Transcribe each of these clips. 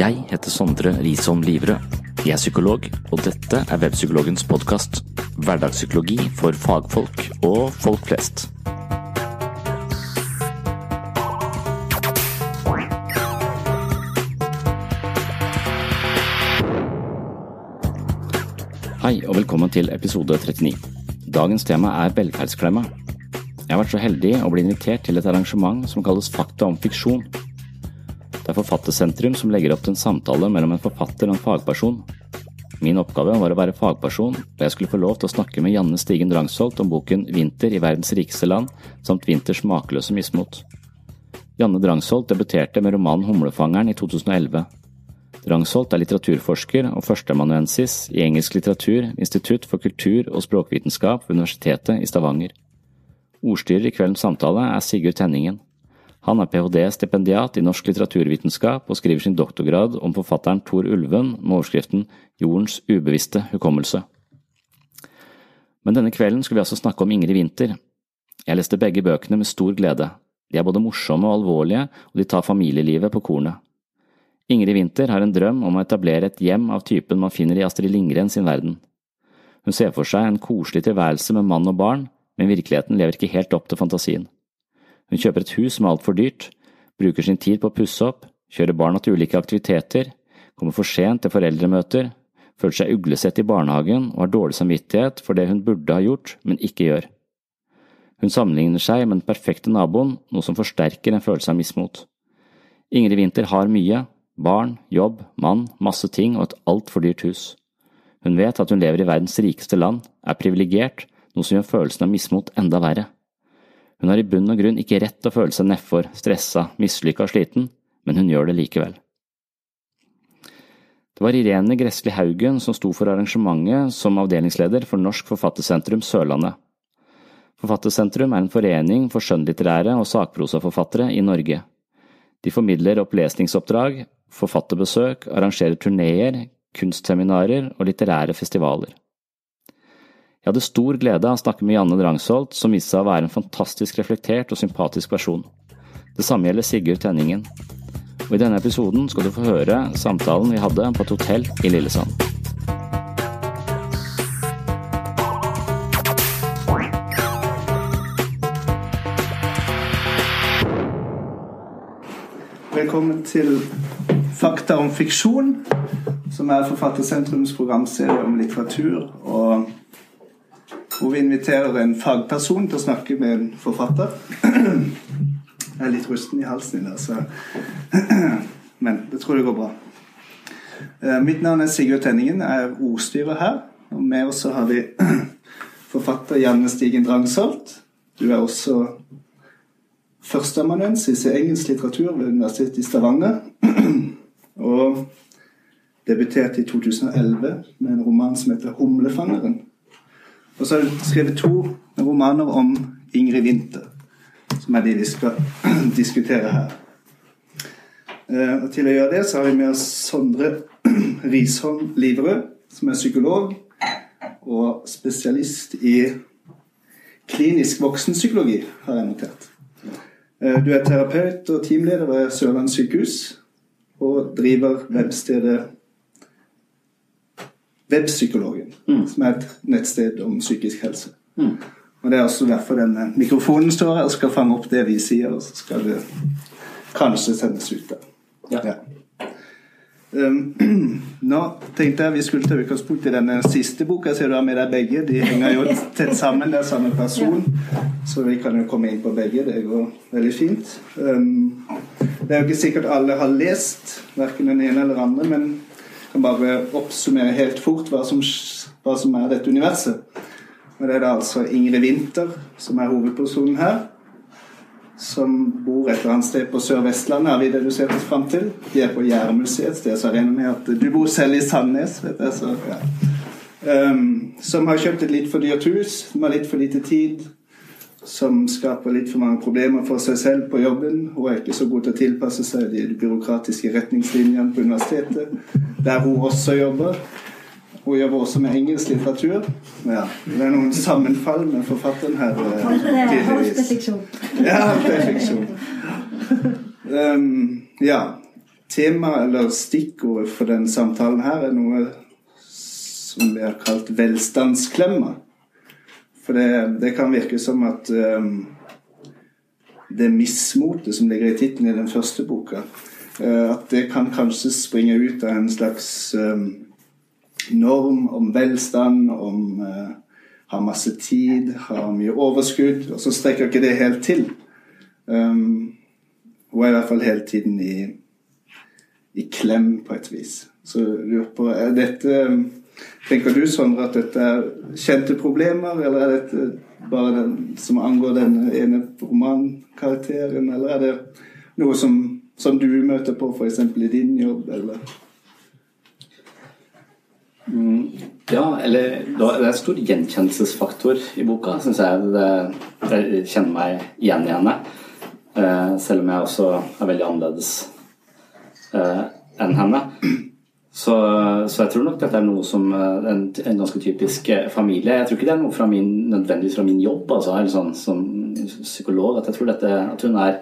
Jeg heter Sondre Risholm Livrød. Jeg er psykolog, og dette er Webpsykologens podkast. Hverdagspsykologi for fagfolk og folk flest. Hei, og velkommen til episode 39. Dagens tema er velferdsklemma. Jeg har vært så heldig å bli invitert til et arrangement som kalles Fakta om fiksjon. Det er Forfattersentrum som legger opp til en samtale mellom en forfatter og en fagperson. Min oppgave var å være fagperson, og jeg skulle få lov til å snakke med Janne Stigen Drangsholt om boken Vinter i verdens rikeste land, samt Vinters makeløse mismot. Janne Drangsholt debuterte med romanen Humlefangeren i 2011. Drangsholt er litteraturforsker og førsteamanuensis i engelsk litteratur ved Institutt for kultur- og språkvitenskap ved Universitetet i Stavanger. Ordstyrer i kveldens samtale er Sigurd Tenningen. Han er ph.d.-stipendiat i norsk litteraturvitenskap og skriver sin doktorgrad om forfatteren Tor Ulven med overskriften Jordens ubevisste hukommelse. Men denne kvelden skulle vi altså snakke om Ingrid Winther. Jeg leste begge bøkene med stor glede. De er både morsomme og alvorlige, og de tar familielivet på kornet. Ingrid Winther har en drøm om å etablere et hjem av typen man finner i Astrid Lindgren sin verden. Hun ser for seg en koselig tilværelse med mann og barn, men virkeligheten lever ikke helt opp til fantasien. Hun kjøper et hus som er altfor dyrt, bruker sin tid på å pusse opp, kjører barna til ulike aktiviteter, kommer for sent til foreldremøter, føler seg uglesett i barnehagen og har dårlig samvittighet for det hun burde ha gjort, men ikke gjør. Hun sammenligner seg med den perfekte naboen, noe som forsterker en følelse av mismot. Ingrid Winther har mye, barn, jobb, mann, masse ting og et altfor dyrt hus. Hun vet at hun lever i verdens rikeste land, er privilegert, noe som gjør følelsen av mismot enda verre. Hun har i bunn og grunn ikke rett til å føle seg nedfor, stressa, mislykka og sliten, men hun gjør det likevel. Det var Irene Gressli Haugen som sto for arrangementet som avdelingsleder for Norsk Forfattersentrum Sørlandet. Forfattersentrum er en forening for skjønnlitterære og sakprosaforfattere i Norge. De formidler opplesningsoppdrag, forfatterbesøk, arrangerer turneer, kunstseminarer og litterære festivaler. Jeg hadde stor glede av å snakke med Janne Drangsholt, som viste seg å være en fantastisk reflektert og sympatisk person. Det samme gjelder Sigurd Tenningen. Og I denne episoden skal du få høre samtalen vi hadde på et hotell i Lillesand. Velkommen til Fakta om fiksjon, som er Forfattersentrums programserie om litteratur. og hvor vi inviterer en fagperson til å snakke med en forfatter. Jeg er litt rusten i halsen i dag, så Men det tror jeg går bra. Eh, mitt navn er Sigurd Tenningen. Jeg er ordstyrer her. Og med oss har vi forfatter Janne Stigen Drangsholt. Du er også førsteamanuensis i engelsk litteratur ved Universitetet i Stavanger. Og debuterte i 2011 med en roman som heter 'Humlefangeren'. Og så har hun skrevet to romaner om Ingrid Winther, som er de vi skal diskutere her. Eh, og til å gjøre det så har vi med oss Sondre Risholm Liverød, som er psykolog og spesialist i klinisk voksenpsykologi, har jeg notert. Eh, du er terapeut og teamleder ved Sørlandet sykehus og driver webstedet Webpsykologen, mm. som er et nettsted om psykisk helse. Mm. Og Det er også derfor denne mikrofonen står her og skal fange opp det vi sier, og så skal det kanskje sendes ut der. Ja. ja. Um, nå tenkte jeg vi skulle ta utgangspunkt i denne siste boka. Ser du har med deg begge. De henger jo tett sammen. Det er samme person. Så vi kan jo komme inn på begge. Det går veldig fint. Um, det er jo ikke sikkert alle har lest verken den ene eller den andre, men jeg kan bare oppsummere helt fort hva som, hva som er dette universet. Og Det er da altså Ingrid Winther som er hovedpersonen her som bor et eller annet sted på Sør-Vestlandet, har vi dedusert oss fram til. De er på Jærmuseet et sted, regner med at du bor selv i Sandnes. vet jeg, så, ja. um, som har kjøpt et litt for dyrt hus, har litt for lite tid. Som skaper litt for mange problemer for seg selv på jobben. Hun er ikke så god til å tilpasse seg de byråkratiske retningslinjene på universitetet, der hun også jobber. Hun jobber også med engelsk litteratur. Ja, det er noen sammenfall med forfatteren her. Eh, tydeligvis. Ja, perfeksjon. Um, ja. Tema, eller stikkordet for den samtalen her er noe som vi har kalt velstandsklemma. For det, det kan virke som at um, det mismotet som ligger i tittelen i den første boka, uh, at det kan kanskje springe ut av en slags um, norm om velstand, om uh, har masse tid, har mye overskudd, og så strekker ikke det helt til. Um, hun er i hvert fall hele tiden i, i klem, på et vis. Så lurer på er dette Tenker du, Sondre, at dette er kjente problemer, eller er dette bare den som angår den ene romankarakteren, eller er det noe som, som du møter på f.eks. i din jobb, eller? Mm, ja, eller det er en stor gjenkjennelsesfaktor i boka, syns jeg. Det, jeg kjenner meg igjen i henne. Eh, selv om jeg også er veldig annerledes eh, enn henne. Så, så, jeg tror nok dette er noe som eh, en, en, ganske typisk familie. Jeg tror ikke det er noe fra min, nødvendigvis fra min jobb altså, sånn, som psykolog. At jeg tror dette, at hun er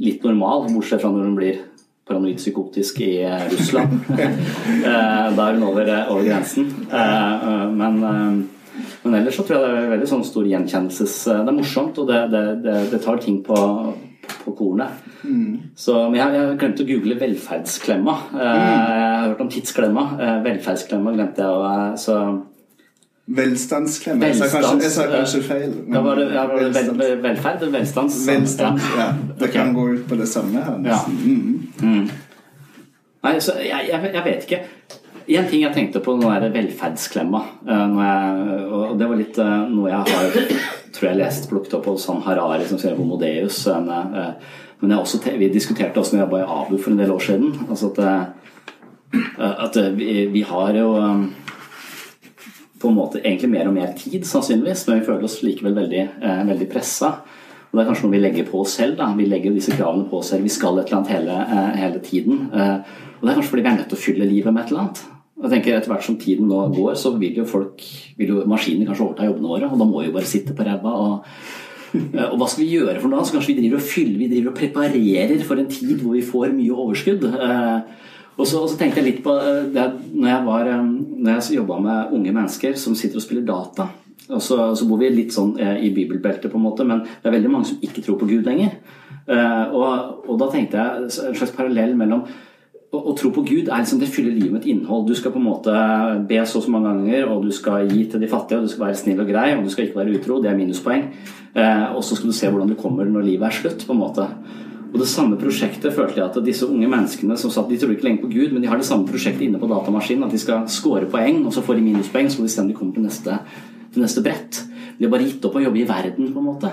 litt normal, bortsett fra når hun blir paranoid psykotisk i eh, Russland. Eh, da er hun over, eh, over grensen. Men, men, ellers så tror jeg det er veldig sånn stor gjenkjennelses... Det er morsomt, og det, det, det, tar ting på, på kornet. Mm. Så, men jeg, jeg glemte å google 'velferdsklemma'. Mm. Jeg har hørt om 'tidsklemma'. Velferdsklemma glemte jeg. Så Velstandsklemme. Jeg sa kanskje, jeg sa kanskje feil. Da var det, ja, var det vel, velferd? Velstands? Velstand, ja. Det okay. kan gå ut på det samme her. Ja. Mm. Mm. Nei, så jeg, jeg, jeg, vet ikke. En ting jeg tenkte på nå er velferdsklemma. Eh, og det var litt eh, noe jeg har tror jeg lest plukket opp hos Harari som skrev om Deus. Eh, men også, vi diskuterte også når jeg jobba i Abu for en del år siden. Altså at, at vi, vi har jo på en måte egentlig mer og mer tid, sannsynligvis, men vi føler oss likevel veldig, eh, veldig pressa. Og Det er kanskje noe vi legger på oss selv. Da. Vi legger disse kravene på oss selv. Vi skal et eller annet hele, eh, hele tiden. Eh, og Det er kanskje fordi vi er nødt til å fylle livet med et eller annet. Jeg tenker Etter hvert som tiden nå går, så vil jo folk, vil jo maskiner kanskje overta jobbene våre. Og da må vi jo bare sitte på ræva. Og, eh, og hva skal vi gjøre for noe? Så kanskje vi driver og fyller, vi driver og preparerer for en tid hvor vi får mye overskudd. Eh, og så, tenkte jeg litt på eh, det når jeg, var, eh, jeg jobba med unge mennesker som sitter og spiller data. Og så, så bor vi litt sånn eh, i bibelbeltet, på en måte, men det er veldig mange som ikke tror på Gud lenger. Og, og da tenkte jeg en slags parallell mellom å, tro på Gud er liksom det fyller livet med et innhold. Du skal på en måte be så og så mange ganger, og du skal gi til de fattige, og du skal være snill og grei, og du skal ikke være utro. Det er minuspoeng. og så skal du se hvordan du kommer når livet er slutt. på en måte. Og det samme prosjektet følte jeg at disse unge menneskene som satt, de trodde ikke lenger på Gud, men de har det samme prosjektet inne på datamaskinen. At de skal score poeng, og så får de minuspoeng, så må de se om de kommer til neste, til neste brett. De har bare gitt opp å jobbe i verden, på en måte.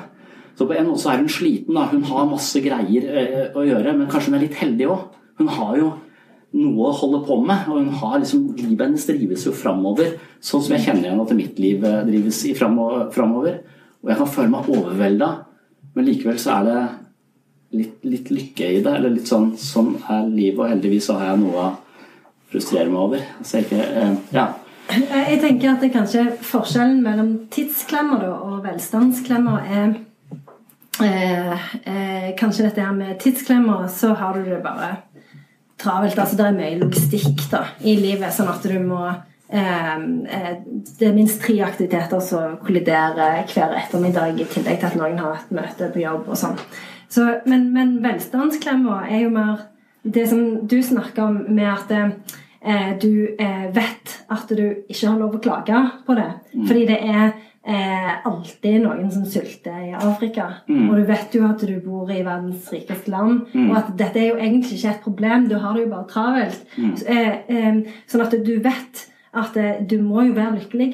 Så på en måte så er hun sliten. da, Hun har masse greier eh, å gjøre, men kanskje hun er litt heldig òg. Hun har jo noe å holde på med. Og hun har liksom, livet hennes drives jo framover, sånn som jeg kjenner igjen at mitt liv eh, drives framover. Og jeg kan føle meg overvelda, men likevel så er det litt, litt, lykke i det. Eller litt sånn sånn er livet, og heldigvis så har jeg noe å frustrere meg over. Så jeg ikke, eh, ja. Jeg tenker at det kanskje forskjellen mellom tidsklemmer og velstandsklemmer er eh, eh, Kanskje dette her med tidsklemmer, så har du det bare travelt. Altså det er mye logistikk da, i livet, sånn at du må eh, eh, Det er minst tre aktiviteter som kolliderer hver ettermiddag, i tillegg til at noen har et møte på jobb og sånn. Så, men, men velstandsklemma er jo mer det som du snakker om med at eh, du eh, vet at du ikke har lov å klage på det. Mm. Fordi det er eh, alltid noen som sulter i Afrika. Mm. Og du vet jo at du bor i verdens rikeste land, mm. og at dette er jo egentlig ikke et problem. Du har det jo bare travelt. Mm. Eh, eh, sånn at du vet at eh, du må jo være lykkelig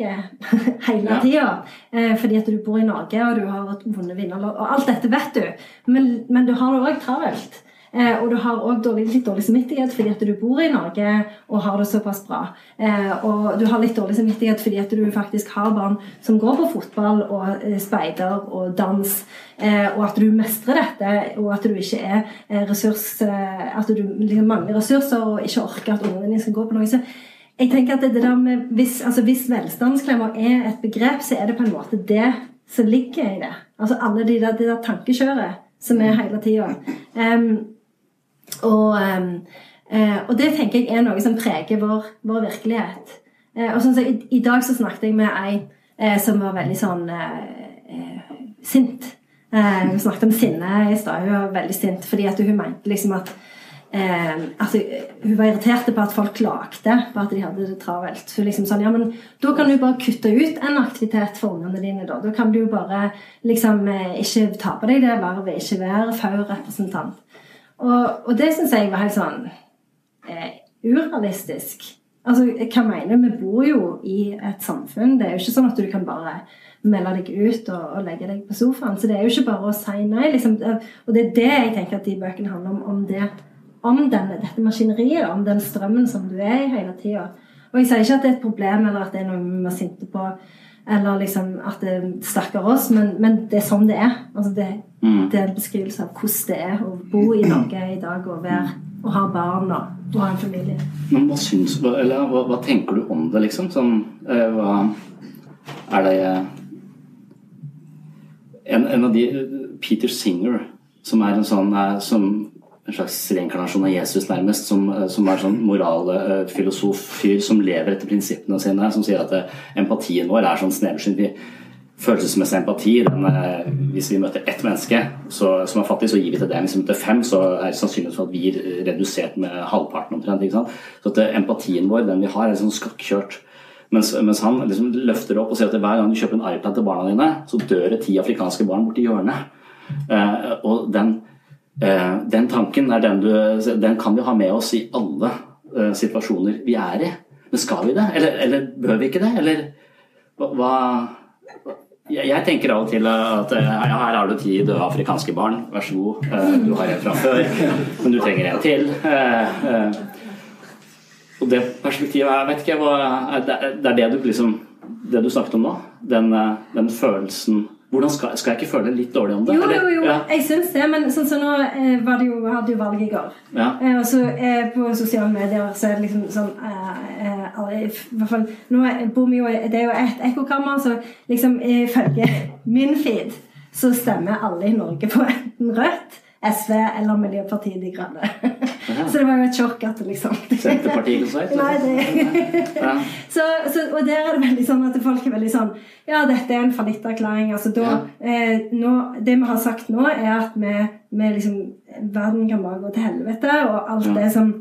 hele ja. tida. fordi at du bor i Norge, og du har vært vonde vinnerlag. Og alt dette vet du. Men, men du har det òg travelt. Eh, og du har òg litt dårlig samvittighet fordi at du bor i Norge og har det såpass bra. Eh, og du har litt dårlig samvittighet fordi at du faktisk har barn som går på fotball og eh, speider og dans, eh, og at du mestrer dette, og at du ikke er eh, ressurs eh, At du liksom mangler ressurser og ikke orker at ungene dine skal gå på noe. Jeg tenker at det der med, hvis, altså hvis velstandsklemmer er et begrep, så er det på en måte det som ligger i det. Altså alle de der, de der tankekjøret som er hele tida. Um, og, eh, og, det tenker jeg er noe som preger vår, vår virkelighet. Uh, og sånn så, i, i, dag så snakket jeg med ei uh, som var veldig sånn sint. Hun snakket om sinne i stad. Hun var veldig sint fordi at hun mente liksom at Eh, altså, hun var irritert på at folk klagde på at de hadde det travelt. Hun liksom sånn, ja, men Da kan du bare kutte ut en aktivitet for ungene dine. Da Da kan du bare liksom ikke ta på deg det vervet, ikke være FAU-representant. Og, og det syns jeg var helt sånn eh, urealistisk. Altså, hva mener du? Vi bor jo i et samfunn. Det er jo ikke sånn at du kan bare melde deg ut og, og legge deg på sofaen. Så det er jo ikke bare å si nei. Liksom. Og det er det jeg tenker at de bøkene handler om. Om, det, om denne, dette maskineriet, om den strømmen som du er i hele tida. Og jeg sier ikke at det er et problem, eller at det er noe vi må sinte på, eller liksom at det stakkar oss, men, men, det er sånn det er. Altså det, mm. det, er en beskrivelse av hvordan det er å bo i Norge i dag og, være, og ha barn og, og, ha en familie. Men hva, syns, eller, hva, hva tenker du om det, liksom? Sånn, eh, hva er det en, en, av de Peter Singer, som er en sånn som en slags reinkarnasjon av Jesus, nærmest, som, eh, som er sånn moralfilosof-fyr eh, som lever etter prinsippene sine, som sier at eh, empatien vår er sånn sneversynt. Følelsesmessig empati den, Hvis vi møter ett menneske så, som er fattig, så gir vi til det. Hvis vi møter fem, så er det sannsynligvis for at vi er redusert med halvparten omtrent. Så at empatien vår, den vi har, er sånn skakkjørt. Mens, mens, han liksom løfter opp og sier at hver gang du kjøper en iPad til barna dine, så dør det ti afrikanske barn borti hjørnet. Eh, og den den tanken er den, du, den kan vi ha med oss i alle uh, situasjoner vi er i. Men skal vi det? Eller, eller bør vi ikke det? Eller hva jeg, tenker av og til at ja, her har du ti døde afrikanske barn, vær så god. Du har en fra før, men du trenger en til. Og det perspektivet jeg vet ikke, det, er det du liksom Det du snakket om nå? Den, den følelsen hvordan skal, skal, jeg ikke føle litt dårlig om det? Jo, jo, jo. Ja. Jeg syns det. Men sånn som så nå eh, var det jo, hadde jo valg i går. Ja. Eh, og så eh, på sosiale medier så er det liksom sånn eh, eh, i hvert fall, Nå bor vi jo Det er jo et ekkokammer, så liksom ifølge min feed så stemmer alle i Norge på enten Rødt SV eller Miljøpartiet De Grønne. Ja. Så det var jo et sjokk at liksom Senterpartiet ikke sagt? Nei, det ja. så, så, Og der er det veldig sånn at folk er veldig sånn Ja, dette er en fallitterklæring. Altså, da, ja. eh, nå, det vi har sagt nå, er at vi, vi liksom Verden kan bare gå til helvete, og alt det som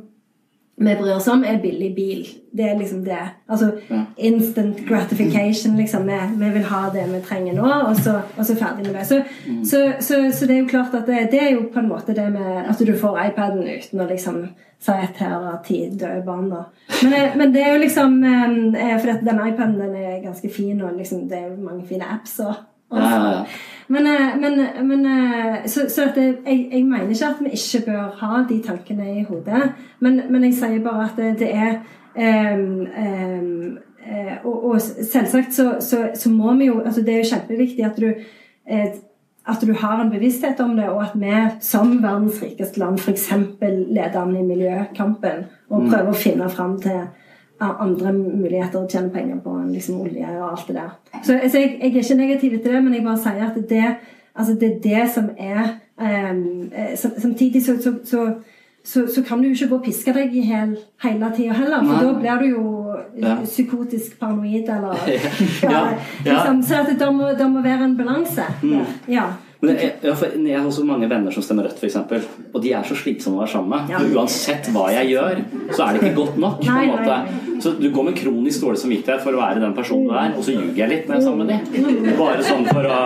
vi bryr oss om, er billig bil. Det er liksom det. Altså ja. instant gratification, liksom. Vi, vi, vil ha det vi trenger nå, og så, og så ferdig med det. Så, mm. så, så, så, det er jo klart at det, det, er jo på en måte det med at du får iPaden uten å liksom si at her har ti døde barn. Da. Men, eh, men, det er jo liksom eh, For den iPaden den er ganske fin, og liksom, det er jo mange fine apps. og Og Men, eh, men, men eh, Så, så det, jeg, jeg mener ikke at vi ikke bør ha de tankene i hodet, men, men jeg sier bare at det, det er um, eh, og, og selvsagt så, så, så må vi jo altså Det er jo kjempeviktig at du eh, at du har en bevissthet om det, og at vi som verdens rikeste land f.eks. leder an i miljøkampen og prøver å finne fram til andre muligheter å tjene penger på enn liksom olje og alt det der. Så, så jeg, jeg er ikke negativ til det, men jeg bare sier at det, altså det er det som er um, eh, Samtidig så, så, så, så, så kan du jo ikke gå og piske deg i hel, hele tida heller, for Nei. da blir du jo Ja. psykotisk paranoid eller Ja, ja. Liksom, Så det må, det må være en balanse. der. Ja. Men jeg, jeg har også mange venner som stemmer rødt, f.eks. Og de er så slitsomme å være sammen med. Ja. Uansett hva jeg gjør, så er det ikke godt nok. på Nei, nei. Så du går med kronisk dårlig samvittighet for å være den personen du er, og så ljuger jeg litt når jeg er sammen med dem. Bare sånn for å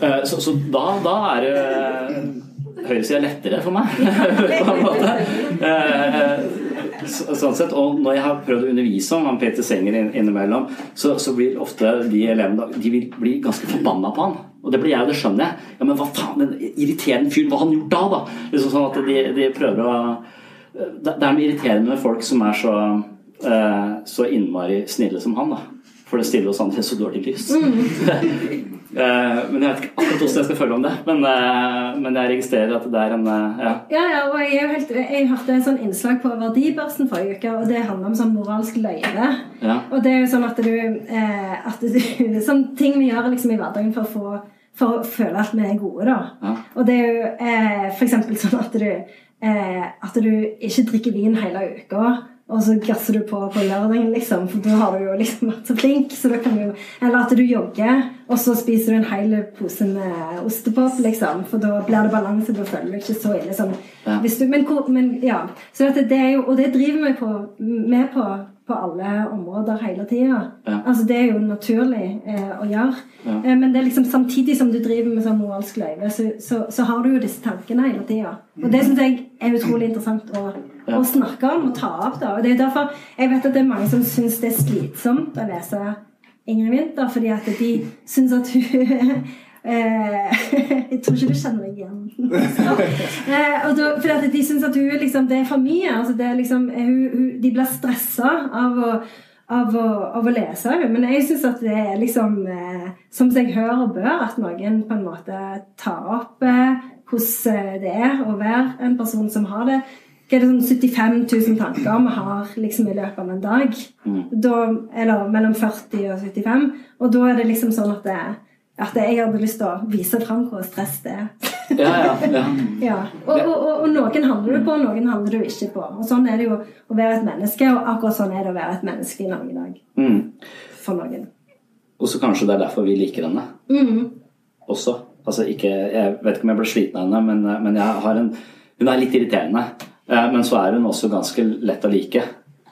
Eh, Så, så da, da er det høyresida lettere for meg, på en måte. Eh, så- Sånn sett, og Når jeg har prøvd å undervise om han Peter Senger inn- innimellom, så, så blir ofte de elevene de vil bli ganske forbanna på han. Og det blir jeg, og det skjønner jeg. Ja, Men hva faen, den irriterende fyren, hva har han gjort da? da? Liksom sånn at de, de prøver å Det det er noe irriterende med folk som er så, eh, så innmari snille som han. da. For det stiller oss andre så dårlig lys. Eh, men jeg vet ikke akkurat hvordan jeg skal føle om det. Men, eh, men jeg registrerer at det er en eh, ja. Ja, ja, og jeg, er jo helt, jeg hørte en sånn innslag på Verdibørsen forrige uke, og det handler om sånn moralsk løgne. Ja. Og det er jo sånn at du, at du Sånn ting vi gjør liksom i hverdagen for å få for å føle at vi er gode, da. Ja. Og det er jo eh, eksempel sånn at du eh, At du ikke drikker vin hele uka. Og så gasser du på på lørdagen, liksom, for da har du jo liksom vært så flink. Så da kan du, eller at du jogger, og så spiser du en hel pose med ostepop, liksom. For da blir det balanse, da føler du ikke så ille som Ja. hvis du, men, men ja. Så det, er jo, og det driver vi på, med på, på alle områder hele tida. Ja. Altså, det er jo naturlig eh, å gjøre. Eh, men det er liksom samtidig som du driver med sånn moralsk løyve, så, så, så har du jo disse tankene hele tida. Og det syns jeg er utrolig interessant å, Å snakke om og ta opp. da. Og det er derfor jeg vet at det er mange som syns det er slitsomt å lese Ingrid Winther, fordi at de syns at hun Eh, jeg tror ikke du kjenner deg igjen. eh, og da, fordi at de syns at hun liksom, det er for mye. Altså, det er liksom, hun, hun, de blir stressa av av, av å lese henne. Men jeg syns at det er liksom eh, som seg hør og bør at noen på en måte tar opp hvordan det er å være en person som har det. Hva er det sånn 75 000 tanker vi har liksom i løpet av en dag? Da, eller mellom 40 og 75. Og da er det liksom sånn at det, at jeg hadde lyst til å vise fram hvor stress det er. Ja, ja, ja. Ja. Og, og, og, og noen handler du på, og noen handler du ikke på. Og sånn er det jo å være et menneske, og akkurat sånn er det å være et menneske i Norge i dag. Mm. For noen. Og så kanskje det er derfor vi liker henne Mm. også. Altså ikke, jeg vet ikke om jeg ble sliten av henne, men, men jeg har en, hun er litt irriterende. Eh, Men så er hun også ganske lett å like.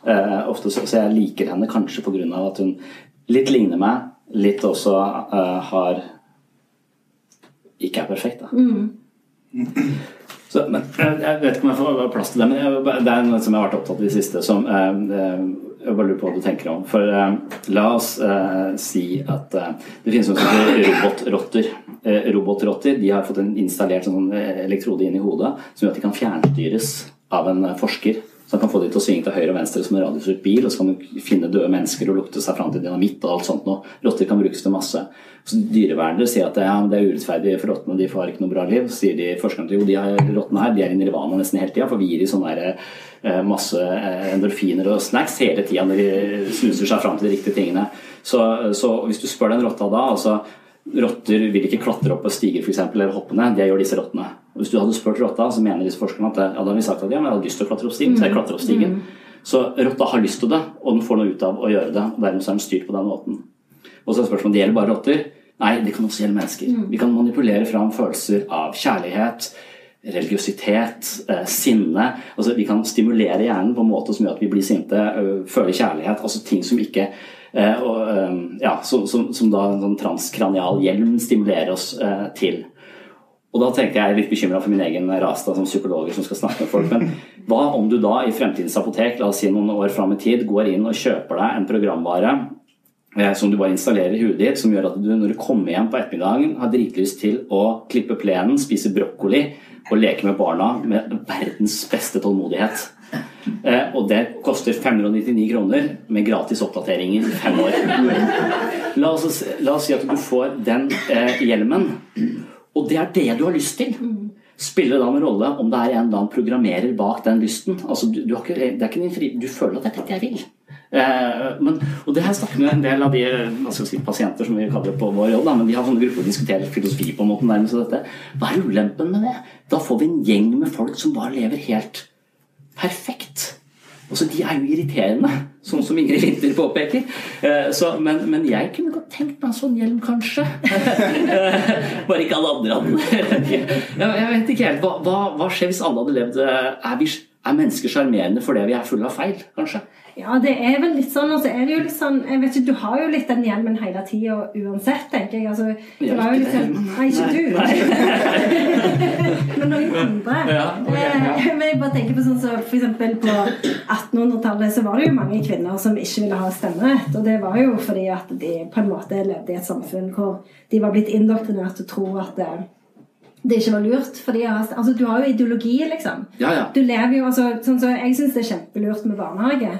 Eh, Ofte så, så jeg liker henne kanskje pga. at hun litt ligner meg, litt også eh, har ikke er perfekt. da. Så, men, jeg, vet ikke om jeg får plass til det, men jeg, det er noe som jeg har vært opptatt av i det siste. Som, jeg bare lurer på hva du tenker om. For eh, la oss eh, si at eh, det finnes noe som heter robotrotter. Robotrotter de har fått en installert sånn elektrode inn i hodet som gjør at de kan fjernstyres av en eh, forsker. Så han kan få de til å svinge til høyre og venstre som en radiostyrt bil, og så kan man finne døde mennesker og lukte seg fram til dynamitt og alt sånt noe. Rotter kan brukes til masse. Så Dyrevernere sier at ja, det er urettferdig for rottene, de får ikke noe bra liv. Så sier de forskerne til jo, de her rottene her de er i nirvana nesten hele tida, for vi gir de sånne der, eh, masse eh, endorfiner og snacks hele tida når de snuser seg fram til de riktige tingene. Så, så hvis du spør den rotta da altså Rotter vil ikke klatre opp på stiger for eksempel, eller hoppe ned. Det gjør disse rottene. Og Hvis du hadde spurt rotta, så mener disse forskerne at ja, da hadde vi sagt at ja, men jeg hadde lyst til å klatre opp stigen. Så jeg klatrer opp stigen. Så rotta har lyst til det, og den får noe ut av å gjøre det. og Dermed så er den styrt på den måten. Og så er spørsmålet det gjelder bare rotter. Nei, det kan også gjelde mennesker. Vi kan manipulere fram følelser av kjærlighet, religiøsitet, eh, sinne. Altså, vi kan stimulere hjernen på en måte som gjør at vi blir sinte, ø, føler kjærlighet. Altså ting som ikke eh, og, ø, ja, som, som, som da en sånn transkranial hjelm stimulerer oss eh, til. Og da tenkte jeg litt bekymra for min egen ras som psykologer som skal snakke med folk. Men hva om du da i fremtidens apotek, la oss si noen år fram i tid, går inn og kjøper deg en programvare eh, som du bare installerer i huet ditt, som gjør at du når du kommer hjem på ettermiddagen, har dritlyst til å klippe plenen, spise brokkoli og leke med barna med verdens beste tålmodighet. Eh, og det koster 599 kroner med gratis oppdateringer i fem år. La oss, la oss si at du får den eh, hjelmen, og det er det du har lyst til. Spiller det da en rolle om det er en annen programmerer bak den lysten? Altså, du, du, har ikke, det er ikke din fri, du føler at det er dette jeg vil. Eh, men, og det har jeg snakket med en del av de si, pasienter som vi kaller på vår jobb. Da, men de har sånne grupper og diskuterer filosofi på en måte nærmest. Dette. Hva er ulempen med det? Da får vi en gjeng med folk som bare lever helt perfekt. Altså, De er jo irriterende, sånn som Ingrid Winther påpeker. Eh, så, men, men, jeg kunne godt tenkt meg en sånn hjelm, kanskje. Bare ikke alle andre hadde. Jeg vet ikke helt. Hva, hva, hva skjer hvis alle hadde levd Er, vi, er mennesker sjarmerende fordi vi er fulle av feil, kanskje? Ja, det er vel litt sånn. Og så er det jo litt sånn jeg vet ikke, Du har jo litt den hjelmen hele tida uansett, tenker jeg. Altså, det var jo litt sånn Nei, ikke du. Men noen andre. Ja, okay, ja. Eh, men jeg bare tenker på sånn så for eksempel På 1800-tallet så var det jo mange kvinner som ikke ville ha stemmerett. Og det var jo fordi at de på en måte levde i et samfunn hvor de var blitt indoktrinert til å tro at det, det ikke var lurt. Fordi altså, Du har jo ideologi, liksom. Ja, ja. Du lever jo, altså, sånn så Jeg syns det er kjempelurt med barnehage.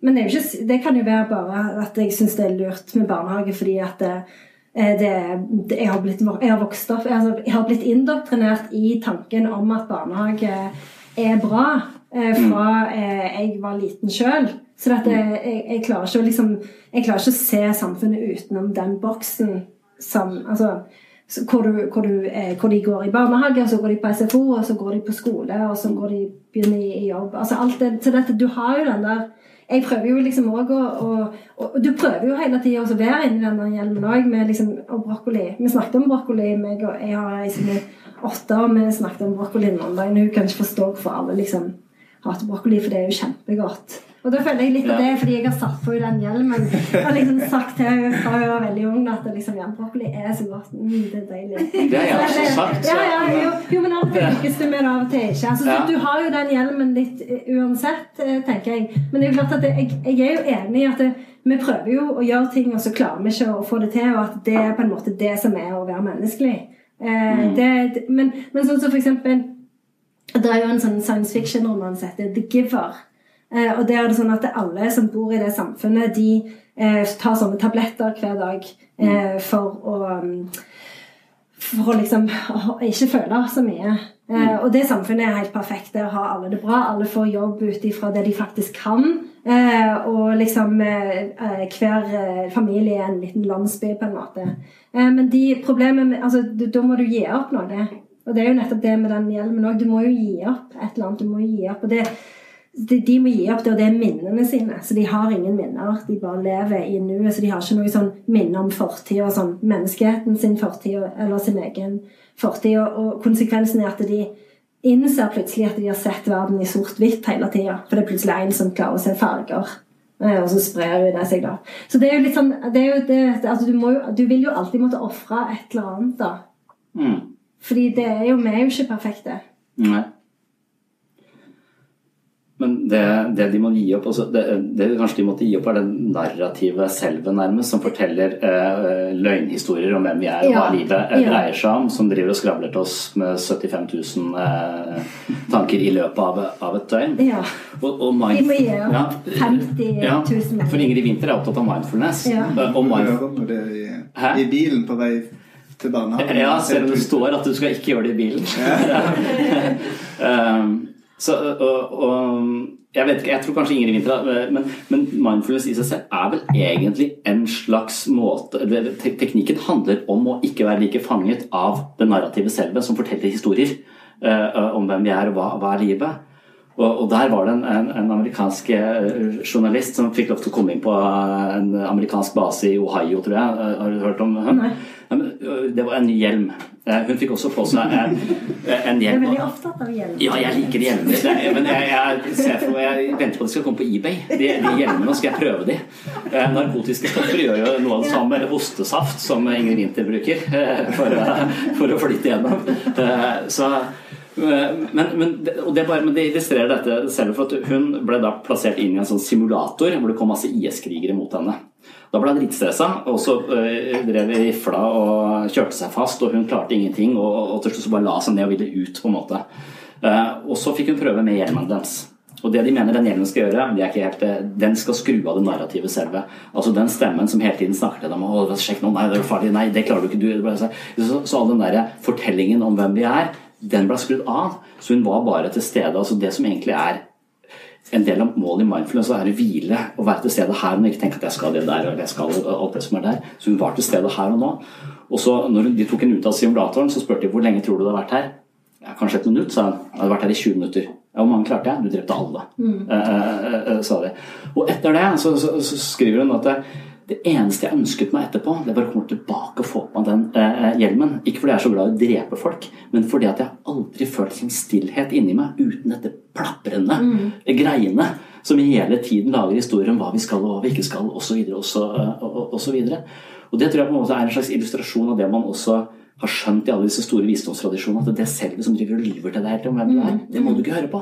Men det, ikke, det, kan jo være bare at jeg syns det er lurt med barnehage fordi at det, det, jeg, har blitt, jeg, har vokst opp altså, Jeg har blitt indoktrinert i tanken om at barnehage er bra eh, fra eh, jeg var liten sjøl. Så jeg, jeg, klarer ikke å liksom, jeg klarer ikke å se samfunnet utenom den boksen som altså, hvor, du, hvor, du, eh, hvor, de går i barnehage, og så går de på SFO, og så går de på skole, og så går de begynner i jobb. Altså alt det, så dette, Du har jo den der jeg prøver jo liksom òg å, å, og Du prøver jo hele tida å være inni denne hjelmen òg, med liksom, og brokkoli. Vi snakket om brokkoli, meg og jeg har ei som er åtte, og vi snakket om brokkoli den mandagen. Hun kan ikke forstå hvorfor alle liksom hater brokkoli, for det er jo kjempegodt. Og da føler jeg litt av det, fordi jeg har satt på den hjelmen og liksom sagt til henne fra hun var veldig ung at liksom, jernbrokkoli brokkoli er så godt. Mm, det er deilig. Det har jeg også sagt. Ja, ja, jo, jo, men av og til lykkes du med det, av og til ikke. Altså, ja. Du har jo den hjelmen litt eh, uansett, eh, tenker jeg. Men det er jo klart at jeg, jeg er jo enig i at det, vi prøver jo å gjøre ting, og så klarer vi ikke å få det til. Og at det er på en måte det som er å være menneskelig. Eh, mm. det, men, men sånn som for eksempel Det er jo en sånn science fiction-roman som heter The Giver. Eh, og det er det sånn at alle som bor i det samfunnet, de eh, tar sånne tabletter hver dag eh, for å mm, For å liksom ikke føle så mye. Mm. Og det samfunnet er helt perfekt. Der har alle det bra. Alle får jobb ut ifra det de faktisk kan. Og liksom hver familie er en liten landsby, på en måte. Men de problemene Altså, da må du gi opp noe. Og det er jo nettopp det med den hjelmen òg. Du må jo gi opp et eller annet. Du må gi opp. Og det de, de, må gi opp det, og det er minnene sine. Så de har ingen minner. De bare lever i nuet. Så de har ikke noe sånn minne om fortid og sånn menneskeheten sin fortid eller sin egen fortid. Og, og konsekvensen er at de innser plutselig at de har sett verden i sort-hvitt hele tida. For det er plutselig en som klarer å se farger. Eh, og så sprer det seg, da. Så det er jo litt sånn det er jo det, altså du, jo, du, vil jo alltid måtte ofre et eller annet, da. Mm. Fordi det er jo, vi er jo ikke perfekte. Nei. Men det, det, de må gi opp, altså det, det, kanskje de måtte gi opp, er det narrativet selve, nærmest, som forteller eh, løgnhistorier om hvem vi er og hva livet eh, ja. dreier seg om, som driver og skravler til oss med 75 000 eh, tanker i løpet av, av et døgn. Ja. Og, og mind, de må gi opp ja, 50 000. for Ingrid Winther er opptatt av mindfulness. Ja. Og mind... det i, i bilen på vei til barnehagen. Ja, selv om det står at du skal ikke gjøre det i bilen. um, Så, og, og, jeg vet ikke, jeg tror kanskje Ingrid Winther men, men, mindfulness i seg selv er vel egentlig en slags måte Teknikken handler om å ikke være like fanget av det narrativet selve som forteller historier uh, om hvem vi er og hva, hva er livet. Og, og, der var det en, en, en, amerikansk eh, journalist som fikk lov til å komme inn på en amerikansk base i Ohio, tror jeg. Har du hørt om henne? Det var en ny hjelm. Eh, hun fikk også på seg en, en hjelm. Jeg er veldig opptatt av hjelm. Ja, jeg liker hjelmer. Men jeg, jeg, for, jeg, venter på at de skal komme på eBay. De, de hjelmene skal jeg prøve de. Eh, narkotiske stoffer gjør jo noe av det samme. Eller ostesaft, som Ingrid Winther bruker for, for å flytte gjennom. Så Men, men, det- bare, men det illustrerer dette selv, for at hun ble da plassert inn i en sånn simulator hvor det kom masse IS-krigere mot henne. Da ble hun dritstressa, og så øh, drev rifla og kjørte seg fast, og hun klarte ingenting, og, og til slutt så bare la seg ned og ville ut, på en måte. Eh, og så fikk hun prøve med hjelmen deres. Og det de mener den hjelmen skal gjøre, det er ikke helt, det. den skal skru av det narrativet selve. Altså den stemmen som hele tiden snakker til dem Å, sjekk nå, nei, det er farlig, nei, det klarer du ikke, du Så, så all den der fortellingen om hvem vi er, den ble skrudd av. Så hun var bare til stede. Altså det som egentlig er en del av målet i mindfulness er å hvile og være til stede her og. Ikke tenke at jeg skal det der og jeg skal alt det som er der. Så hun var til stede her og nå. Og så når de tok henne ut av simulatoren, så spurte de hvor lenge tror du du har vært her. Ja, kanskje et minutt, sa hun. Jeg hadde vært her i 20 minutter. Ja, hvor mange klarte jeg? Du drepte alle, eh, eh, eh, sa de. Og etter det så, så, så skriver hun at det, eneste jeg ønsket meg etterpå, det var å komme tilbake og få på meg den eh, hjelmen. Ikke fordi jeg er så glad i å drepe folk, men fordi at jeg aldri følt en stillhet inni meg uten dette plaprende greiene som hele tiden lager historier om hva vi skal og hva vi ikke skal, osv. Og, så, eh, og, og, og så videre. Og det tror jeg på en måte er en slags illustrasjon av det man også har skjønt i alle disse store visdomstradisjonene, at det selvet som driver og lyver til deg om hvem du er, det må du ikke høre på.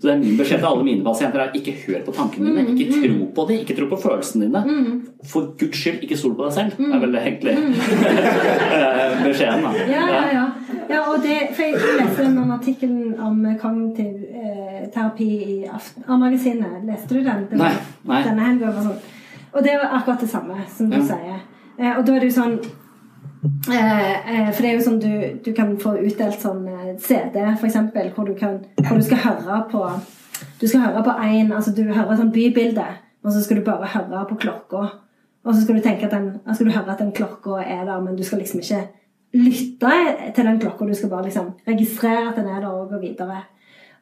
Så det er min beskjed til alle mine pasienter er ikke hør på tankene dine, ikke tro på dem, ikke tro på følelsene dine. For guds skyld, ikke stol på deg selv. Det er vel egentlig eh, beskjeden, da. Ja, ja, ja. ja og det, for jeg leste den artikkelen om kognitiv eh, terapi i Aften- A-magasinet. Leste du den? den Nei, nei. Denne var sånn. Og det var akkurat det samme som du Ja. sier. Eh, og da er det jo sånn For det er jo sånn du, du kan få utdelt sånn eh, CD, eksempel, hvor du, kan, hvor du skal høre på Du skal høre på en, altså du hører sånn bybilde, og så skal du bare høre på klokka. Og så skal du tenke at den, altså du høre at den klokka er der, men du skal liksom ikke lytte til den klokka. Du skal bare liksom registrere at den er der og gå videre.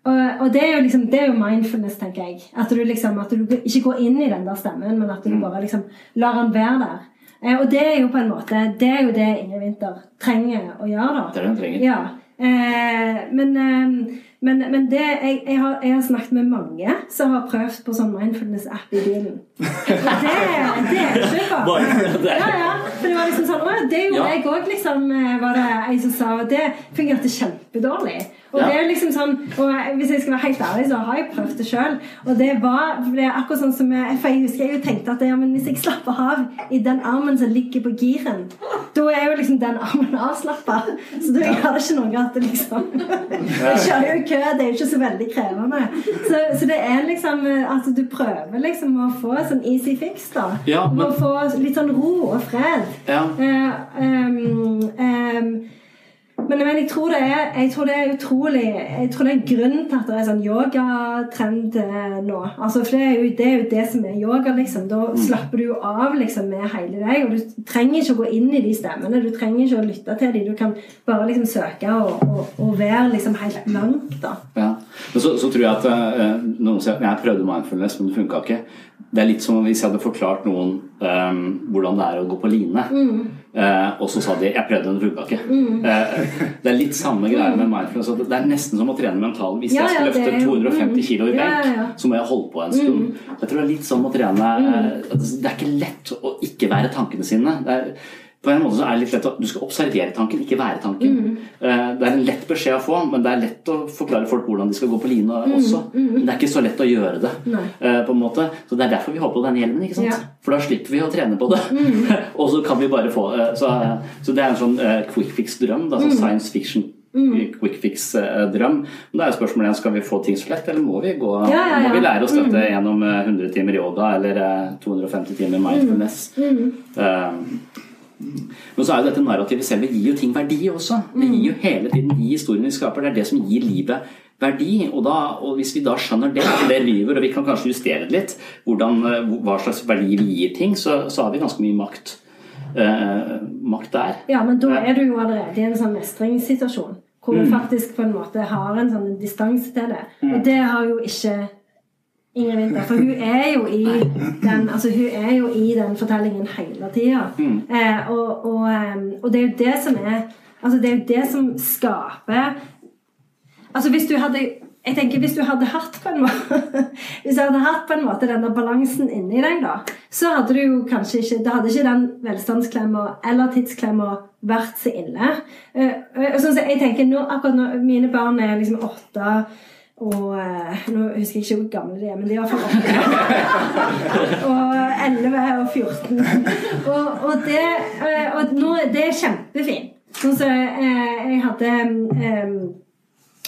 Og, og det er jo liksom, det er jo mindfulness, tenker jeg. At du liksom, at du ikke går inn i den der stemmen, men at du bare liksom lar den være der. Eh, og det er jo på en måte Det er jo det Ingrid Winther trenger å gjøre, da. Det er det hun trenger. Ja. Eh, men, eh, men, men det, jeg, jeg, har, jeg har snakket med mange som har prøvd på sånn mindfulness-app i bilen. Og det, det er ikke. Bare. Ja, ja. For det var liksom sånn Å, det gjorde jeg òg, liksom. eh, Var det ei som sa. Og det fungerte kjempedårlig. Og det er liksom sånn Og hvis jeg skal være helt ærlig, så har jeg prøvd det sjøl. Og det var det er akkurat sånn som jeg, For jeg husker jeg jo tenkte at ja, men hvis jeg slapper av i den armen som ligger på giren, da er jo liksom den armen avslappa. Så da gjør det ikke noe at det liksom Jeg kjører jo kø, det er jo ikke så veldig krevende. Så, så det er liksom Altså, du prøver liksom å få sånn easy fix, da. Ja, men- Å få litt sånn ro og fred. Ja. Uh, um, ehm, men, men jeg, tror det er, jeg tror det er utrolig Jeg tror det er grunnen til at det er sånn yogatrend eh, nå. Altså, for det er, jo, det er jo det som er yoga, liksom. Da slapper du jo av liksom, med hele deg. Og du trenger ikke å gå inn i de stemmene. Du trenger ikke å lytte til dem. Du kan bare liksom søke og, og, og være liksom helt blank, da. Ja. Og så, så tror jeg at øh, noen sier at jeg prøvde mindfulness, men det funka ikke. Det er litt som hvis jeg hadde forklart noen øh, hvordan det er å gå på line, eh, og så sa de 'jeg prøvde, den funka ikke'. Eh, det er litt samme greia med mindfulness. at Det er nesten som å trene mental. Hvis Ja, jeg skal løfte er 250 kilo i Ja, benk, ja, ja. så må jeg holde på en stund. Jeg tror det er litt som å trene eh, Det er ikke lett å ikke være tankene sine. Det er, på en måte så er det litt lett å, Du skal observere tanken, ikke være tanken. Mm. Det er en lett beskjed å få, men det er lett å forklare folk hvordan de skal gå på line også. Men det er ikke så lett å gjøre det. Nei. eh, på en måte. Så Det er derfor vi har på denne hjelmen. ikke sant? Ja. For da slipper vi å trene på det. og så kan vi bare få eh, Så, så det er en sånn eh, quick fix-drøm. sånn Science fiction. Quick fix-drøm. Men da er jo spørsmålet skal vi få ting så lett, eller må vi, gå, Ja, ja, ja. må vi lære oss dette gjennom eh, 100 timer yoga eller eh, 250 timer mindfulness? Eh, men så er jo dette narrativet selv det gir jo ting verdi også. Det gir jo hele tiden de historiene vi skaper. Det er det som gir livet verdi. Og, da, og hvis vi da skjønner det, og det lyver, og vi kan kanskje justere det litt, hvordan, eh, hva slags verdi vi gir ting, så, så har vi ganske mye makt, eh, makt der. Ja, men da er du jo allerede i en sånn mestringssituasjon. Hvor du faktisk på en måte har en sånn distanse til det. Og det har jo ikke Ingrid Winther. For hun er jo i den altså hun er jo i den fortellingen hele tida. Eh, og, og, og det er jo det som er Altså det er jo det som skaper Altså hvis du hadde jeg tenker Hvis du hadde hatt på en måte Hvis du hadde hatt på en måte denne balansen inni deg, da, så hadde du jo kanskje ikke Da hadde ikke den velstandsklemma eller tidsklemma vært så ille. Uh, sånn så jeg tenker nå, akkurat nå, Mine barn er liksom åtte og uh, Nå husker jeg ikke hvor gamle de er, men de er i hvert fall åtte. og 11 og 14. og, og, det, uh, og nå, det er kjempefint. Sånn så jeg hadde um,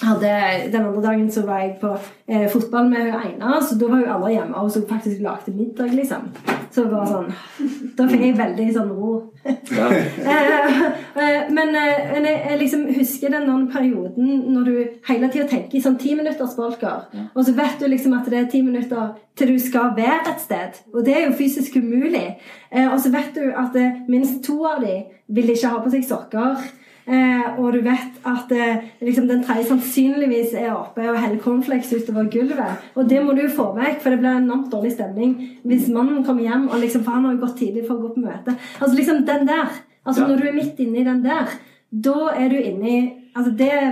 hadde, den andre dagen så var jeg på eh, fotball med Einar, så da var jo alle hjemme og så faktisk lagde middag, liksom. Så det var sånn Da fikk jeg veldig sånn ro. Ja. Eh, eh, men, eh, men jeg, jeg, liksom husker den perioden når du hele tida tenker i sånn timinuttersbolker, ja. og så vet du liksom at det er ti minutter til du skal være et sted. Og det er jo fysisk umulig. Og så vet du at minst to av de vil ikke ha på seg sokker. Eh, og du vet at eh, liksom den tredje sannsynligvis er oppe og heller cornflakes utover gulvet. Og det må du få vekk, for det blir enormt dårlig stemning hvis mannen kommer hjem og liksom, for han har jo gått tidlig for å gå på møte. Altså liksom den der. Altså ja. Når du er midt inne i den der, da er du inne i Altså det er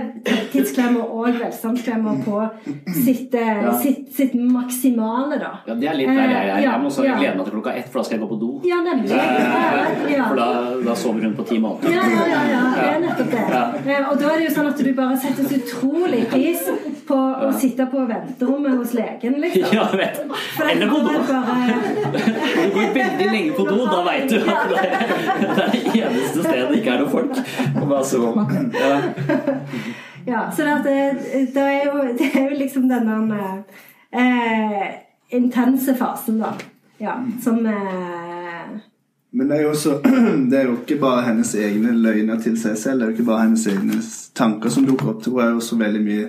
tidsklemmer og velstandsklemmer på sitt, eh, ja. sitt, sitt, maksimale, da. Ja, det er litt der jeg er. Jeg må også glede meg til klokka ett, for da skal jeg gå på do. Ja, nemlig. Eh, ja. For da, da, sover hun på ti måneder. Ja, ja, ja, ja. det er nettopp det. Eh, og da er det jo sånn at du bare setter så utrolig pris på å sitte på venterommet hos legen, liksom. Ja, vet du. Eller på do. Bare... du går veldig lenge på do, da veit du at det er det eneste stedet det ikke er noen folk. Bare så. Ja ja, så det, det, er jo, det, er jo, liksom denne eh, intense fasen, da. Ja, som eh, Men det er jo også Det er jo ikke bare hennes egne løgner til seg selv. Det er jo ikke bare hennes egne tanker som dukker opp. Hun er jo også veldig mye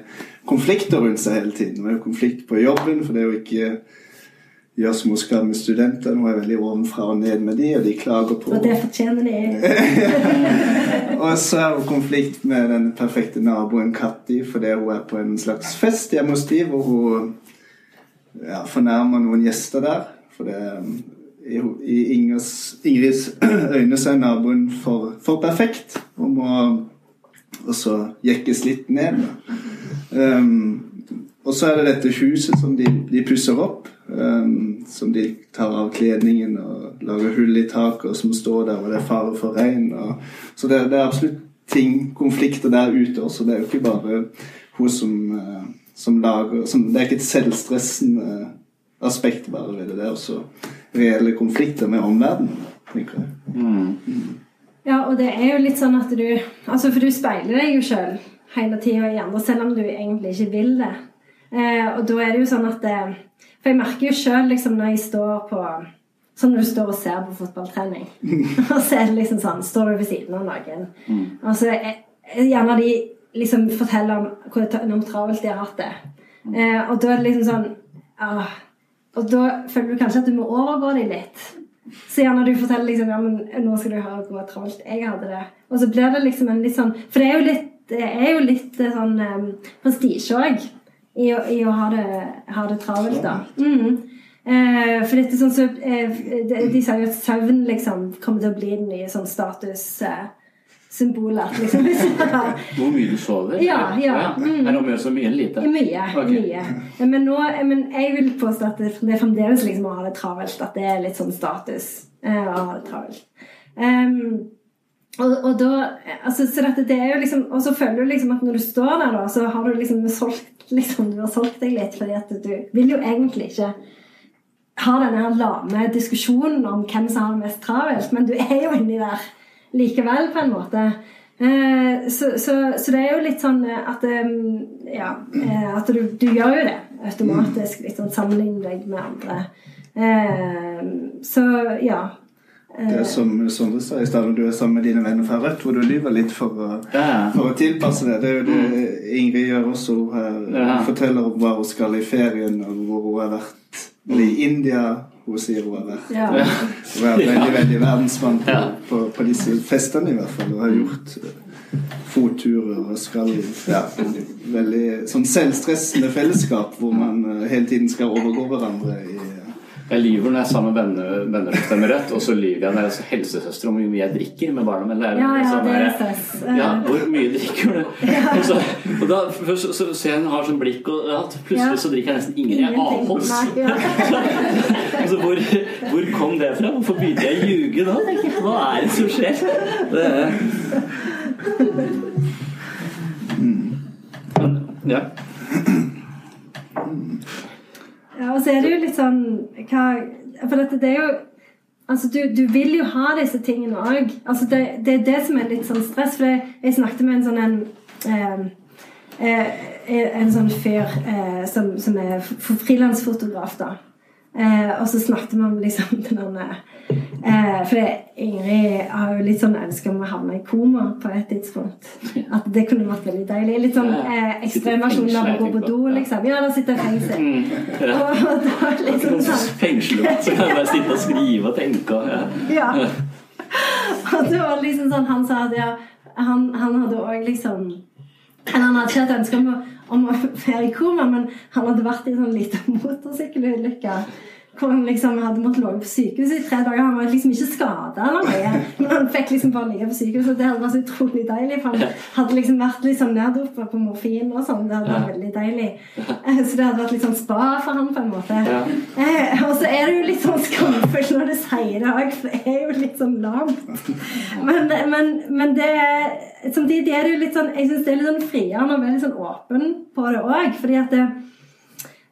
konflikter rundt seg hele tiden. Hun er jo konflikt på jobben, for det er jo ikke gjør som hun skal med studentene. Hun er veldig ovenfra og ned med de, og de klager på Og det fortjener de. og så er hun konflikt med den perfekte naboen Katti fordi hun er på en slags fest hjemme hos de, hvor hun ja, fornærmer noen gjester der. For det, i, i Ingers, Ingrids øyne så er naboen for, for perfekt Hun må også jekkes litt ned. Um, og så er det dette huset som de, de pusser opp. Um, som de tar av kledningen og lager hull i taket, som står der, og det er fare for regn. Og, så det, det, er absolutt ting, konflikter der ute også. Det er jo ikke bare hun som, uh, som lager som, Det er ikke et selvstressende aspekt bare ved det. Det er også reelle konflikter med omverdenen, tenker jeg. Mm. Mm. Ja, og det er jo litt sånn at du Altså, for du speiler deg jo sjøl hele tida i andre, selv om du egentlig ikke vil det. Eh, og da er det jo sånn at eh, For jeg merker jo sjøl liksom, når jeg står på Sånn når du står og ser på fotballtrening, og så er det liksom sånn Står du ved siden av noen, mm. og så er, gjerne de liksom forteller om hvor travelt de har hatt det. Mm. Eh, og da er det liksom sånn ah, Og da føler du kanskje at du må overgå dem litt. Så gjerne du forteller liksom ja, men nå skal du høre hvor travelt jeg hadde det. Og så blir det liksom en litt sånn For det er jo litt, det er jo litt sånn um, prestisje òg i å, i å ha, det, ha, det, travelt, da. Mm. Eh, for dette sånn så, eh, de, de sier jo at søvn liksom kommer til å bli den nye sånn status... Eh, liksom. Hvor mye du sover? Ja, ja. Mm. Er det mye så mye eller lite? Mye. Okay. mye. Men, nå, men, jeg vil påstå at det, det er fremdeles liksom å ha det travelt. At det er litt sånn status eh, å ha det travelt. Um, og, og, da, altså, så dette, det er jo liksom, og så føler du liksom at når du står der, da, så har du liksom solgt liksom, du har solgt deg litt, fordi at du vil jo egentlig ikke ha denne lame diskusjonen om hvem som har det mest travelt, men du er jo inni der likevel, på en måte. Eh, så, så, så, det er jo litt sånn at Ja, eh, at du, du gjør jo det automatisk. Litt sånn sammenligner deg med andre. Eh, så ja. Det er som Sondre sa i stad, når du er sammen med dine venner fra Rødt, hvor du lyver litt for å, for å tilpasse det. Det er jo det mm. Ingrid gjør også. Hun ja. forteller om hva hun skal i ferien, og hvor hun har vært eller i India. Hun sier hun har vært ja. Hun er veldig, veldig verdensmann på, på, på, disse festene, i hvert fall. Hun har gjort fotturer og skal ja, Veldig sånn selvstressende fellesskap hvor man hele tiden skal overgå hverandre i Jeg lyver når jeg er sammen med venner, venner som stemmer rødt, og så lyver jeg når jeg er helsesøster om hvor mye jeg drikker med barna mine. Ja, ja, sånn det er stress. Ja, hvor mye drikker du? Og, så, og da først så, så, ser jeg hun har sånn blikk, og ja, plutselig Ja. så drikker jeg nesten ingen. Jeg avholds. Ja. Altså, hvor, hvor kom det fra? Hvorfor begynte jeg å ljuge da? Hva er det som skjer? Det er... Men, ja. Ja, og så er det jo litt sånn hva, For dette, det er jo Altså, du, du vil jo ha disse tingene òg. Altså, det, det er det som er litt sånn stress. For jeg, snakket med en sånn en eh, En sånn fyr eh, som, som er frilansfotograf, da. Eh, og så snakket vi om liksom den eh, For Ingrid har jo litt sånn ønske om å havne i koma på et tidspunkt. At det kunne vært veldig deilig. Litt sånn eh, ekstremversjon av å gå på do, liksom. Ja, da sitter jeg i fengsel. Mm, ja. Og, og da liksom sånn Fengslet, så kan jeg bare sitte og skrive og tenke. Ja. Ja. Og det var liksom sånn Han sa at ja, han, han hadde òg liksom eller Han hadde ikke hatt ønske om å, om å være i koma, men han hadde vært i en sånn liten motorsykkelulykke. Hvor han liksom hadde måttet ligge på sykehuset i tre dager. Han var liksom ikke skada eller noe. Men han fikk liksom bare ligge på sykehuset. Det hadde vært så utrolig deilig. For han hadde liksom vært litt sånn neddopa på morfin og sånn. Det hadde vært veldig deilig. Eh, Så det hadde vært litt sånn spa for han på en måte. Ja. Eh, og så er det jo litt sånn skamfullt når du sier det òg, for det er jo litt sånn lamt. Men, men, men det samtidig er det jo litt sånn Jeg syns det er litt sånn friere å være litt sånn åpen på det òg. Fordi at det,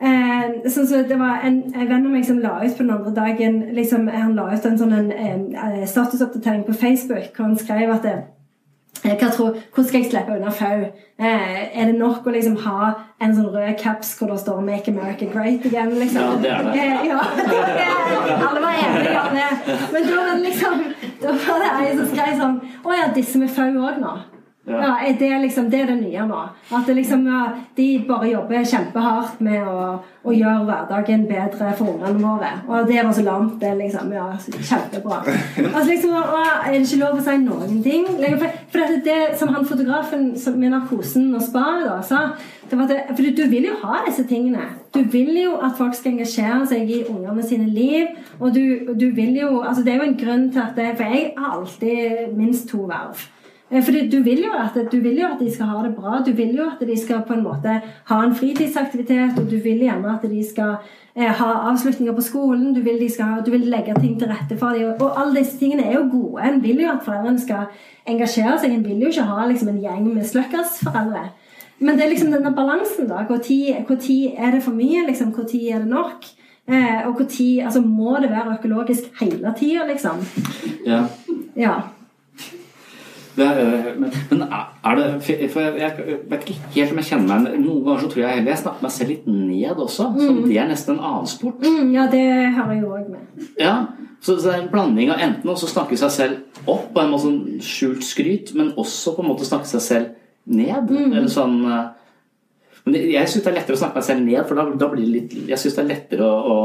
eh, sånn så det var en, en venn av meg som la ut på den andre dagen liksom, Han la ut en sånn en, en statusoppdatering på Facebook hvor han skrev at det, Eh, tror, hvordan skal jeg slippe unna FAU? Eh, er det nok å liksom ha en sånn rød caps hvor det står 'Make America Great Again'? Liksom? Ja, det er det. Eh, ja, det alle var enige om det. Men da var det liksom Da var det ei som skrev sånn 'Å ja, disse med FAU òg nå'. Ja. Ja, er det, liksom, det er det nye nå. At liksom, de bare jobber kjempehardt med å, å gjøre hverdagen bedre for ungene våre. Og det var så langt, Det er liksom, ja, kjempebra. Altså liksom, å, Er det ikke lov å si noen ting? For, for det, det som han fotografen som med narkosen og sparet da sa For du vil jo ha disse tingene. Du vil jo at folk skal engasjere seg i ungene sine liv. Og du, du vil jo altså Det er jo en grunn til at det, For jeg har alltid minst to verv. Eh, Fordi du vil, jo at, du vil jo at de skal ha det bra. Du vil jo at de skal på en måte ha en fritidsaktivitet, og du vil gjerne at de skal eh, ha avslutninger på skolen. Du vil, de skal ha, du vil legge ting til rette for dem. Og, og alle disse tingene er jo gode. En vil jo at foreldrene skal engasjere seg. En vil jo ikke ha liksom, en gjeng med sløkkersforeldre. Men det er liksom denne balansen, da. Når er det for mye? Liksom, Når er det nok? Eh, og hvor tid, altså Må det være økologisk hele tida, liksom? Ja. Ja. Er, men, men er det for jeg, vet ikke helt om jeg kjenner meg Noen ganger så tror jeg heller jeg snakker meg selv litt ned også. Så det er nesten en annen sport. Mm, ja, det hører jo òg med. Ja, så det er en blanding av enten å snakke seg selv opp på en måte sånn skjult skryt, men også på en måte snakke seg selv ned. Eller sånn eh, Men jeg syns det er lettere å snakke meg selv ned, for da, da blir det litt Jeg syns det er lettere å, å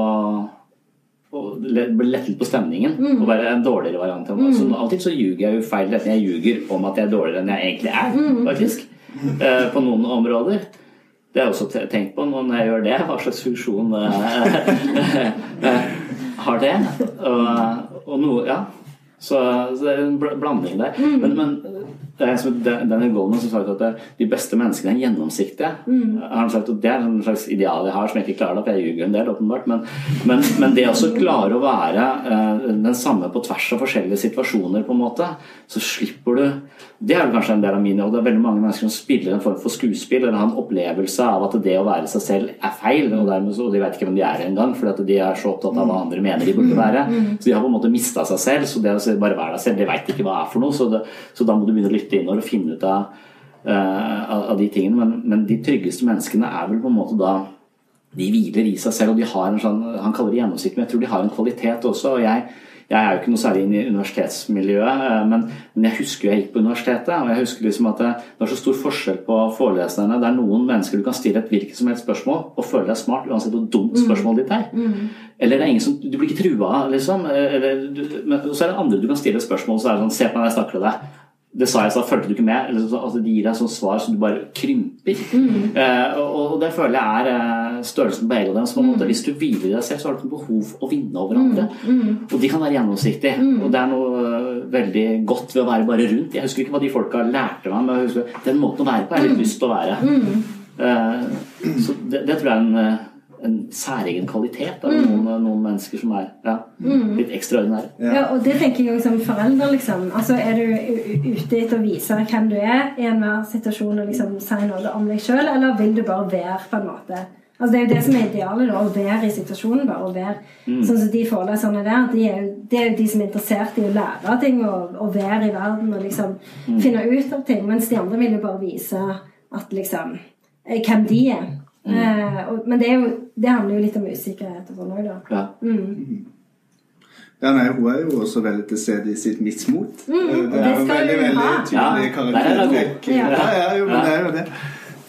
og bli lettet på stemningen og være en dårligere variant. Mm. Så alltid så ljuger jeg jo feil. Jeg ljuger om at jeg er dårligere enn jeg egentlig er, faktisk. Eh, på noen områder. Det har jeg også tenkt på når jeg gjør det. Hva slags funksjon eh, eh, har det? Og, og noe Ja. Så, så det er en bl- blanding der. Men, men det er som Daniel Goldman som sa at de beste menneskene er gjennomsiktige. Har han sagt, og Det er en slags ideal jeg har som jeg ikke klarer, det, for jeg ljuger en del, åpenbart. Men, men, men det å klare å være eh, den samme på tvers av forskjellige situasjoner, på en måte, så slipper du Det er vel kanskje en del av min jobb. Det er veldig mange mennesker som spiller en form for skuespill, eller har en opplevelse av at det å være seg selv er feil, og dermed så, de vet ikke hvem de er engang, fordi at de er så opptatt av hva andre mener de burde være. Så de har på en måte mista seg selv. Så det å bare være deg selv, de veit ikke hva er for noe. Så, det, så da må du begynne å lytte innover og finne ut av, eh, av, av de tingene. Men, men de tryggeste menneskene er vel på en måte da de hviler i seg selv, og de har en sånn, han kaller det gjennomsikt, men jeg tror de har en kvalitet også. og jeg jeg er jo ikke noe særlig inn i universitetsmiljøet, eh, men, men jeg husker jo jeg gikk på universitetet. Og jeg husker liksom at det, det er så stor forskjell på foreleserne. Det er noen mennesker du kan stille et hvilket som helst spørsmål og føle deg smart uansett hvor dumt spørsmålet ditt er. Eller det er ingen som, du blir ikke trua, liksom. Eller, du, men, og så er det andre du kan stille et spørsmål, så er det sånn Se på meg jeg snakker til deg. Det sa jeg, så fulgte du ikke med. Eller, altså, de gir deg sånn svar som du bare krymper. Eh, og, det føler jeg er eh, størrelsen på egoet deres. Mm. Hvis du hviler i deg selv, så har du ikke behov for å vinne over andre. Og de kan være gjennomsiktige. Og det er noe øh, veldig godt ved å være bare rundt. Jeg husker ikke hva de folka lærte meg, men jeg husker, den måten å være på har jeg litt lyst til å være. Eh, så det, det tror jeg er en, eh, en særegen kvalitet av noen, noen mennesker som er ja, litt ekstraordinære. Ja, og det tenker jeg også som forelder, liksom. Altså, er du ute etter å vise hvem du er i enhver situasjon og liksom si noe om deg sjøl, eller vil du bare være på en måte Altså, det er jo det som er idealet, da, å være i situasjonen. bare, å være Sånn som de foreleserne der, de er jo, det er jo de som er interessert i å lære ting og, og være i verden og liksom finne ut av ting, mens de andre vil jo bare vise at liksom eh, hvem de er. Eh, og, men det, er jo, det handler jo litt om usikkerhet og sånn òg, da. Ja. Ja, nei, Hun er jo også veldig til stede i sitt mismot. Mm, Eh, det er jo veldig, veldig tydelig Ja, er karaktertrekk. Ja, Ja. ja, jo, men det er jo det.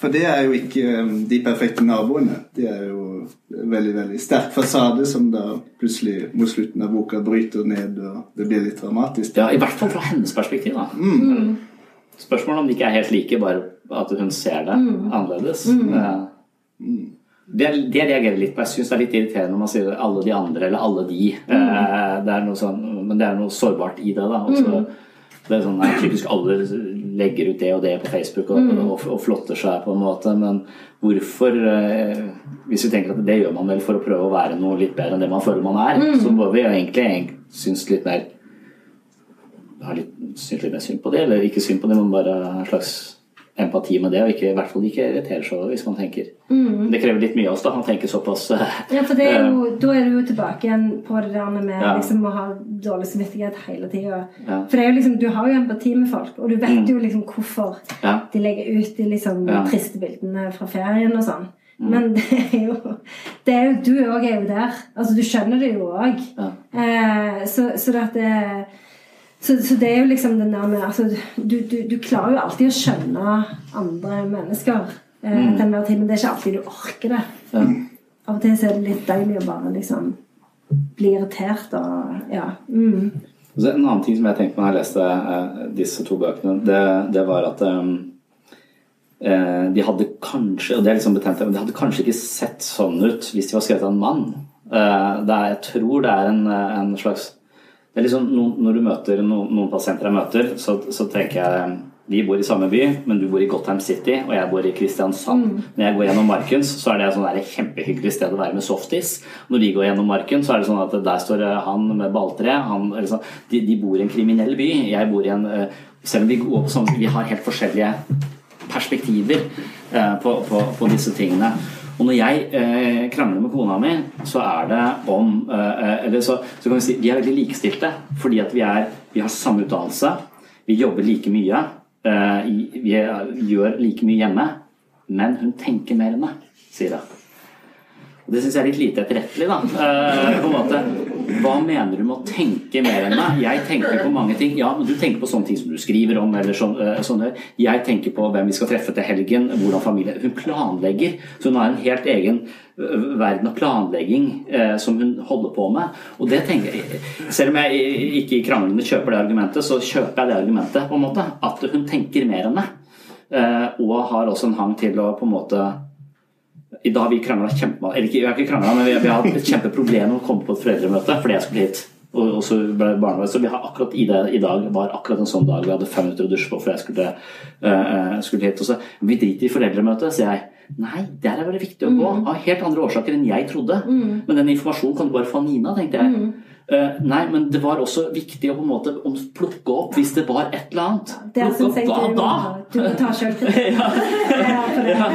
For det er jo ikke um, de perfekte naboene. De er jo veldig veldig sterk fasade som da plutselig mot slutten av boka bryter ned, og det blir litt dramatisk. Ja, I hvert fall fra hennes perspektiv. da. Spørsmålet om de ikke er helt like, bare at hun ser det annerledes. Eh, Det, det reagerer litt på. Jeg syns det er litt irriterende når man sier 'alle de andre' eller 'alle de'. Mm. Det er noe sånn, men det er noe sårbart i det. da. Og så- det er sånn, nei, Typisk alle legger ut det og det på Facebook og, og, og flotter seg på en måte, men hvorfor eh, Hvis vi tenker at det gjør man vel for å prøve å være noe litt bedre enn det man føler man er, så må vi egentlig, synes litt mer ha litt, synes litt mer synd på det, eller ikke synd på det, men bare en slags empati med det, og ikke, i hvert fall ikke irritere seg over hvis man tenker. Det krever litt mye av oss da, man tenker såpass eh, Ja, for det er jo, da er du jo tilbake igjen på det der med Ja. liksom, å ha dårlig samvittighet hele tida. Ja. For det er jo liksom, du har jo empati med folk, og du vet jo liksom hvorfor Ja. de legger ut de liksom triste bildene fra ferien og sånn. Men det er jo, det er jo Du òg er jo der. Altså, du skjønner det jo òg. Eh, så, så det at det så, så det er jo liksom den der med altså, du, du, du klarer jo alltid å skjønne andre mennesker eh, til enhver tid, men det er ikke alltid du orker det. Ja. Av og til så er det litt deilig å bare liksom bli irritert og ja. Mm. Så en annen ting som jeg tenkte på når jeg leste eh, disse to bøkene, det, det var at eh, de hadde kanskje og det er liksom betent, men de hadde kanskje ikke sett sånn ut hvis de var skrevet av en mann. Eh, det er, jeg tror det er en, eh, en slags liksom Når du møter noen, noen pasienter jeg møter, så, så tenker jeg vi bor i samme by, men du bor i Gotham City, og jeg bor i Kristiansand. Når jeg går gjennom Markens, så er det et sånn kjempehyggelig sted å være med softis. Når vi går gjennom Marken, så er det sånn at der står han med balltre. Han, sånn, de, de bor i en kriminell by. Jeg bor i en eh, Selv om vi går på sånn, vi har helt forskjellige perspektiver eh, på, på, på disse tingene. Og når jeg eh, krangler med kona mi, så er det om eh, Eller så, så kan vi si vi er veldig likestilte fordi at vi, er, vi har samme utdannelse. Vi jobber like mye. eh, vi gjør like mye hjemme. Men hun tenker mer enn meg, sier hun. Og Det syns jeg er litt lite etterrettelig. da. Eh, på en måte. Hva mener du med å tenke mer enn meg? Jeg tenker på mange ting. Ja, men Du tenker på sånne ting som du skriver om. eller sånn, eh, sånne. Jeg tenker på hvem vi skal treffe til helgen. hvordan familie... Hun planlegger. Så hun har en helt egen eh, verden av planlegging eh, som hun holder på med. Og det tenker jeg, Selv om jeg ikke i kranglene kjøper det argumentet, så kjøper jeg det argumentet. på en måte, At hun tenker mer enn meg. Eh, og har også en hang til å på en måte i dag har vi krangla kjempe... Eller ikke, vi har ikke krangla, men vi, vi har hatt et kjempeproblem med å komme på et foreldremøte fordi jeg skulle hit. Og, og så ble barnevern. Så vi har akkurat i det i dag var akkurat en sånn dag. Vi hadde fem minutter å dusje på før jeg skulle, uh, skulle hit. Og så vi driter i foreldremøtet, sier jeg. Nei, der er det viktig å gå. Av helt andre årsaker enn jeg trodde. Men den informasjonen kan du bare få av Nina, tenkte jeg. Eh, nei, men det var også viktig å på en måte om- plukke opp hvis det var et eller annet. Det Plukke syns jeg hva da? du må ta ja.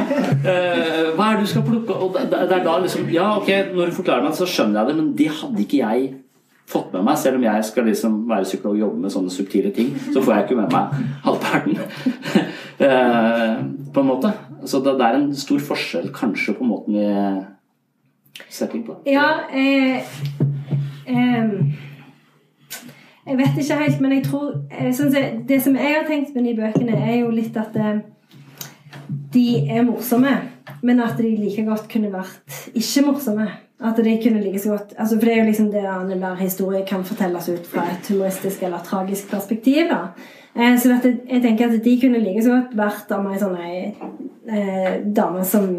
Eh, hva er det du skal plukke opp? det, er da liksom Ja, ok, når du forklarer meg, så skjønner jeg det, men det hadde ikke jeg fått med meg. Selv om jeg skal liksom være psykolog og jobbe med sånne subtile ting, så får jeg ikke med meg halvparten. Eh, på en måte. Så det, er en stor forskjell kanskje på måten vi ser ting på. Ja, eh, Jeg vet ikke helt, men jeg tror jeg Det som jeg har tenkt med de bøkene, er jo litt at eh, de er morsomme, men at de like godt kunne vært ikke morsomme. At de kunne like så godt altså For det er jo liksom det der historie kan fortelles ut fra et humoristisk eller tragisk perspektiv. da eh, Så dette, jeg, tenker at de kunne like så godt vært av ei sånn ei eh, dame som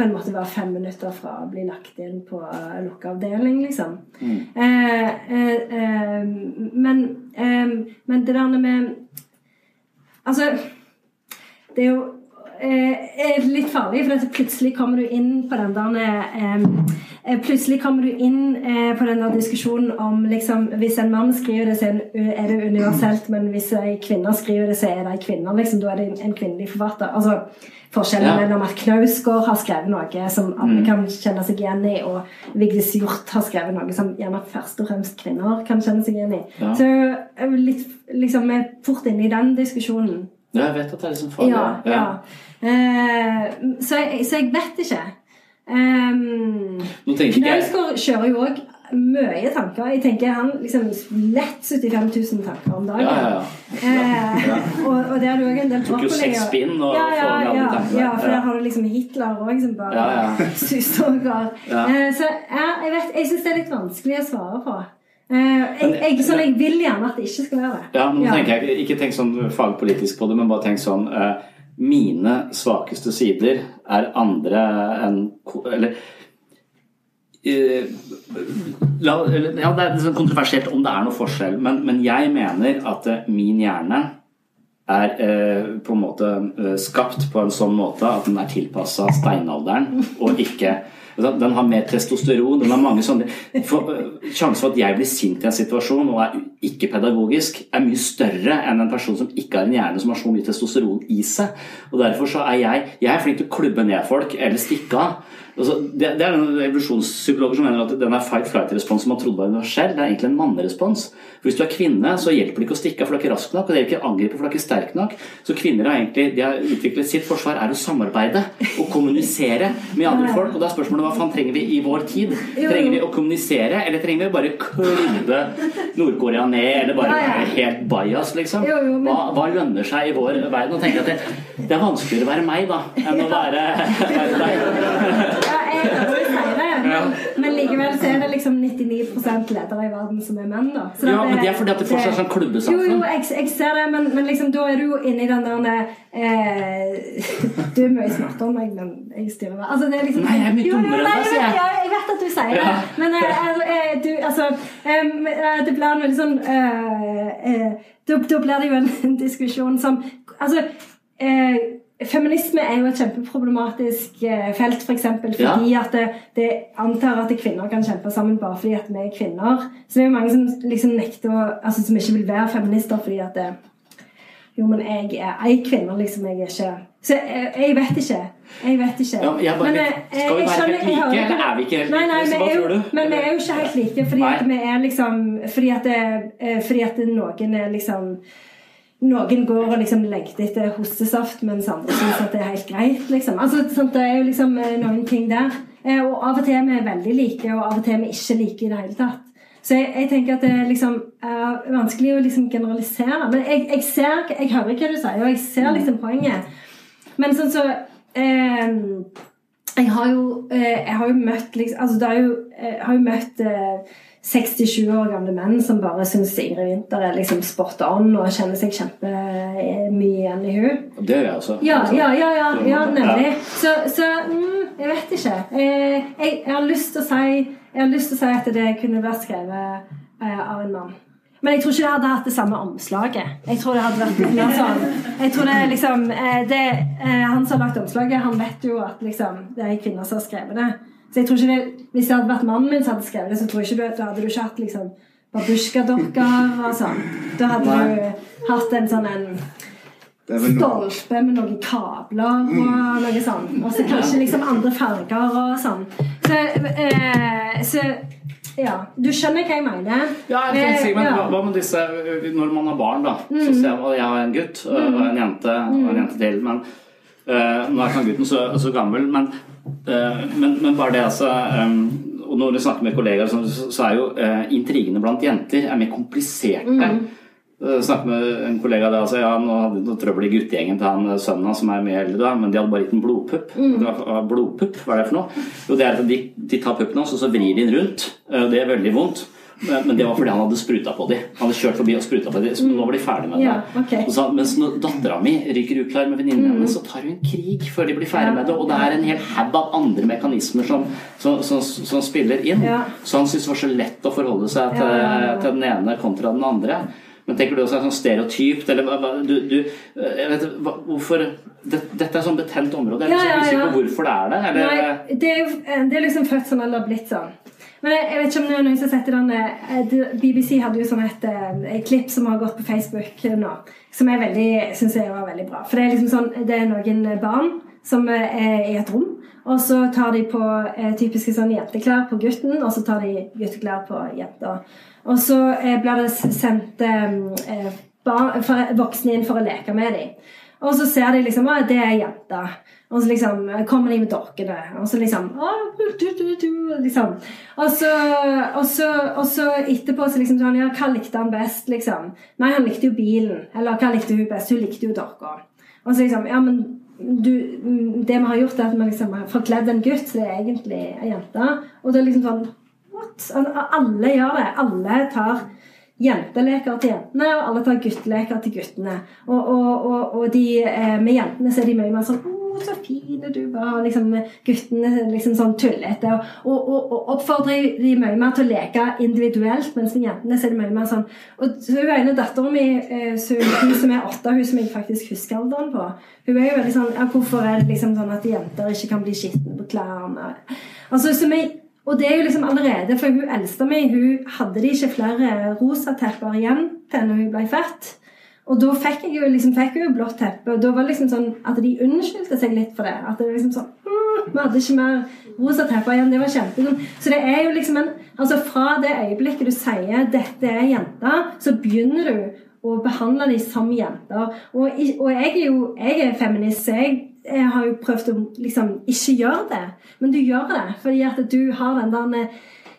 på en måte være fem minutter fra å bli lagt inn på uh, lukka avdeling, liksom. Eh, eh, eh, men, eh, men det der med Altså, det er jo eh, er litt farlig, for plutselig kommer du inn på den der eh, eh, Plutselig kommer du inn eh, på den der diskusjonen om liksom, Hvis en mann skriver det, så er det- er universelt, men hvis ei kvinne skriver det, så er det ei kvinne. Liksom, da er det en kvinnelig forfatter. Altså, Forskjellen Ja. mellom at Knausgård har skrevet noe som alle kan kjenne seg igjen i, og Vigdis Hjorth har skrevet noe som gjerne først og fremst kvinner kan kjenne seg igjen i. Ja. Så litt, liksom, vi er fort inne i den diskusjonen. Ja, jeg vet at det er liksom farlig. Ja, ja. Eh, så, jeg, så jeg vet ikke. Um, Knausgård kjører jo òg mye tanker. Jeg tenker han liksom lett 75 000 tanker om dagen. Ja, ja, ja. Eh, og, og der er det òg en del Tok jo brokkoli, seks spinn og ja, ja, ja, ja, for Ja. der har du liksom Hitler òg som bare Ja, ja. suste og går. Ja. Eh, så ja, jeg vet, jeg syns det er litt vanskelig å svare på. Uh, jeg, jeg, sånn, jeg vil gjerne at det ikke skal være det. Ja, men tenker jeg Ikke tenk sånn fagpolitisk på det, men bare tenk sånn eh, Mine svakeste sider er andre enn Eller Uh, la, ja, Det er liksom kontroversielt om det er noe forskjell, men, men jeg mener at eh, min hjerne er uh, på en måte uh, skapt på en sånn måte at den er tilpassa steinalderen, og ikke den har mer testosteron. den har mange sånne for, eh, Sjansen for at jeg blir sint i en situasjon og er ikke pedagogisk, er mye større enn en person som ikke har en hjerne som har så mye testosteron i seg. Og Derfor så er jeg jeg er flink til å klubbe ned folk eller stikke av. Altså, det, det er noen evolusjonspsykologer som mener at den er fight-flight-respons som man trodde var universell. Det er egentlig en mannerespons. Hvis du er kvinne, så hjelper det ikke å stikke av, for du er ikke rask nok. Og det hjelper ikke å angripe, for du er ikke sterk nok. Så kvinner har egentlig de har utviklet sitt forsvar er å samarbeide og kommunisere med andre folk. Og da er spørsmålet hva faen trenger vi i vår tid? Trenger vi å kommunisere, eller trenger vi bare klubbe Nord-Korea ned, eller bare være helt bajas, liksom? Hva, hva lønner seg i vår verden? Og tenker at det, det er vanskeligere å være meg, da, enn å være, være deg. Ja, men, likevel så er det liksom 99% ledere i verden som er menn, da. Så Ja, men det er fordi at det fortsatt er sånn klubbesamfunn. Jo, jo, jeg, jeg ser det, men, men liksom, da er du jo inne i den der eh, Du er mye smartere enn meg, men jeg styrer meg. Altså, det er liksom, Nei, jeg er mye dummere enn deg, sier vet- jeg. Ja, jeg vet at du sier Ja. det, men eh, altså, eh, du, altså eh, Det blir en veldig sånn eh, eh, da, da blir det jo en, en diskusjon som Altså eh, Feminisme er jo et kjempeproblematisk eh, felt, f.eks. fordi at det, det antar at kvinner kan kjempe sammen bare fordi at vi er kvinner. Så det er jo mange som liksom nekter å altså, Som ikke vil være feminister fordi at det, Jo, men jeg er ei kvinne, liksom. Jeg er ikke Så jeg, jeg vet ikke. Jeg vet ikke. Ja, jeg bare- Men, eh, skal vi være skjønner- helt jeg hører like, eller er vi ikke helt Nei, nei, like? Hva tror du? Men vi er jo ikke helt like, fordi at vi er liksom Fordi at, det, eh, fordi at noen er liksom noen går og liksom lengter etter hostesaft, mens andre syns at det er helt greit. liksom. Altså, sant, Det er jo liksom eh, noen ting der. Eh, Og av og til er vi veldig like, og av og til er vi ikke like i det hele tatt. Så jeg, jeg tenker at det liksom er vanskelig å liksom generalisere. Men jeg, jeg ser, jeg hører hva du sier, og jeg ser liksom poenget. Men sånn så eh, jeg har jo, eh, jeg har jo møtt liksom, altså det er jo, Jeg har jo møtt eh, 67 år gamle menn som bare syns Ingrid Winther er liksom spot on og kjenner seg kjempemye igjen i hun. Det er det, altså? Ja, ja, ja, ja, ja nemlig. Så, så mm, jeg vet ikke. Eh, jeg, jeg har lyst til å si Jeg har lyst til å si at det kunne vært skrevet eh, av en mann. Men jeg tror ikke det hadde hatt det samme omslaget. Jeg tror det hadde vært mer sånn Jeg tror det er liksom eh, det, Han som har lagt omslaget, han vet jo at liksom, det er en kvinne som har skrevet det. Så jeg tror ikke det, Hvis det hadde vært mannen min som hadde skrevet det, så tror jeg ikke du, da hadde du ikke hatt liksom babusjkadokker og sånn. Da hadde du hatt en sånn en stolpe med noen kabler og noe sånn. Og så kanskje liksom andre farger og sånn. Så, eh, så ja. Du skjønner hva jeg mener? Ja, jeg tenker, Sigmund, Eh, ja. Mm. hva med disse Når man har barn, da, så ser jeg jeg har en gutt og en jente og en jente til. Men Uh, nå er ikke han gutten så, så gammel, men, men, men bare det, altså Og når du snakker med kollegaer, så, så er jo øh, intrigene blant jenter er mer kompliserte. Mm. Jeg snakket med en kollega der, altså, ja, nå hadde de noe trøbbel i guttegjengen til han sønnen hans som er mye eldre, da, men de hadde bare gitt en blodpupp. Mm. Det var blodpupp, hva er det for noe? Jo, det er at de, de tar puppen hans, og så vrir de den rundt. Det er veldig vondt. Men men det var fordi han hadde spruta på dem. Han hadde kjørt forbi og spruta på dem, så nå var de ferdig med det. Ja, okay. Så, mens når dattera mi ryker uklar med venninnen hennes, så tar hun krig før de blir ferdig Ja. med det. Og det er en hel haug av andre mekanismer som, som, som, som spiller inn. Ja. Så han syntes det var så lett å forholde seg til, til den ene kontra den andre. Men tenker du også er sånn stereotypt, eller du, du jeg vet, Hvorfor det, Dette er sånn betent område. Jeg er Ja, ja, ja, usikker ja. på hvorfor det er det. Eller, Nei, det er jo det er liksom født sånn eller blitt sånn. Men jeg, vet ikke om det er noen som har sett den eh, BBC hadde jo sånn et, eh, et klipp som har gått på Facebook nå, som jeg veldig, synes jeg var veldig bra. For det er liksom sånn, det er noen barn som eh, er i et rom, og så tar de på eh, typiske sånn jenteklær på gutten, og så tar de gutteklær på jenta. Og så eh, blir det sendt eh, barn, voksne inn for å leke med dem. Og så ser de liksom at det er jenta. Og så liksom kommer de med dorkene. Og så liksom liksom. Og så, og så, etterpå så liksom sånn Ja, hva likte han best, liksom? Nei, han likte jo bilen. Eller hva likte hun best? Hun likte jo dorka. Og så liksom Ja, men du, det vi har gjort, er at vi liksom har forkledd en gutt til egentlig ei jente. Og det er liksom sånn What? Alle gjør det. Alle tar jenteleker til jentene, og alle tar gutteleker til guttene. Og, og, og, og de, eh, med jentene så er de mye mer sånn så fin du var.' Liksom, guttene liksom sånn tullete. Og, og, og, og oppfordrer de mye mer til å leke individuelt, mens med jentene så er det mye mer sånn Og så hun ene datteren mi, eh, hun som er åtte, hun som jeg faktisk husker alderen på, hun er jo veldig sånn ja, 'Hvorfor er det liksom sånn at jenter ikke kan bli skitne på klærne?' Altså, som jeg og det er jo liksom allerede, for hun eldste meg, hun hadde de ikke flere rosa rosatepper igjen til når hun ble født. Og da fikk jeg jo liksom, fikk jeg jo blått teppe, og da var det liksom sånn at de unnskyldte seg litt for det. At det var liksom sånn «Mm, Vi hadde ikke mer rosa teppe igjen. Det var kjempedumt. Så det er jo liksom en Altså fra det øyeblikket du sier 'dette er jenta', så begynner du å behandle dem som jenter. Og, og jeg er jo jeg er feminist, så jeg, jeg har jo prøvd å liksom ikke gjøre det. Men du gjør det fordi at du har den der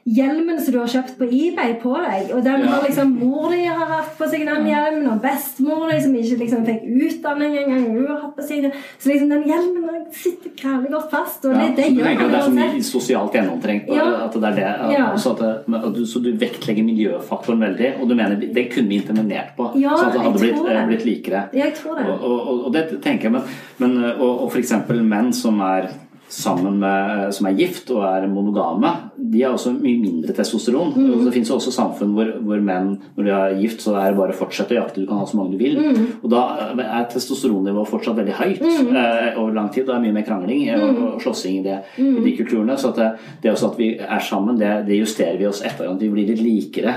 hjelmen som du har kjøpt på eBay på deg. Og den Ja. har liksom mor di har hatt på seg den hjelmen, og bestemor di som ikke liksom fikk utdanning engang, hun har hatt på seg den. Så liksom den hjelmen sitter grævlig godt fast. Og Ja, det, det gjør tenker at det er så mye sosialt gjennomtrengt? Ja. At det er det, Ja. så, det, så du vektlegger miljøfaktoren veldig, og du mener det kunne vi intervenert på? Ja, så at det hadde blitt, tror det. eh, blitt likere? Jeg tror det. Og, og, og, og det tenker jeg, men, men og, og f.eks. menn som er sammen med, som er gift og er monogame, de har også mye mindre testosteron. Mm. Og det finnes jo også samfunn hvor, hvor menn, når de er gift, så er det bare å fortsette å jakte. Du kan ha så mange du vil. Mm. Og da er testosteronnivået fortsatt veldig høyt eh, over lang tid. Det er mye mer krangling eh, Mm. og, og slåssing i, det, i de kulturene. Så det, det også at vi er sammen, det, det justerer vi oss etter. hverandre. vi blir litt likere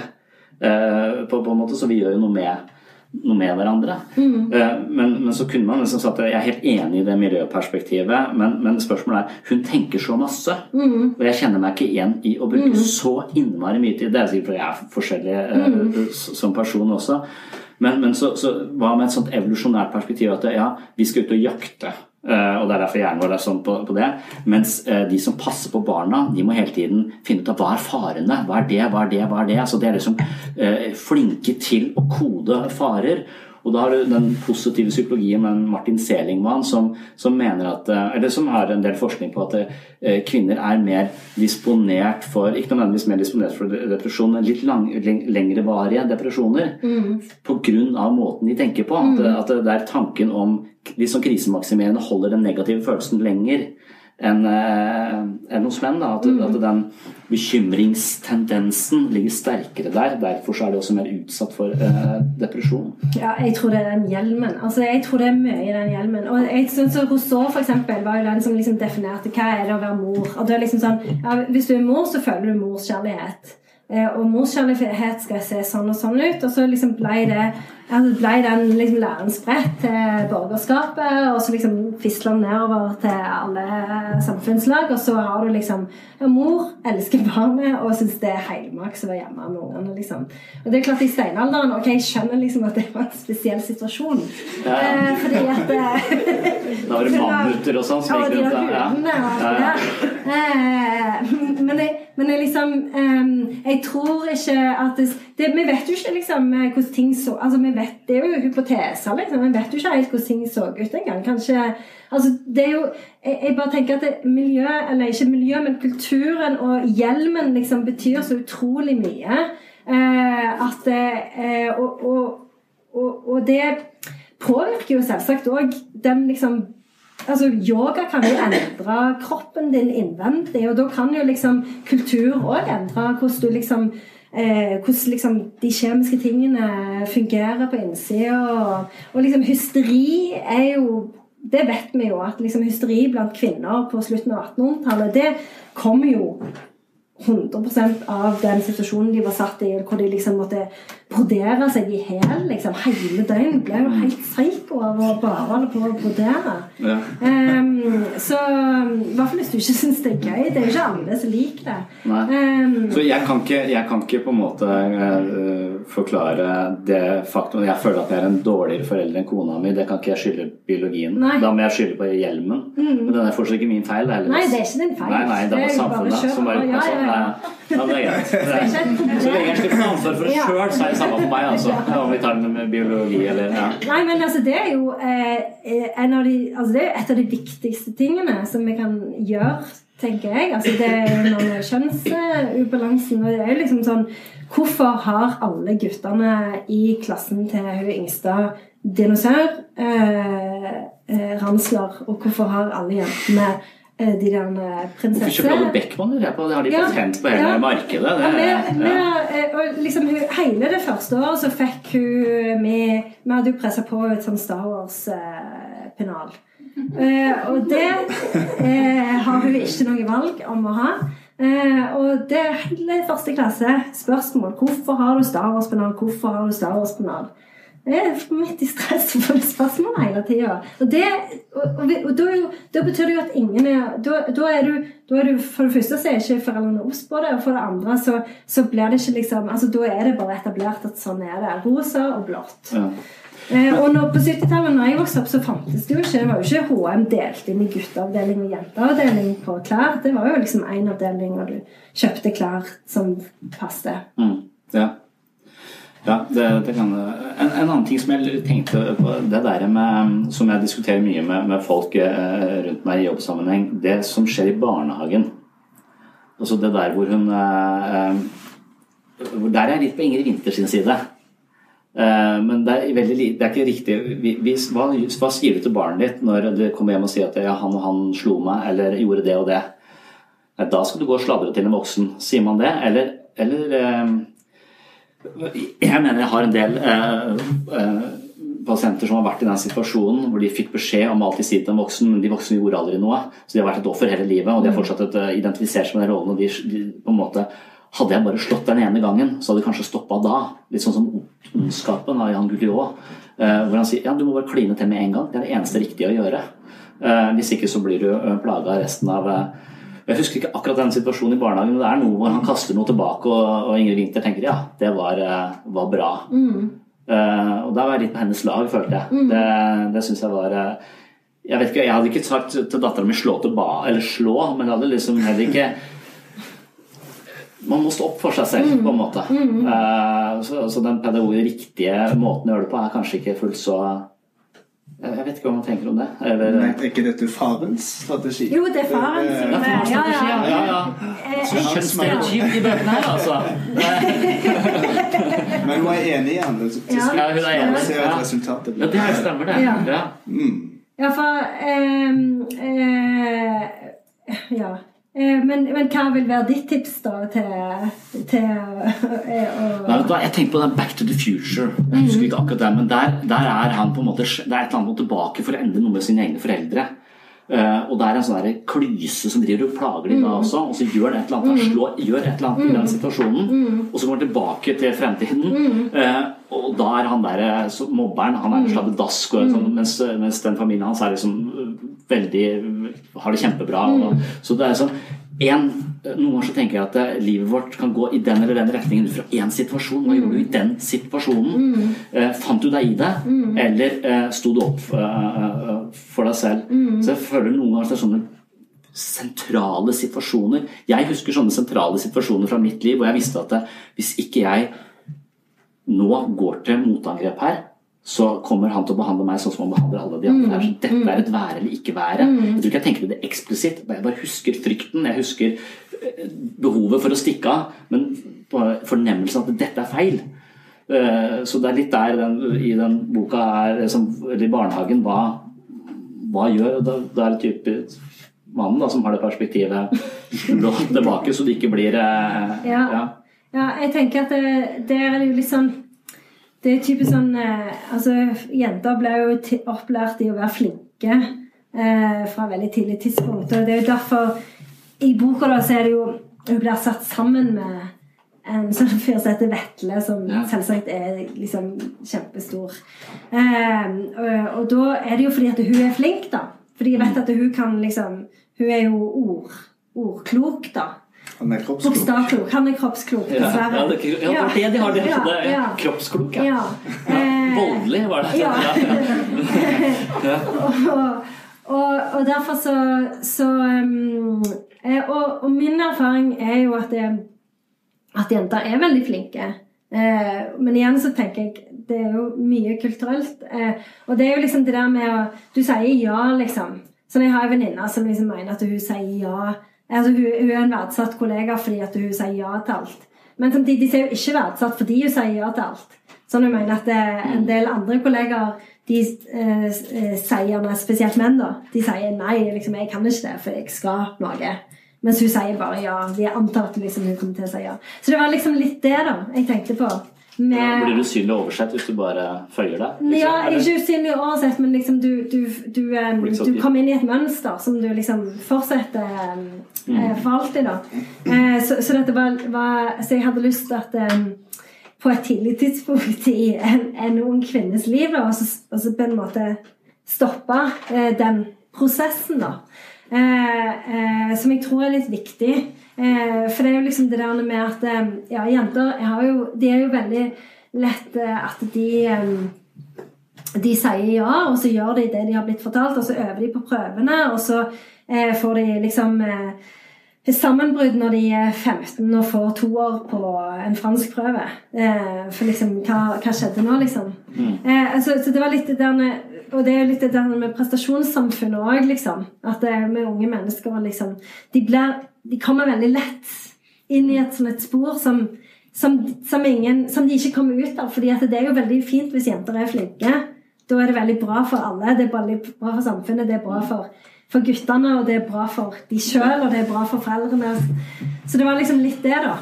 eh, på, på en måte. Så vi gjør jo noe med noe med hverandre. Mm. Men, men så kunne man liksom sagt at jeg er helt enig i det miljøperspektivet, men, men spørsmålet er hun tenker så masse. Og jeg kjenner meg ikke igjen i å bruke så innmari mye tid. Det er sikkert fordi jeg er forskjellig eh, som person også. Men, men så, så hva med et sånt evolusjonært perspektiv at ja, vi skal ut og jakte. Eh, og Det er derfor hjernen vår er sånn på, på det. Mens eh, de som passer på barna, de må hele tiden finne ut av hva er farene. Hva er det, hva er det, hva er det? Altså, de er liksom eh, flinke til å kode farer. Og da har du den positive psykologien med Martin Selingman som, som mener at eh, Eller som har en del forskning på at eh, kvinner er mer disponert for Ikke nødvendigvis mer disponert for depresjon, men litt lang, leng- lengrevarige depresjoner. På grunn av måten de tenker på. At, at det er tanken om de som krisemaksimerende holder den negative følelsen lenger enn en hos menn. At, at den bekymringstendensen ligger sterkere der. Derfor så er de også mer utsatt for eh, depresjon. Ja, jeg tror det er den hjelmen. Altså, jeg tror det er mye i den hjelmen. Og jeg synes at Rousseau for eksempel, var jo den som liksom definerte hva er det å være mor. Og det er liksom sånn, ja, Hvis du er mor, så føler du morskjærlighet. Eh, Og morskjærlighet skal se sånn og sånn ut. Og så liksom ble, det, det ble den liksom læren spredt til borgerskapet, og så liksom fisla den nedover til alle samfunnslag. Og så har du liksom ja, Mor elsker barnet og syns det er helmaks å være hjemme med ungene. liksom. Og det er klart I steinalderen ok, jeg skjønner liksom at det var en spesiell situasjon. Ja, ja. Eh, fordi at eh, Da var det mammuter og sånn som gikk de rundt der Ja. og Ja, ja. Eh, Men jeg, men jeg liksom eh, Jeg tror ikke at det, det, Vi vet jo ikke liksom eh, hvordan ting så altså vi vet, Det er jo hypoteser, liksom. Vi vet jo ikke helt hvordan ting så ut engang. Kanskje altså det er jo, jeg, jeg bare tenker at det, miljø, eller ikke miljø, men kulturen og hjelmen liksom betyr så utrolig mye. Eh, at, eh, og, og, og, og det påvirker jo selvsagt òg den liksom Altså, Yoga kan jo endre kroppen din innvendig, og da kan jo liksom kultur òg endre hvordan du liksom eh, hvordan liksom de kjemiske tingene fungerer på innsida. Og, og liksom hysteri er jo Det vet vi jo, at liksom hysteri blant kvinner på slutten av 1800-tallet, det kommer jo 100% av den situasjonen de var satt i, hvor de liksom måtte brodere seg i hæl liksom, hele døgnet. Ble jo helt psyko av å bare holde på å brodere. Ja. Um, så i hvert fall hvis du ikke syns det er gøy. Det er jo ikke alle som liker det. Um, Så jeg kan, ikke, jeg kan ikke på en måte uh, forklare det faktum Jeg føler at jeg er en dårligere forelder enn kona mi. Det kan ikke jeg skylde biologien. Nei. Da må jeg skylde på hjelmen. Men den er fortsatt ikke min feil. Nei, det er ikke din feil. Nei, nei, det er var bare samfunnet kjør som bare. Ja, ja, ja. Ja, det er greit. Det er så lenge jeg slipper å ta ansvar for det sjøl, så er det samme for meg. Altså. Om vi tar den med biologi eller ja. Nei, men altså, det er jo eh, en av de, altså, det er et av de viktigste tingene som vi kan gjøre, tenker jeg. Altså, det er jo noe med kjønnsubalansen. Og det er jo liksom sånn Hvorfor har alle guttene i klassen til hun yngste dinosaurransler? og hvorfor har alle jentene eh, de der Hvorfor kjøper alle Beckman? Det har de Ja. patent på hele Ja. markedet. Det, Ja, med, med, eh, og liksom, hele det første året så fikk hun med Vi hadde jo pressa på et sånn Star Wars-pennal. Eh, og det eh, har hun ikke noe valg om å ha. Eh, og det hele første klasse spørsmål. Hvorfor har du Star Wars-pennal? Hvorfor har du Star Wars-pennal? Det er midt i stress for spørsmål hele tida. Og, det, og, og, og da, da betyr det jo at ingen er da, da, er du, da er du For det første så er ikke foreldrene obs på det, og for det andre så, så blir det ikke liksom altså Da er det bare etablert at sånn er det. Rosa og blått. Ja. Eh, og når, på 70-tallet når jeg vokste opp, så fantes det jo ikke Det var jo ikke HM delt inn i gutteavdeling og jenteavdeling på klær. Det var jo liksom én avdeling, og du kjøpte klær som passet. Mm, ja. Ja, det, det kan en, en annen ting som jeg tenkte på, det der med, som jeg diskuterer mye med, med folk eh, rundt meg i jobbsammenheng, det som skjer i barnehagen. Altså det der hvor hun eh, eh, Der er jeg litt på Ingrid Winther sin side. Men det er, veldig, det er ikke riktig vi, vi, hva, hva sier du til barnet ditt når du kommer hjem og sier at ja, han og han slo meg, eller gjorde det og det? Da skal du gå og sladre til en voksen. Sier man det? Eller, eller Jeg mener jeg har en del eh, eh, pasienter som har vært i den situasjonen hvor de fikk beskjed om alt de sier til en voksen, men de voksne gjorde aldri noe. Så de har vært et offer hele livet, og de har fortsatt et, eh, identifisert seg med den rollen. og de, de på en måte hadde jeg bare slått den ene gangen, så hadde det kanskje stoppa da. Litt sånn som ondskapen av Jan Guillou. Eh, hvor han sier ja, du må bare kline til med en gang. Det er det eneste riktige å gjøre. Eh, hvis ikke så blir du plaga resten av Jeg husker ikke akkurat den situasjonen i barnehagen, men det er noe hvor han kaster noe tilbake, og, og Ingrid Winther tenker ja, det var, eh, var bra. Eh, og da var jeg litt på hennes lag, følte jeg. Det, det syns jeg var eh, Jeg vet ikke, jeg hadde ikke sagt til dattera mi slå tilbake, eller slå, men jeg hadde liksom heller ikke man må stå opp for seg selv, på en måte. Eh, så, så den pedagogisk riktige måten å gjøre det på er kanskje ikke fullt så Jeg vet ikke hva man tenker om det. Eller, Nei, er ikke dette farens strategi? Jo, det er faren Eh, ja, er ja, ja. ja, ja. Eh, Så kjønnsstereotyp i bøkene her, altså. Men hun er enig igjen. Til slutt Ja. Ja, hun er enig. ser Ja. at resultatet blir Ja, det her stemmer, det. Ja. Ja. Ja, for um, uh, Ja. Eh, men, men hva vil være ditt tips da til, til eh, å Nei, hva, jeg tenker på den Back to the Future. Jeg husker ikke akkurat det, men der, der er han på en måte Det er et eller annet tilbake for å endre noe med sine egne foreldre. Uh, og det er en sånn klyse som driver og plager dem da også. Og så gjør det et eller annet, mm. slår, gjør et eller annet i den situasjonen. Og så går han tilbake til fremtiden. Uh, og da er han der så mobberen Han er en slabbedask, og sånn, mens, mens den familien hans er liksom veldig Har det kjempebra. Og, så det er sånn en, noen ganger så tenker jeg at eh, livet vårt kan gå i den eller den retningen ut fra én situasjon. Hva gjorde du i den situasjonen? Eh, fant du deg i det, eller eh, sto du opp eh, for deg selv? Så jeg føler noen ganger det er sånne sentrale situasjoner. Jeg husker sånne sentrale situasjoner fra mitt liv hvor jeg visste at eh, hvis ikke jeg nå går til motangrep her, så kommer han til å behandle meg sånn som han behandler alle de andre. her. Så dette er et være eller ikke være. Jeg tror ikke jeg tenker det eksplisitt. Jeg bare husker frykten. Jeg husker eh, behovet for å stikke av. Men fornemmelsen av at dette er feil. Eh, Så det er litt der den, i den boka er, som, eller i barnehagen, hva, hva gjør og da er det type mannen da, som har det perspektivet slå tilbake, så det ikke blir Ja. ja. Ja, jeg tenker at det, det er jo litt sånn Det er typisk sånn eh, Altså, jenter ble jo opplært i å være flinke eh, fra veldig tidlig tidspunkt. Og det er jo derfor I boka da så er det jo Hun blir satt sammen med en sånn fyr som heter Vetle, som Ja. selvsagt er liksom kjempestor. Eh, og, og da er det jo fordi at hun er flink, da. Fordi jeg vet at hun kan liksom Hun er jo ord, ordklok, da. Han er kroppsklok. Bokstavklok. Han er kroppsklok, Ja, dessverre. ja, det, ja, det var det de har. Ja, er ja. Kroppsklok, ja. Ja. Eh, Voldelig var det. Ja. Ja. og, og, og derfor så, så um, eh, og, og min erfaring er jo at, det, at jenter er veldig flinke. Uh, men igjen så tenker jeg det er jo mye kulturelt. Uh, og det er jo liksom det der med å Du sier ja, liksom. Så jeg har en venninne som liksom mener at hun sier ja. Altså hun, hun er en verdsatt kollega fordi hun sier ja til alt. Men samtidig er hun ikke verdsatt fordi hun sier ja til alt. Sånn hun mener at det, en del andre kollegaer de eh, eh, sier gjerne, spesielt menn, da, de sier nei, liksom, jeg kan ikke det, for jeg skal noe. Mens hun sier bare ja. De antar at liksom, hun kommer til å si ja. Så det var liksom litt det da jeg tenkte på. Med, Blir du usynlig oversett hvis du bare føyer deg? liksom, ja, ikke usynlig oversett, men liksom du, du, du, du kommer inn i et mønster som du liksom fortsetter em, eh, for alltid, da. Eh, så, så dette var, var Så jeg hadde lyst til at på et tidlig tidspunkt i en, en ung kvinnes liv, da, og så, og så på en måte stoppe eh, den prosessen, da. Som jeg tror er litt viktig. Eh, for det er jo liksom det der med at eh, ja, jenter jo, de er jo veldig lett eh, at de eh, de sier ja, og så gjør de det de har blitt fortalt, og så øver de på prøvene, og så eh, får de liksom eh, sammenbrudd når de er 15 og får to år på en fransk prøve. Eh, for liksom, hva, hva skjedde nå, liksom? Eh, altså, så det var litt det der med og det er jo litt det der med prestasjonssamfunnet òg, liksom. At eh, med unge mennesker liksom De, blir, de kommer veldig lett inn i et sånt et spor som, som, som, ingen, som de ikke kommer ut av. fordi det er jo veldig fint hvis jenter er flinke. Da er det veldig bra for alle. Det er veldig bra for samfunnet, det er bra for, for guttene, og det er bra for de sjøl, og det er bra for foreldrene. Så det var liksom litt det, da.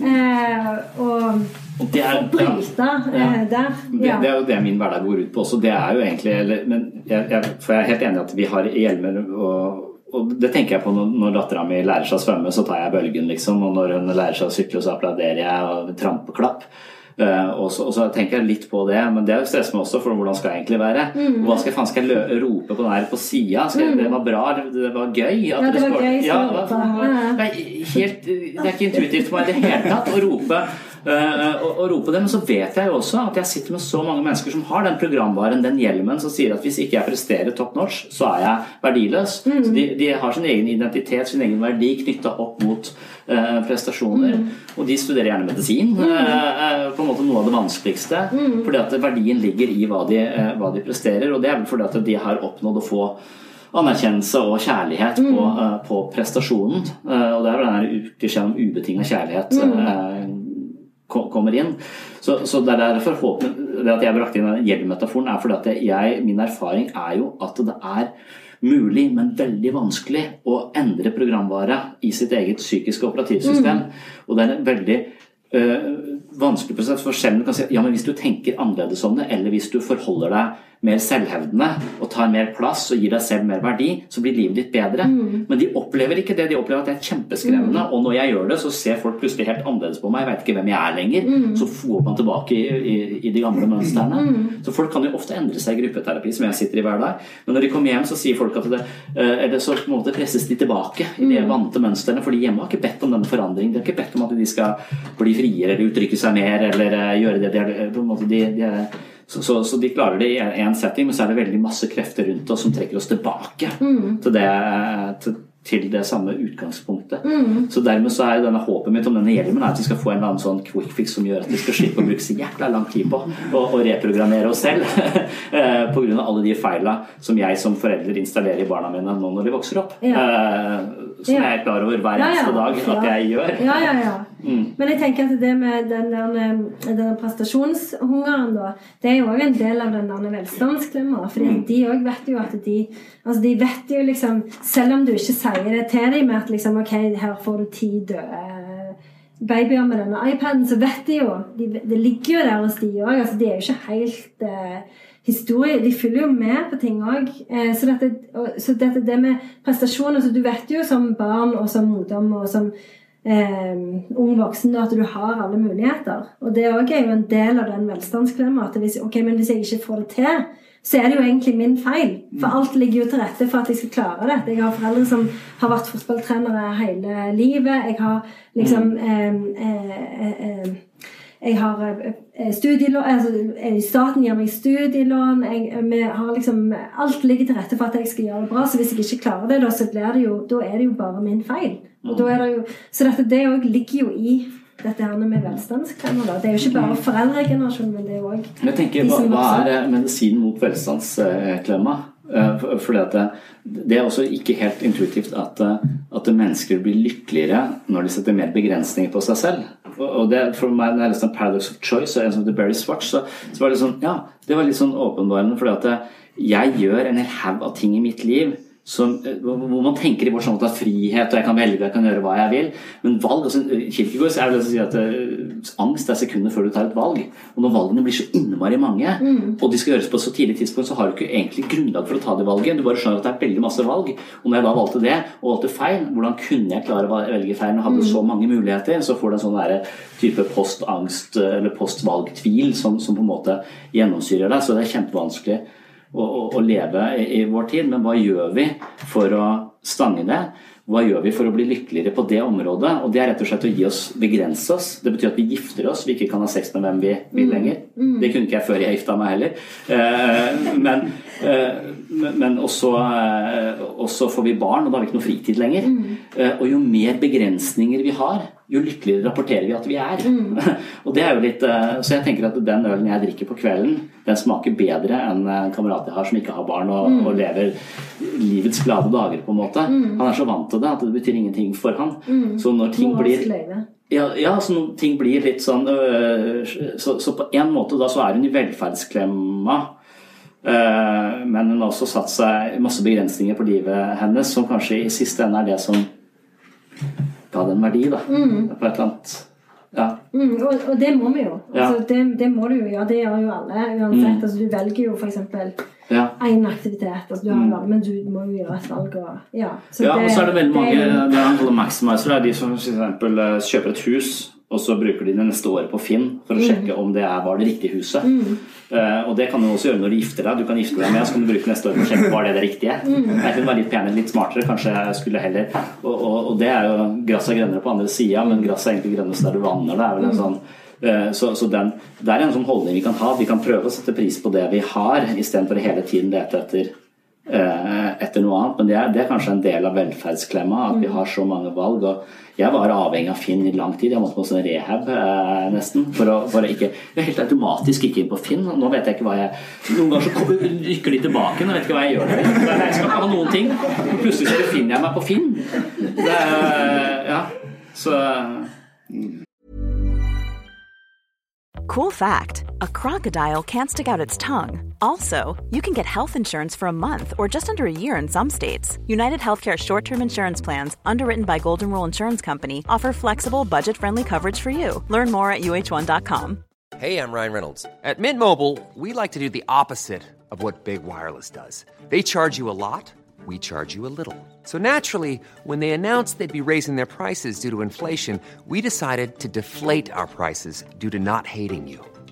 Eh, og Og det er- bryte eh, Ja. der. Det, Ja. det er jo det min hverdag går ut på også. Det er jo egentlig eller, Men jeg, jeg, for jeg er helt enig i at vi har hjelmer og og det tenker jeg på når, når dattera mi lærer seg å svømme, så tar jeg bølgen, liksom. Og når hun lærer seg å sykle, så applauderer jeg og trampeklapp. Eh, og, så, og så tenker jeg litt på det, men det stresser meg også, for hvordan skal jeg egentlig være? Mm. Hva skal, faen skal jeg rope på den her på sida? Det var bra, det var gøy. at Ja, det var gøy, Ja, hva ropa. faen, Ja. det, er helt, det er ikke intuitivt for meg i det hele tatt å rope eh, og å rope det, men så vet jeg jo også at jeg sitter med så mange mennesker som har den programvaren, den hjelmen, som sier at hvis ikke jeg presterer top notch, så er jeg verdiløs. Så de, de har sin egen identitet, sin egen verdi knytta opp mot uh, prestasjoner. Og de studerer gjerne medisin, eh, eh, på en måte noe av det vanskeligste, fordi at verdien ligger i hva de, uh, hva de presterer, og det er vel fordi at de har oppnådd å få anerkjennelse og kjærlighet på, uh, på prestasjonen. Uh, og det er vel den klisjeen om ubetinga kjærlighet mm. Kommer inn. Så, så det er derfor håpet, det at jeg brakte inn den gjeldmetaforen, er fordi at jeg, min erfaring er jo at det er mulig, men veldig vanskelig å endre programvare i sitt eget psykiske operativsystem. Og det er en veldig øh, vanskelig prosess. For selv om du kan si ja, men hvis du tenker annerledes om det, eller hvis du forholder deg mer selvhevdende og tar mer plass og gir deg selv mer verdi, så blir livet ditt bedre. Men de opplever ikke det. De opplever at det er kjempeskremmende. Og når jeg gjør det, så ser folk plutselig helt annerledes på meg. Jeg vet ikke hvem jeg er lenger. Så får man tilbake i, i, i de gamle mønstrene. Så folk kan jo ofte endre seg i gruppeterapi, som jeg sitter i hver dag. Men når de kommer hjem, så sier folk at det, eh, eller så på en måte presses de tilbake i de vante mønstrene. For de hjemme har ikke bedt om denne forandringen. De har ikke bedt om at de skal bli friere eller uttrykke seg mer eller eh, gjøre det de er på en måte de, de så, så, så de klarer det i én setting, men så er det veldig masse krefter rundt oss som trekker oss tilbake til, det, til, til det samme utgangspunktet. Så dermed så er denne håpet mitt om denne hjelmen er at vi skal få en eller annen sånn quick fix som gjør at vi skal slippe å bruke så jækla lang tid på å, reprogrammere oss selv eh, pga. alle de feila som jeg som forelder installerer i barna mine nå når de vokser opp. Ja. Eh, som jeg er klar over hver Ja, ja. dag at jeg gjør. Ja, ja, ja. Mm. Men jeg tenker at det med den der, den denne prestasjonshungeren, da, det er jo òg en del av den der velstandsklemma. fordi Mm. de òg vet jo at de Altså, de vet jo liksom Selv om du ikke sier det til dem med at liksom Ok, her får du ti døde babyer med denne iPaden, så vet de jo de, Det ligger jo der hos de òg. Altså, de er jo ikke helt eh, historie. De følger jo med på ting òg. Eh, så dette, og- så dette det med prestasjoner så Du vet jo som barn og som ungdom og som eh, ung voksen at du har alle muligheter. Og det òg er jo en del av den velstandsklemma. At hvis, okay, men hvis jeg ikke får det til, så er det jo egentlig min feil. For alt ligger jo til rette for at jeg skal klare det. Jeg har foreldre som har vært fotballtrenere hele livet. Jeg har liksom eh, eh, jeg har eh, studielån altså, eh, Staten gir meg studielån. Jeg, liksom, alt ligger til rette for at jeg skal gjøre det bra. Så hvis jeg ikke klarer det, da, så det jo, da er det jo bare min feil. Og da er det jo, så dette, det òg ligger jo i dette her med velstandsklemmer. Det er jo ikke bare foreldregenerasjonen, men det er òg jeg tenker, hva, hva er eh, medisinen mot velstandsklemma? Eh, for- Fordi at det, er også ikke helt intuitivt at, eh, at mennesker blir lykkeligere når de setter mer begrensninger på seg selv. Og- det, for meg, når jeg leste Paradox of Choice og en som heter Barry Swatch, så, så var det sånn, ja, det var litt sånn åpenbarende. at eh, jeg gjør en hel haug av ting i mitt liv som, eh, hvor man tenker i vårt sånn at frihet, og jeg kan velge, jeg kan gjøre hva jeg vil. Men valg, altså Kirkegård så er det å si at eh, angst er sekundet før du tar et valg. Og når valgene blir så innmari mange, og de skal gjøres på et så tidlig tidspunkt, så har du ikke egentlig grunnlag for å ta det valget. Du bare skjønner at det er veldig masse valg. Og når jeg da valgte det, og valgte feil, hvordan kunne jeg klare å velge feil når jeg hadde så mange muligheter? Så får du en sånn der type postangst eller postvalgtvil som, som på en måte gjennomsyrer deg. Så det er kjempevanskelig å, å, å leve i, i vår tid. Men hva gjør vi for å stange det? Hva gjør vi for å bli lykkeligere på det området? Og det er rett og slett å gi oss, begrense oss. Det betyr at vi gifter oss, vi ikke kan ha sex med hvem vi vil lenger. Det kunne ikke jeg før jeg gifta meg heller. Eh, men, eh, men også, eh, også får vi barn, og da har vi ikke noe fritid lenger. Eh, og jo mer begrensninger vi har, jo lykkeligere rapporterer vi at vi er. og det er jo litt, eh, Så jeg tenker at den ølen jeg drikker på kvelden, den smaker bedre enn en kamerat jeg har som ikke har barn og, og lever livets glade dager, på en måte. Han er så vant til det at det betyr ingenting for han. Så når ting blir ja, ja, så når ting blir litt sånn øh, så, så på en måte da så er hun i velferdsklemma. Øh, men hun har også satt seg masse begrensninger på livet hennes, som kanskje i siste ende er det som ga det en verdi, da. På et eller annet Ja. Mm, og, og det må vi jo. Ja. Altså, det, det må du jo gjøre. Det gjør jo alle uansett. Altså, du velger jo f.eks. Ja. én aktivitet, altså, du har valg, men du må jo gjøre et valg. Og, ja. ja, og så er det veldig mange det er- det er de som for eksempel eh, kjøper et hus, og så bruker de det neste året på Finn for å sjekke om det er, var det riktige huset. Eh, og det kan du også gjøre når du gifter deg. Du kan gifte deg med, så kan du bruke neste år for å sjekke var det det riktige. Jeg kunne være litt penere, litt smartere, kanskje jeg skulle heller Og, og, og det er jo gresset er grønnere på andre sida, men gresset er egentlig grønnest der du vanner det. er vel en sånn eh, så, så den, Det er en sånn holdning vi kan ha. Vi kan prøve å sette pris på det vi har, istedenfor hele tiden lete etter etter noe annet, men det er, det er kanskje en del av velferdsklemma at vi har så mange valg. og Jeg var avhengig av Finn i lang tid. Jeg måtte på sånn rehab eh, nesten. For å, for å ikke Jeg helt automatisk gikk inn på Finn. Nå vet jeg ikke hva jeg Noen ganger så kommer- rykker de tilbake. Nå vet jeg ikke hva jeg gjør. det. Jeg skal ikke ha noen ting. Plutselig så befinner jeg meg på Finn. Det ja, så Cool fact a crocodile can't stick out its tongue. Also, you can get health insurance for a month or just under a year in some states. United Healthcare short term insurance plans, underwritten by Golden Rule Insurance Company, offer flexible, budget friendly coverage for you. Learn more at uh1.com. Hey, I'm Ryan Reynolds. At Mint Mobile, we like to do the opposite of what Big Wireless does. They charge you a lot, we charge you a little. So naturally, when they announced they'd be raising their prices due to inflation, we decided to deflate our prices due to not hating you.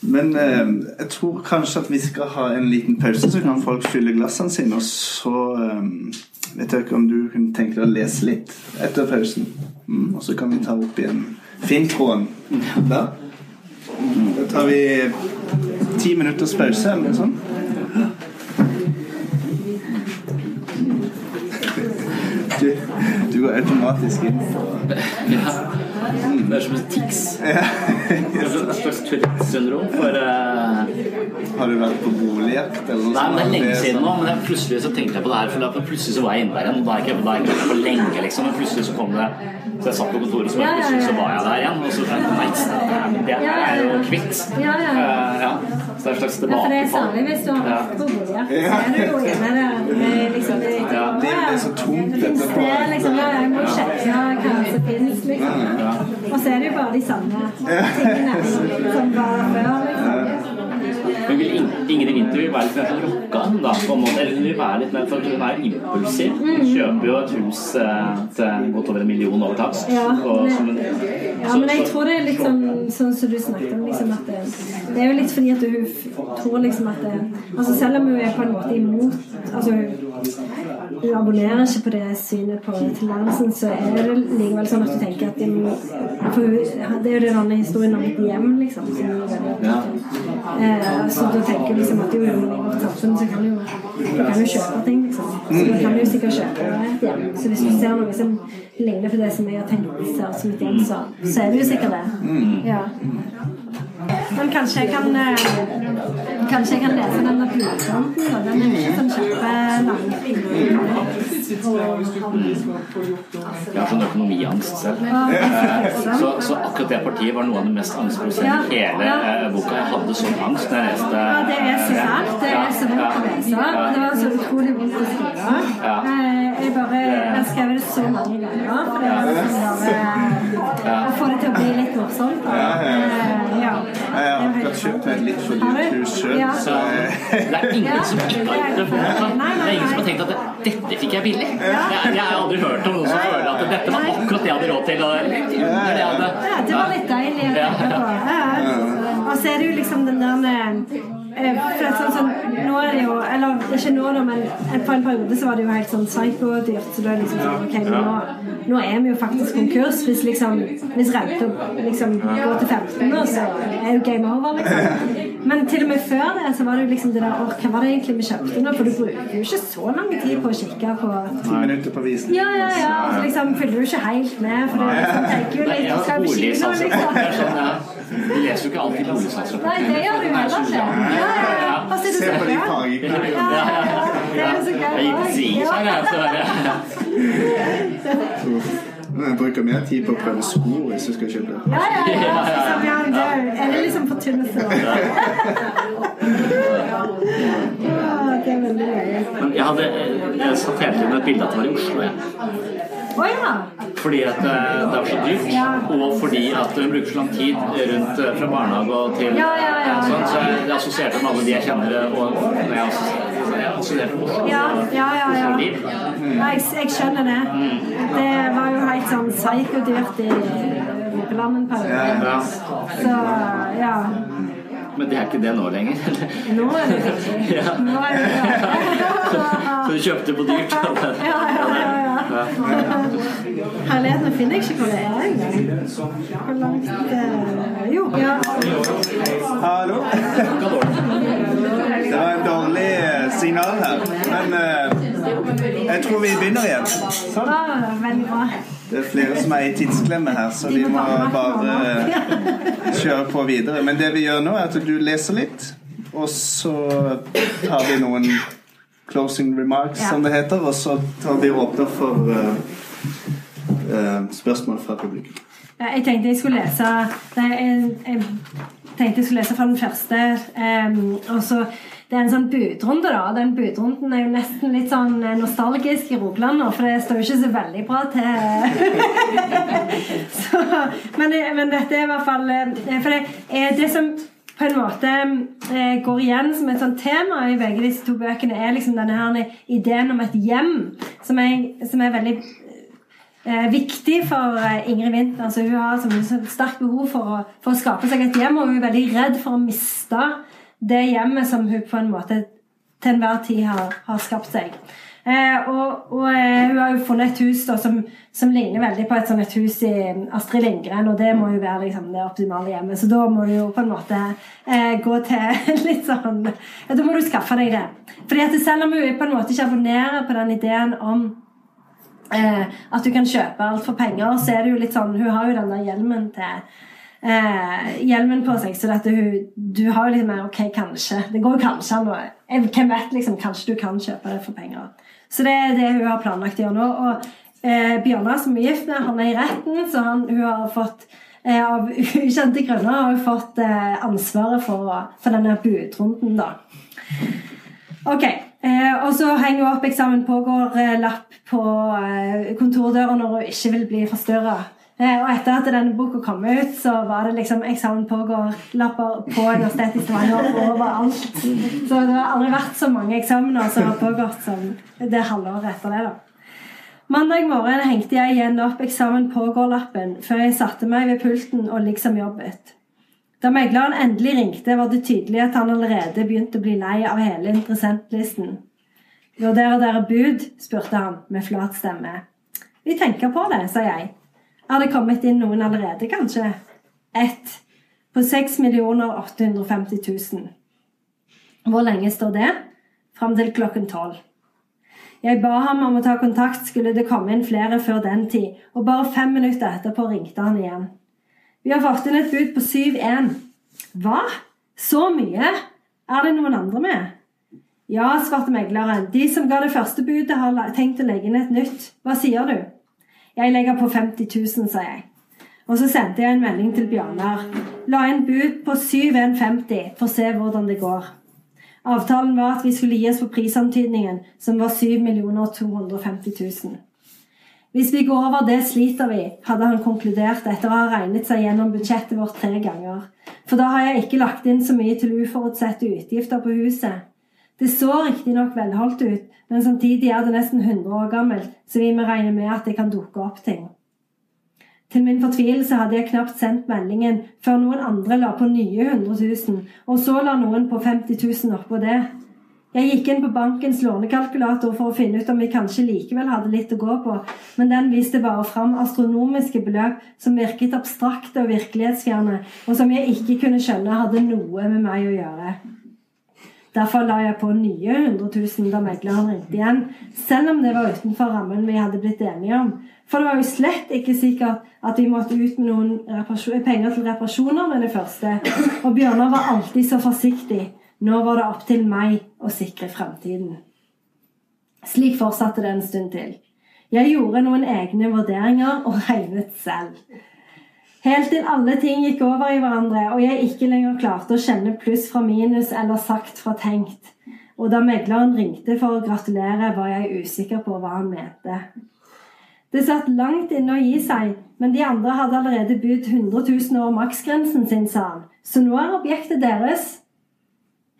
Men eh, jeg tror kanskje at vi skal ha en liten pause, så kan folk fylle glassene sine. Og så eh, vet jeg ikke om du kunne tenke deg å lese litt etter pausen. Mm, og så kan vi ta opp igjen fintroen der. Da tar vi ti minutters pause, eller noe sånt. Du, du går automatisk inn på Det er som et tics. Er et slags Tourettes-syndrom for uh... Har du vært på boligjakt eller noe Nei, men det er lenge siden nå. Men plutselig så tenkte jeg på det her. For plutselig så var jeg inne der igjen. Og da har jeg ikke vært der på lenge, liksom. Men plutselig så kom det Så jeg satt på kontoret, så, Ja, ja, ja. plutselig så var jeg der igjen. Og så tenkte jeg nei, det Ja, ja, er jo kvitt. Ja, ja. Ja. Så det er en slags Ja, for det er tilbakefall. særlig hvis du har vært på bordet så er du jo inne der liksom det, Ja. Det er så tungt Det finnes etterpå. det, liksom, ja, jeg må sjekke hva som finnes, liksom. Og så er det jo bare de samme tingene som var før, liksom. Vil Ing- Ingrid Winther vil være litt mer sånn rocka, da, på en måte. Eller hun vil være litt mer, for hun er impulsiv. Hun Mm. kjøper jo et hus eh, til godt over en million over takst. Ja, men- Ja, men jeg tror det er litt sånn, sånn som du snakket om, liksom at det, det er jo litt fordi at hun tror liksom at det, Altså selv om hun er på en måte imot Altså hun, hun abonnerer ikke på det synet på tilværelsen, så er det likevel sånn at du tenker at det, For det er jo den andre historien om et hjem, liksom. Er av. Eh, så da tenker du liksom at jo, jo, i vårt samfunn så kan du jo du kan jo kjøpe ting, liksom. Så da kan du jo sikkert kjøpe et hjem. Så hvis du ser noe som ligner på det som jeg har tenkt ser ut som et hjem, så, så er det jo sikkert det. Ja. Men kanskje jeg kan eh, Kanskje jeg kan lese den. Den er ikke sånn kjempelang. Jeg har sånn økonomiangst selv. Så, så akkurat det partiet var noe av det mest angstproduserende i Ja, hele ja. eh, boka. Jeg hadde sånn angst når jeg leste Ja, det er så sært. Det er så vondt å lese. Og det var så utrolig vondt å skrive. Eh, Jeg bare jeg skrev det så mange ganger. For liksom å få det til å bli litt morsomt. Akkurat et litt for dyrt hus sjøl, Ja. så eh, Det er ingen som ikke har gjort det. før. Det er ingen som har tenkt at dette fikk jeg billig. Jeg, jeg har aldri hørt om noen som føler at dette var akkurat det jeg hadde råd til. Og det, det, det jeg hadde. Ja, det var litt deilig å tenke på. Ja. Og så er det jo liksom den der med for det er sånn, sånn, nå er det jo Eller ikke nå, da, men på en periode så var det jo helt sånn psyko-dyrt. Så da er det liksom sånn Ok, nå, nå er vi jo faktisk konkurs. Hvis liksom Hvis renta liksom går til 15 nå, så er jo game over, liksom. Men til og med før det så var det jo liksom det der Åh, hva var det egentlig vi kjøpte nå? For du bruker jo ikke så lang tid på å kikke på ti minutter på visning. ja, ja, ja. Og så liksom fyller du ikke helt med, for du liksom tenker jo litt Skal vi kino, boligsalgsrapport. Det er liksom. sånn. Du leser jo ikke alltid boligsalgsrapport. Nei, det gjør du heller ikke. Ja, ja, ja. Det Se på de fargene. Ja, ja, ja. Det er jo så Jeg gikk gøy. sies her, jeg. Jeg bruker mer tid på å prøve sko hvis du skal kjøpe. Ja, ja, ja. Liksom, ja, det er- er det liksom for tynne Ja, det er veldig gøy. Men jeg, hadde, jeg satt hele tiden et bilde at det var i Oslo. Jeg. Ja. Fordi at eh, det var så dyrt, Ja. og fordi at hun bruker så lang tid rundt eh, fra barnehage og til Ja, ja, ja. Sånn, så jeg jeg assosierte med alle de jeg kjenner, og og jeg assosierte, Ja, ja, ja. ja. Jeg, jeg skjønner det. Det var jo helt sånn psykodyrt i Rogaland en periode. Ja. Så ja. Men det er ikke det nå lenger. Nå er det riktig. Ja. Nå er det Så du kjøpte på dyrt? Ja, ja, ja. ja. Herligheten finner jeg ikke hvor det er engang. Hvor langt eh, Jo, ja. Hallo? Det var en dårlig eh, signal her, men uh, jeg tror vi begynner igjen. Sånn. Det er flere som er i tidsklemme her, så vi må bare uh, kjøre på videre. Men det vi gjør nå, er at du leser litt, og så tar vi noen closing remarks, som det heter, og så tar vi åpner for uh, spørsmål fra publikum. Jeg tenkte jeg skulle lese Det er, en- en- tenkte jeg skulle lese fra den første. Um, og så Det er en sånn budrunde, da. Den budrunden er jo nesten litt sånn nostalgisk i Rogaland nå, for det står jo ikke så veldig bra til. så, men, men, dette er i hvert fall For det, er det som på en måte eh, går igjen som et sånt tema i begge disse to bøkene, er liksom denne her ideen om et hjem, som er, som er veldig eh, viktig for eh, Ingrid Winther. Altså, hun har et sterkt behov for å, for å, skape seg et hjem, og hun er veldig redd for å miste det hjemmet som hun på en måte til enhver tid har, har skapt seg. Eh, og, og eh, hun har jo funnet et hus da, som, som, ligner veldig på et sånt et hus i Astrid Lindgren, og det må jo være liksom, det optimale hjemmet. Så da må du jo på en måte eh, gå til litt sånn Da må du skaffe deg det. Fordi at selv om hun på en måte ikke abonnerer på den ideen om eh, at du kan kjøpe alt for penger, så er det jo litt sånn Hun har jo denne hjelmen til eh, hjelmen på seg, så dette, hun, du har jo litt mer Ok, kanskje. Det går jo kanskje an. Hvem vet, liksom. Kanskje du kan kjøpe det for penger. Så det er det hun har planlagt å gjøre nå. Og eh, Bjørnar som er gift med, han er i retten, så han, hun har fått eh, av ukjente grunner har hun fått eh, ansvaret for, for denne budrunden, da. Ok. Eh, og så henger hun opp eksamen pågår-lapp eh, på eh, kontordøra når hun ikke vil bli forstyrra. Eh, og etter at denne boka kom ut, så var det liksom eksamen pågår-lapper på Universitetet i Stavanger overalt. Så det har aldri vært så mange eksamener som har pågått som det halvåret etter det. da. Mandag morgen hengte jeg igjen opp eksamen pågår-lappen før jeg satte meg ved pulten og liksom jobbet. Da megleren endelig ringte, var det tydelig at han allerede begynte å bli lei av hele interessentlisten. Vurderer dere bud? spurte han med flat stemme. Vi tenker på det, sa jeg. Er det kommet inn noen allerede, kanskje? Ett. På 6 850 000. Hvor lenge står det? Fram til klokken tolv. Jeg ba ham om å ta kontakt, skulle det komme inn flere før den tid, og bare fem minutter etterpå ringte han igjen. Vi har fått inn et bud på 7-1. Hva? Så mye? Er det noen andre med? Ja, svarte megleren. De som ga det første budet, har tenkt å legge inn et nytt. Hva sier du? Jeg legger på 50 000, sa jeg. Og så sendte jeg en melding til Bjørnar. La inn bud på 7150 for å se hvordan det går. Avtalen var at vi skulle gi oss på prisantydningen, som var 7 250 000. Hvis vi går over det, sliter vi, hadde han konkludert etter å ha regnet seg gjennom budsjettet vårt tre ganger. For da har jeg ikke lagt inn så mye til uforutsette utgifter på huset. Det så riktignok velholdt ut, men samtidig er det nesten 100 år gammelt, så vi må regne med at det kan dukke opp ting. Til min fortvilelse hadde jeg knapt sendt meldingen før noen andre la på nye 100 000, og så la noen på 50 000 oppå det. Jeg gikk inn på bankens lånekalkulator for å finne ut om vi kanskje likevel hadde litt å gå på, men den viste bare fram astronomiske beløp som virket abstrakte og virkelighetsfjerne, og som jeg ikke kunne skjønne hadde noe med meg å gjøre. Derfor la jeg på nye 100 000 da megleren ringte igjen, selv om det var utenfor rammen vi hadde blitt enige om. For det var jo slett ikke sikkert at vi måtte ut med noen penger til reparasjoner med det første. Og Bjørnar var alltid så forsiktig. Nå var det opp til meg å sikre fremtiden. Slik fortsatte det en stund til. Jeg gjorde noen egne vurderinger og regnet selv. Helt til alle ting gikk over i hverandre, og jeg ikke lenger klarte å kjenne pluss fra minus eller sagt fra tenkt. Og da megleren ringte for å gratulere, var jeg usikker på hva han mente. Det satt langt inne å gi seg, men de andre hadde allerede budt 100 000 over maksgrensen sin, sa han. Så nå er objektet deres.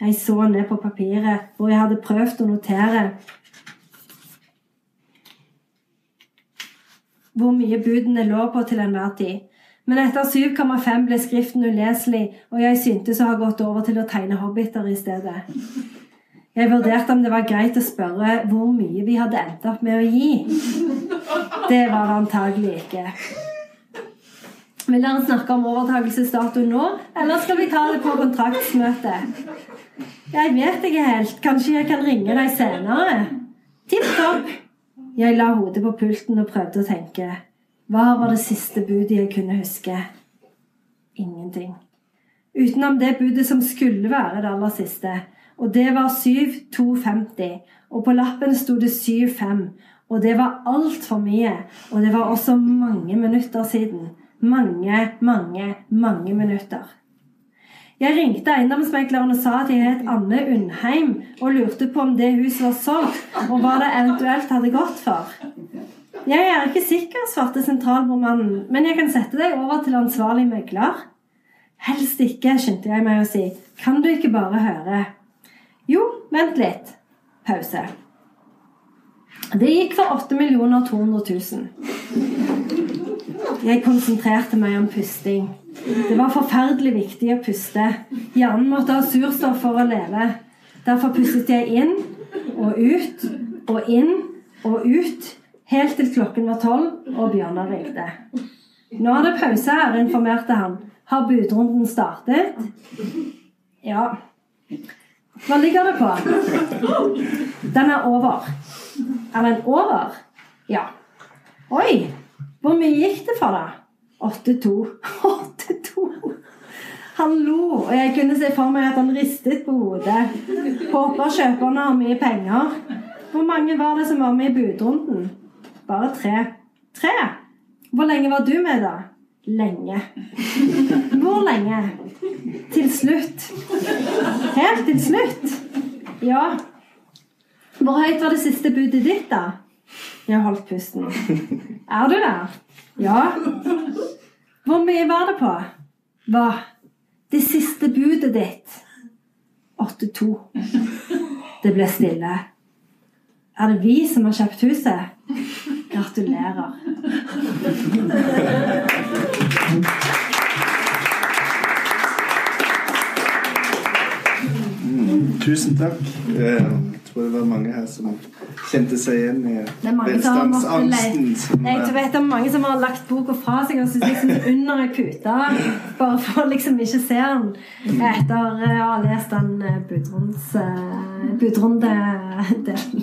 Jeg så ned på papiret hvor jeg hadde prøvd å notere hvor mye budene lå på til enhver tid. Men etter 7,5 ble skriften uleselig, og jeg syntes å ha gått over til å tegne hobbiter i stedet. Jeg vurderte om det var greit å spørre hvor mye vi hadde endt opp med å gi. Det var det antagelig ikke. Vil dere snakke om overtakelsesdato nå, eller skal vi ta det på kontraktsmøte? Jeg vet ikke helt. Kanskje jeg kan ringe deg senere? Tipp topp. Jeg la hodet på pulten og prøvde å tenke. Hva var det siste budet jeg kunne huske? Ingenting. Utenom det budet som skulle være det aller siste. Og det var 7250. Og på lappen sto det 75. Og det var altfor mye. Og det var også mange minutter siden. Mange, mange, mange minutter. Jeg ringte eiendomsmegleren og sa at jeg het Anne Undheim og lurte på om det huset var solgt, og hva det eventuelt hadde gått for. Jeg er ikke sikker, svarte sentralbordmannen, men jeg kan sette deg over til ansvarlig megler. Helst ikke, skyndte jeg meg å si. Kan du ikke bare høre? Jo, vent litt. Pause. Det gikk for 8 200 000. Jeg konsentrerte meg om pusting. Det var forferdelig viktig å puste. Hjernen måtte ha surstoff for å leve. Derfor pustet jeg inn og ut og inn og ut helt til klokken var tolv og Bjørnar ringte. Nå er det pause her, informerte han. Har budrunden startet? Ja. Hva ligger det på? Den er over. Er den over? Ja. Oi! Hvor mye gikk det for, da? 8-2. 8-2! Han lo, og jeg kunne se for meg at han ristet på hodet. Håper kjøperne har mye penger. Hvor mange var det som var med i budrunden? Bare tre. Tre? Hvor lenge var du med, da? Lenge. Hvor lenge? Til slutt. Helt til slutt? Ja. Hvor høyt var det siste budet ditt, da? Jeg holdt pusten. Er du der? Ja. Hvor mye var det på? Hva? Det siste budet ditt. 8-2. Det ble stille. Er det vi som har kjøpt huset? Gratulerer. Tusen takk. Tror det var mange her som kjente seg igjen i velstandsangsten. Jeg vet det er mange som har lagt boka fra seg og syns liksom under ei pute. Bare for liksom ikke se den etter eh, å ha lest den eh, eh, budrundedelen.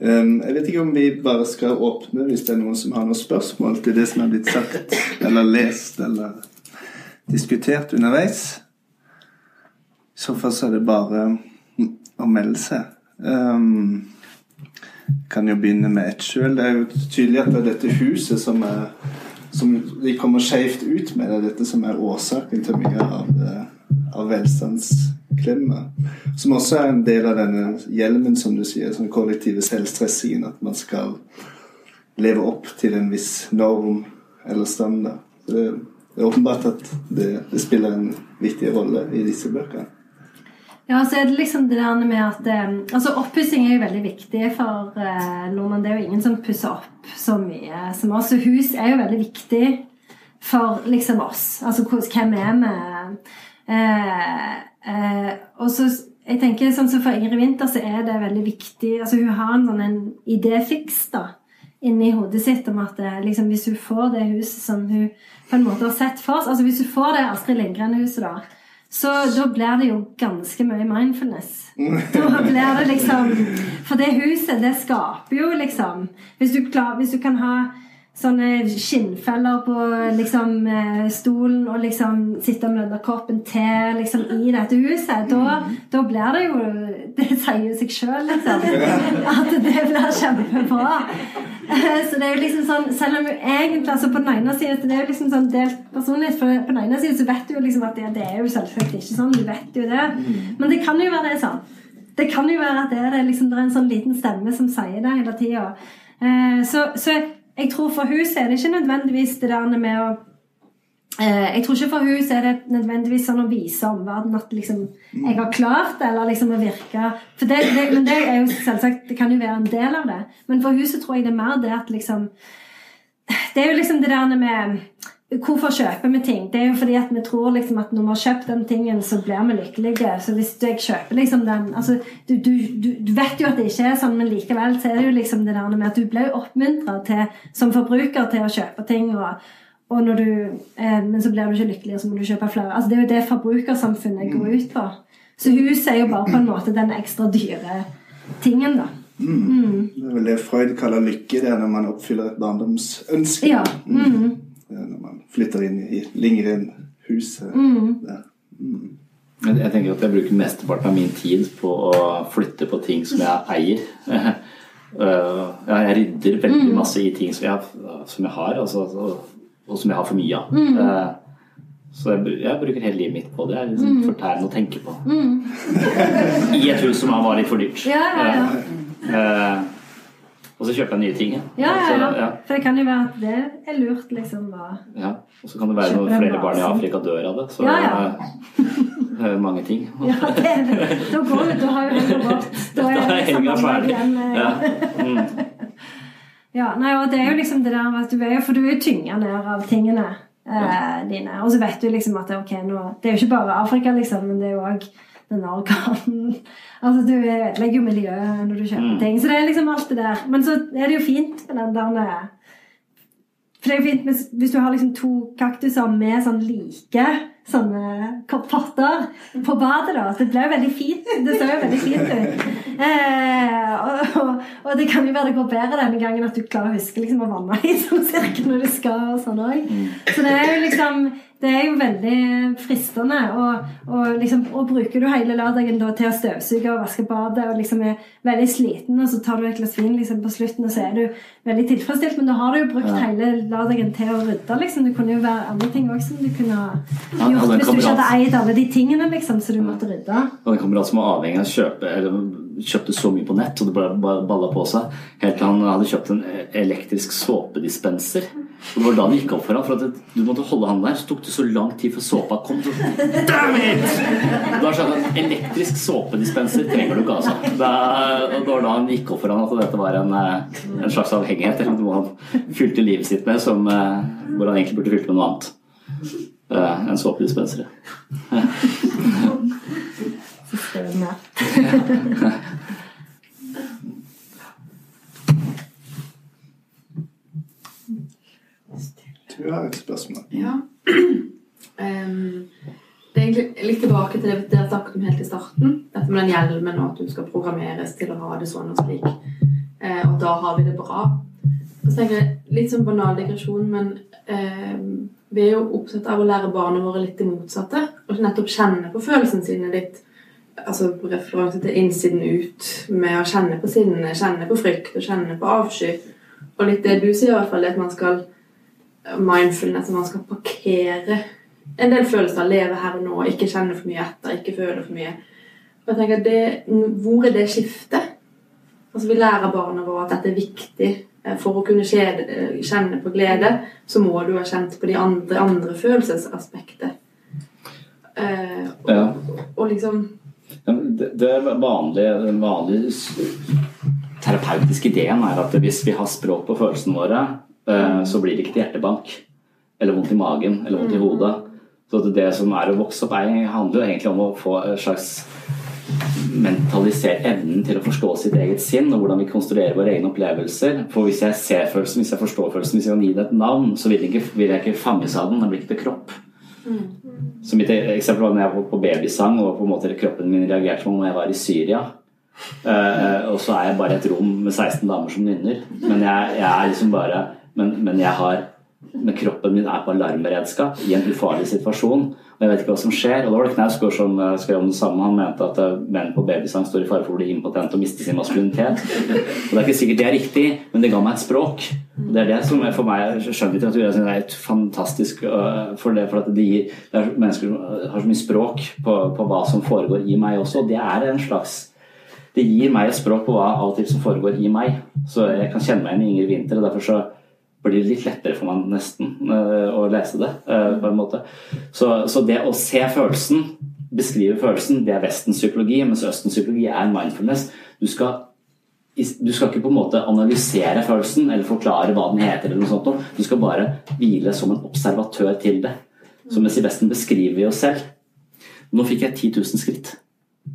Um, jeg vet ikke om vi bare skal åpne hvis det er noen som har noen spørsmål til det som er blitt sagt eller lest eller diskutert underveis. I så fall så er det bare å melde seg. Um, kan jo begynne med ett sjøl. Det er jo tydelig at det er dette huset som er som de kommer skjevt ut med. Det er dette som er årsaken til mye av, eh, av velstandsklemma. Som også er en del av denne hjelmen, som du sier, sånn kollektive selvstressingen. At man skal leve opp til en viss norm eller standard. Det, det er åpenbart at det, det spiller en viktig rolle i disse bøkene. Ja, så er det liksom det der med at eh, Altså, oppussing er jo veldig viktig for eh, nordmenn. Det er jo ingen som pusser opp så mye som oss. Og hus er jo veldig viktig for liksom oss. Altså hvem er vi? Eh, eh, og så jeg tenker sånn som For Ingrid Winther så er det veldig viktig altså Hun har en sånn en idéfiks da inni hodet sitt om at eh, liksom, hvis hun får det huset som hun på en måte har sett for seg altså Hvis hun får det Astrid Lindgren-huset, da, så da blir det jo ganske mye mindfulness. Da blir det liksom For det huset, det skaper jo liksom Hvis du, klar, hvis du kan ha sånne skinnfeller på liksom, eh, stolen og liksom sitte med denne koppen te liksom, i dette huset, da, da blir det jo Det sier jo seg sjøl, liksom. At det blir kjempebra. Eh, Så det er jo liksom sånn Selv om jo egentlig altså på den ene siden Det er jo liksom sånn delt personlighet. For på den ene siden så vet du jo liksom at det, det er jo selvsagt ikke sånn. Du vet jo det. Men det kan jo være det er sånn. Det kan jo være at det er, det, liksom, det er en sånn liten stemme som sier det hele tida. Eh, så, så jeg tror for huset er det ikke nødvendigvis det der med å eh, Jeg tror ikke for huset er det nødvendigvis sånn å vise omverdenen at liksom, jeg har klart det, eller liksom å virke for det, det, Men det er jo selvsagt Det kan jo være en del av det. Men for huset tror jeg det er mer det at liksom Det er jo liksom det der med Hvorfor kjøper vi ting? Det er jo fordi at vi tror liksom at når vi har kjøpt den tingen, så blir vi lykkelige. Så hvis jeg kjøper liksom den altså, du, du, du, vet jo at det ikke er sånn, men likevel så er det jo liksom det der med at du blir oppmuntra som forbruker til å kjøpe ting. og, og når du, eh, Men så blir du ikke lykkelig, og så må du kjøpe flere. Altså, det er jo det forbrukersamfunnet går ut på. Så huset er jo bare på en måte den ekstra dyre tingen, da. Det er vel det Freud kaller lykke, det er når man oppfyller et barndomsønske. Ja. Mm. Er Når man flytter inn i Lingren-huset. der. Jeg, jeg tenker at jeg bruker mesteparten av min tid på å flytte på ting som jeg eier. Uh, jeg rydder veldig masse i ting som jeg, som jeg har, altså, og, som jeg har for mye av. Uh, Så jeg, jeg bruker hele livet mitt på det. Det er liksom Mm. fortærende å tenke på. I et hus som var litt for dyrt. Ja, ja, ja. Eh, og så kjøper jeg nye ting. Ja. Ja, ja, Så, ja. For det kan jo være at det er lurt, liksom. å- ja. Og så kan det være når flere barn i. Afrika dør av det. Så Ja, ja. det er mange ting. Ja, det er det. Da går vi, da har jo helga gått. Da er liksom helga ferdig. igjen, eh, Ja. Mm. Ja, nei, og det er jo liksom det der at du er jo, For du er jo tynga ned av tingene eh, dine. Og så vet du liksom at ok, nå, det er jo ikke bare Afrika, liksom, men det er jo òg denne orkanen Altså, du ødelegger jo miljøet når du kjøper Mm. ting. Så det er liksom alt det der. Men så er det jo fint med den der eh, For det er jo fint hvis, hvis du har liksom to kaktuser med sånn like sånne potter på badet, da. Det ble jo veldig fint. Det ser jo veldig fint ut. Eh, og, og, og det kan jo være det går bedre denne gangen at du klarer å huske liksom, å vanne i sånn cirka når du skal. og sånn også. Så det er jo liksom det er jo veldig fristende. Og, og, liksom, og bruker du hele lørdagen da til å støvsuge og vaske badet og liksom er veldig sliten, og så tar du et glass vin liksom, på slutten, og så er du veldig tilfredsstilt. Men da har du jo brukt Ja. hele lørdagen til å rydde. Liksom. Det kunne jo være andre ting også som du kunne ha Gjort hvis du ikke hadde eid alle de tingene liksom, så du måtte rydde. Og en kamerat som var avhengig av å kjøpe eller kjøpte så mye på nett, og det bare balla på seg, helt til han hadde kjøpt en elektrisk såpedispenser. Og det var da det gikk opp for ham, for at du måtte holde han der, så tok det så lang tid før såpa kom. Så, Damn it! Da skjønte han at elektrisk såpedispenser trenger du ikke, altså. Da, det var da han gikk opp for ham at dette var en, eh, en slags avhengighet, eller noe han fylte livet sitt med, som, eh, hvor han egentlig burde fylt med noe annet. Eh, En såpedispenser. Systemet. Du har et spørsmål. Ja. Um, det er egentlig litt tilbake til det dere snakket om helt i starten. Dette med den hjelmen og at du skal programmeres til å ha det sånn og slik. Uh, og da har vi det bra. Så tenker jeg, Litt sånn banal digresjon, men ehm, vi er jo opptatt av å lære barna våre litt det motsatte. Og nettopp kjenne på følelsene sine litt. Altså referanse til innsiden ut, med å kjenne på sinne, kjenne på frykt og kjenne på avsky. Og litt det du sier, i hvert fall, det at man skal mindfulness, at man skal parkere en del følelser, leve her og nå, ikke kjenne for mye etter, ikke føle for mye. Og jeg tenker, det, Hvor er det skiftet? Altså Vi lærer barna våre at dette er viktig. Eh, For å kunne eh, kjenne på glede, så må du ha kjent på de andre, andre følelsesaspektet. Eh, og, Ja. og liksom Det, det vanlige, den vanlige terapeutiske ideen er at hvis vi har språk på følelsene våre, eh, så blir det ikke til hjertebank. Eller vondt i magen eller vondt i hodet. Så det som er å vokse opp, er, handler jo egentlig om å få en slags mentalisert evnen til å forstå sitt eget sinn og hvordan vi konstruerer våre egne opplevelser. For hvis jeg ser følelsen, hvis jeg forstår følelsen, hvis jeg kan gi det et navn, så vil, jeg ikke, vil jeg ikke fanges av den. Den blir ikke til kropp. Så mitt eksempel var når jeg var på babysang og på en måte kroppen min reagerte som om jeg var i Syria. Uh, og så er jeg bare et rom med 16 damer som nynner. Men jeg, jeg er liksom bare men, men jeg har men kroppen min er på alarmberedskap i en ufarlig situasjon. Og jeg vet ikke hva som skjer. Og da var det Knausgård som eh, skrev om det samme. Han mente at eh, menn på babysang står i fare for å bli impotente og miste sin maskulinitet. Og det er ikke sikkert det er riktig, men det ga meg et språk. Og det er det som for meg skjønnlitteratur er helt fantastisk øh, for det, for at det gir det er mennesker som har så mye språk på, på hva som foregår i meg også. Og det er en slags Det gir meg et språk på hva alt som foregår i meg. Så jeg kan kjenne meg igjen i Ingrid Winther, og derfor så blir litt lettere for meg nesten øh, å lese det. øh, på en måte. Så, så det å se følelsen, beskrive følelsen, det er Vestens psykologi, mens Østens psykologi er mindfulness. Du skal du skal ikke på en måte analysere følelsen eller forklare hva den heter. eller noe sånt. Du skal bare hvile som en observatør til det. Så mens i Vesten beskriver vi oss selv. Nå fikk jeg 10 000 skritt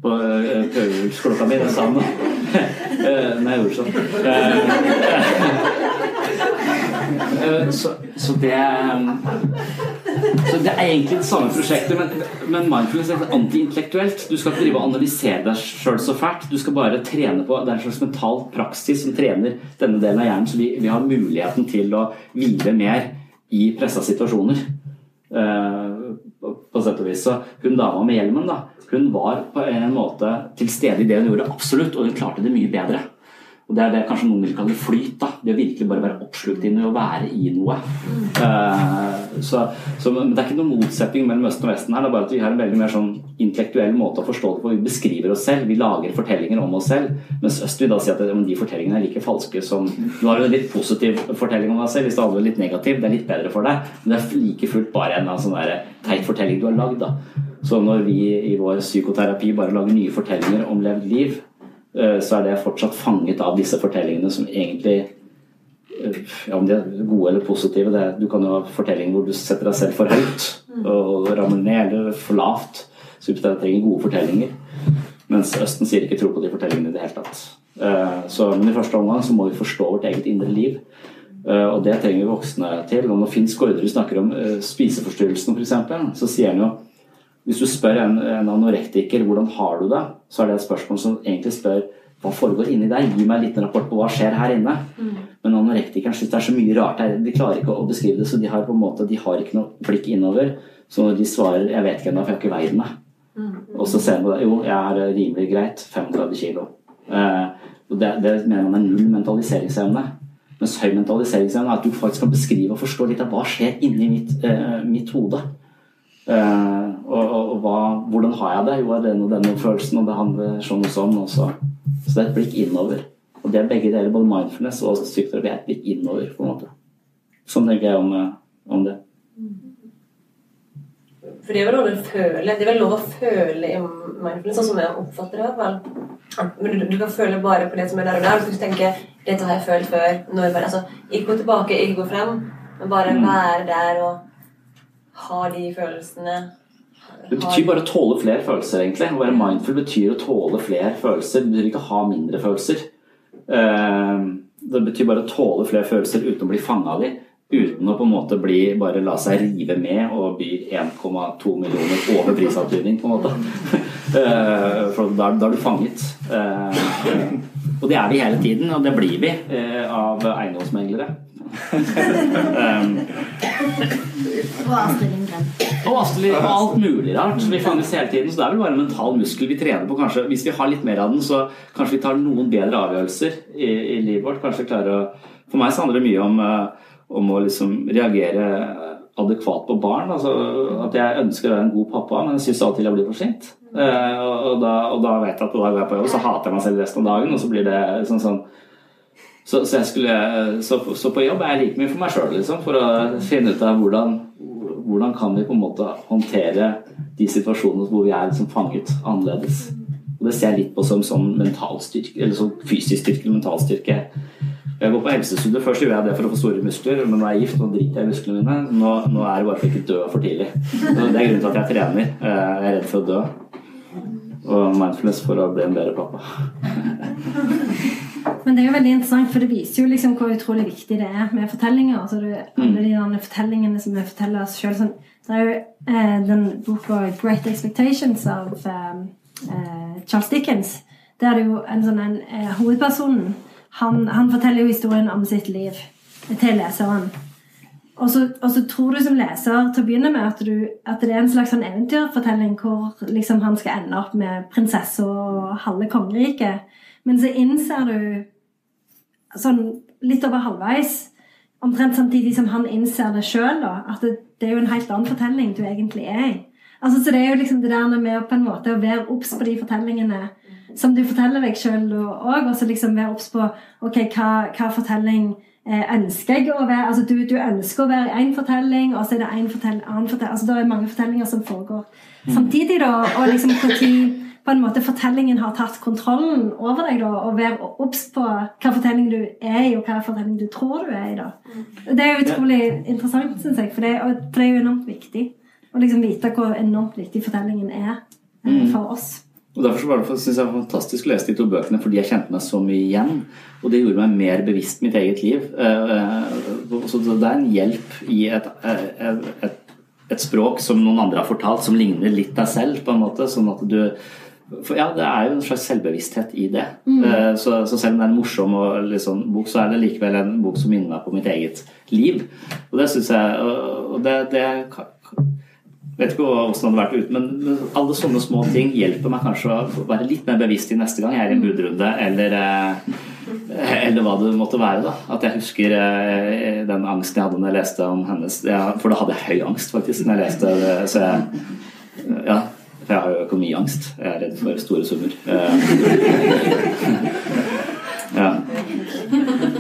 på øh, prøvelsesklokka mi. Den sa den, da. Eh, Når jeg gjorde sånn. Eh, Så, så det så det er egentlig det samme prosjektet, men, men mindfulness er antiintellektuelt. Du skal ikke drive og analysere deg sjøl så fælt. Du skal bare trene på Det er en slags mental praksis som trener denne delen av hjernen, så vi, vi har muligheten til å hvile mer i pressa situasjoner. Eh, på sett og vis. Så hun dama med hjelmen, da, hun var på en måte til stede i det hun gjorde, absolutt, og hun klarte det mye bedre. Og det er det kanskje noen vil kalle flyt. da, Det å virkelig bare være oppslukt i noe og være i noe. Eh, så, så, men Det er ikke noen motsetning mellom Østen og Vesten her. Det er bare at vi har en veldig mer sånn intellektuell måte å forstå det på. Vi beskriver oss selv, vi lager fortellinger om oss selv. Mens Øst vil da si at de fortellingene er like falske som Du har en litt positiv fortelling om deg selv. Hvis du hadde en litt negativ, det er litt bedre for deg. Men det er like fullt bare en sånn der teit fortelling du har lagd. da. Så når vi i vår psykoterapi bare lager nye fortellinger om levd liv, så er det fortsatt fanget av disse fortellingene som egentlig eh, ja, Om de er gode eller positive det, Du kan jo ha fortellinger hvor du setter deg selv for høyt og rammer ned, eller for lavt. Så vi trenger gode fortellinger. Mens Østen sier ikke tro på de fortellingene i det hele tatt. Eh, Så, men i første omgang så må vi forstå vårt eget indre liv. Eh, Og det trenger vi voksne til. Og når Finn Skårderud snakker om eh, spiseforstyrrelsen f.eks., så sier han jo hvis du spør en, en anorektiker hvordan har du det, så er det et spørsmål som egentlig spør hva foregår inni deg? Gi meg en liten rapport på hva skjer her inne. Men anorektikeren syns det er så mye rart her. De klarer ikke å beskrive det, så de har på en måte, de har ikke noe blikk innover. Så når de svarer 'jeg vet ikke ennå, for jeg har ikke veid meg', og så ser man jo, jeg er rimelig greit, 35 kilo. Eh, og det, det mener man er null mentaliseringsevne. Mens høy mentaliseringsevne er at du faktisk kan beskrive og forstå litt av hva skjer inni mitt, eh, mitt hode. Eh, og, og, og hva, hvordan har jeg det? Jo, er det og denne følelsen, og det handler sånn og sånn. Også. så. så det er et blikk innover. Og det er begge deler, både mindfulness og psykoterapi, er et blikk innover. på en måte. Sånn tenker jeg om, eh, om det. For det er vel lov å føle Det er vel lov å føle i mindfulness, sånn som jeg oppfatter det. fall. Men du, du kan føle bare på det som er der og der. Du tenker tenke 'dette har jeg følt før'. Når bare, altså, ikke gå tilbake, ikke gå frem, men bare Mm. være der og ha de følelsene. Det betyr bare å tåle flere følelser, egentlig. Å være mindful betyr å tåle flere følelser. Det betyr ikke å ha mindre følelser. Eh, Det betyr bare å tåle flere følelser uten å bli fanga av dem. Uten å på en måte bli, bare la seg rive med og by 1,2 millioner over prisantydning, på en måte. Eh, For da, da er du fanget. Eh, Og det er vi hele tiden, og det blir vi eh, av eiendomsmeglere. Eh, Og Astrid Lindgren. og Astrid og alt mulig rart. Vi fanges hele tiden, så det er vel bare en mental muskel vi trener på. kanskje. Hvis vi har litt mer av den, så kanskje vi tar noen bedre avgjørelser i, i livet vårt. Kanskje klarer å For meg så handler det mye om, eh, om å liksom reagere adekvat på barn. altså At jeg ønsker å være en god pappa, men jeg syns til jeg blir for sint. Eh, og, og, da, og vet jeg at da går jeg på jobb, så hater jeg meg selv resten av dagen, og så blir det sånn sånn så, så, skulle, så, så på jobb er jeg like mye for meg sjøl, liksom, for å finne ut av hvordan, hvordan kan vi på en måte håndtere de situasjonene hvor vi er liksom fanget annerledes. Og Det ser jeg litt på som sånn mental styrke, eller sånn fysisk styrke eller mental styrke. Jeg går på helsestudio. Først gjorde jeg det for å få store muskler, men nå er jeg gift, nå driter jeg i musklene mine. Nå, nå er det bare for ikke dø for tidlig. Så det er grunnen til at jeg trener. Eh, Jeg er redd for å dø. Og mindfulness for å bli en bedre pappa. Men det er jo veldig interessant, for det viser jo liksom hvor utrolig viktig det er med fortellinger. Altså det, alle de der fortellingene som vi forteller oss sjøl. Sånn, det er jo eh, den boka 'Great Expectations' av eh, eh, Charles Dickens. Der er det jo en sånn en, eh, Hovedpersonen han, han forteller jo historien om sitt liv til leseren. Og så, og så tror du som leser til å begynne med at, du, at det er en slags sånn eventyrfortelling hvor liksom han skal ende opp med prinsesse og halve kongeriket. Men så innser du sånn litt over halvveis, omtrent samtidig som han innser det sjøl, at det, det er jo en helt annen fortelling du egentlig er i. Altså, så det er jo liksom det der med å på en måte være obs på de fortellingene som du forteller deg sjøl òg, og så liksom være obs på ok, hva, hva fortelling eh, ønsker jeg å være altså du, du ønsker å være én fortelling, og så er det en fortell, annen fortelling altså Det er mange fortellinger som foregår samtidig, da, og liksom når på en måte fortellingen har tatt kontrollen over deg, da, og være obs på hva fortelling du er i, og hva fortelling du tror du er i. da. Det er utrolig interessant, syns jeg, for det, og, det er jo enormt viktig å liksom vite hvor enormt viktig fortellingen er mm. for oss. Og Derfor var det, synes jeg fantastisk å lese de to bøkene, fordi jeg kjente meg så mye igjen. Og det gjorde meg mer bevisst mitt eget liv. Eh, eh, Så det er en hjelp i et, et, et, et språk som noen andre har fortalt, som ligner litt deg selv, på en måte. Sånn at du for ja, Det er jo en slags selvbevissthet i det. Mm. Eh, Så, så selv om det er en morsom sånn bok, så er det likevel en bok som minner meg på mitt eget liv. Og det syns jeg og det, det vet ikke hvordan det hadde vært uten, men alle sånne små ting hjelper meg kanskje å være litt mer bevisst i neste gang jeg er i en budrunde, eller, eh, Eller hva det måtte være. da At jeg husker eh, den angsten jeg hadde når jeg leste om hennes For da hadde jeg høy angst, faktisk, når jeg leste det. Så jeg, ja, for jeg har jo økonomiangst. Jeg er redd for store summer. Eh, ja.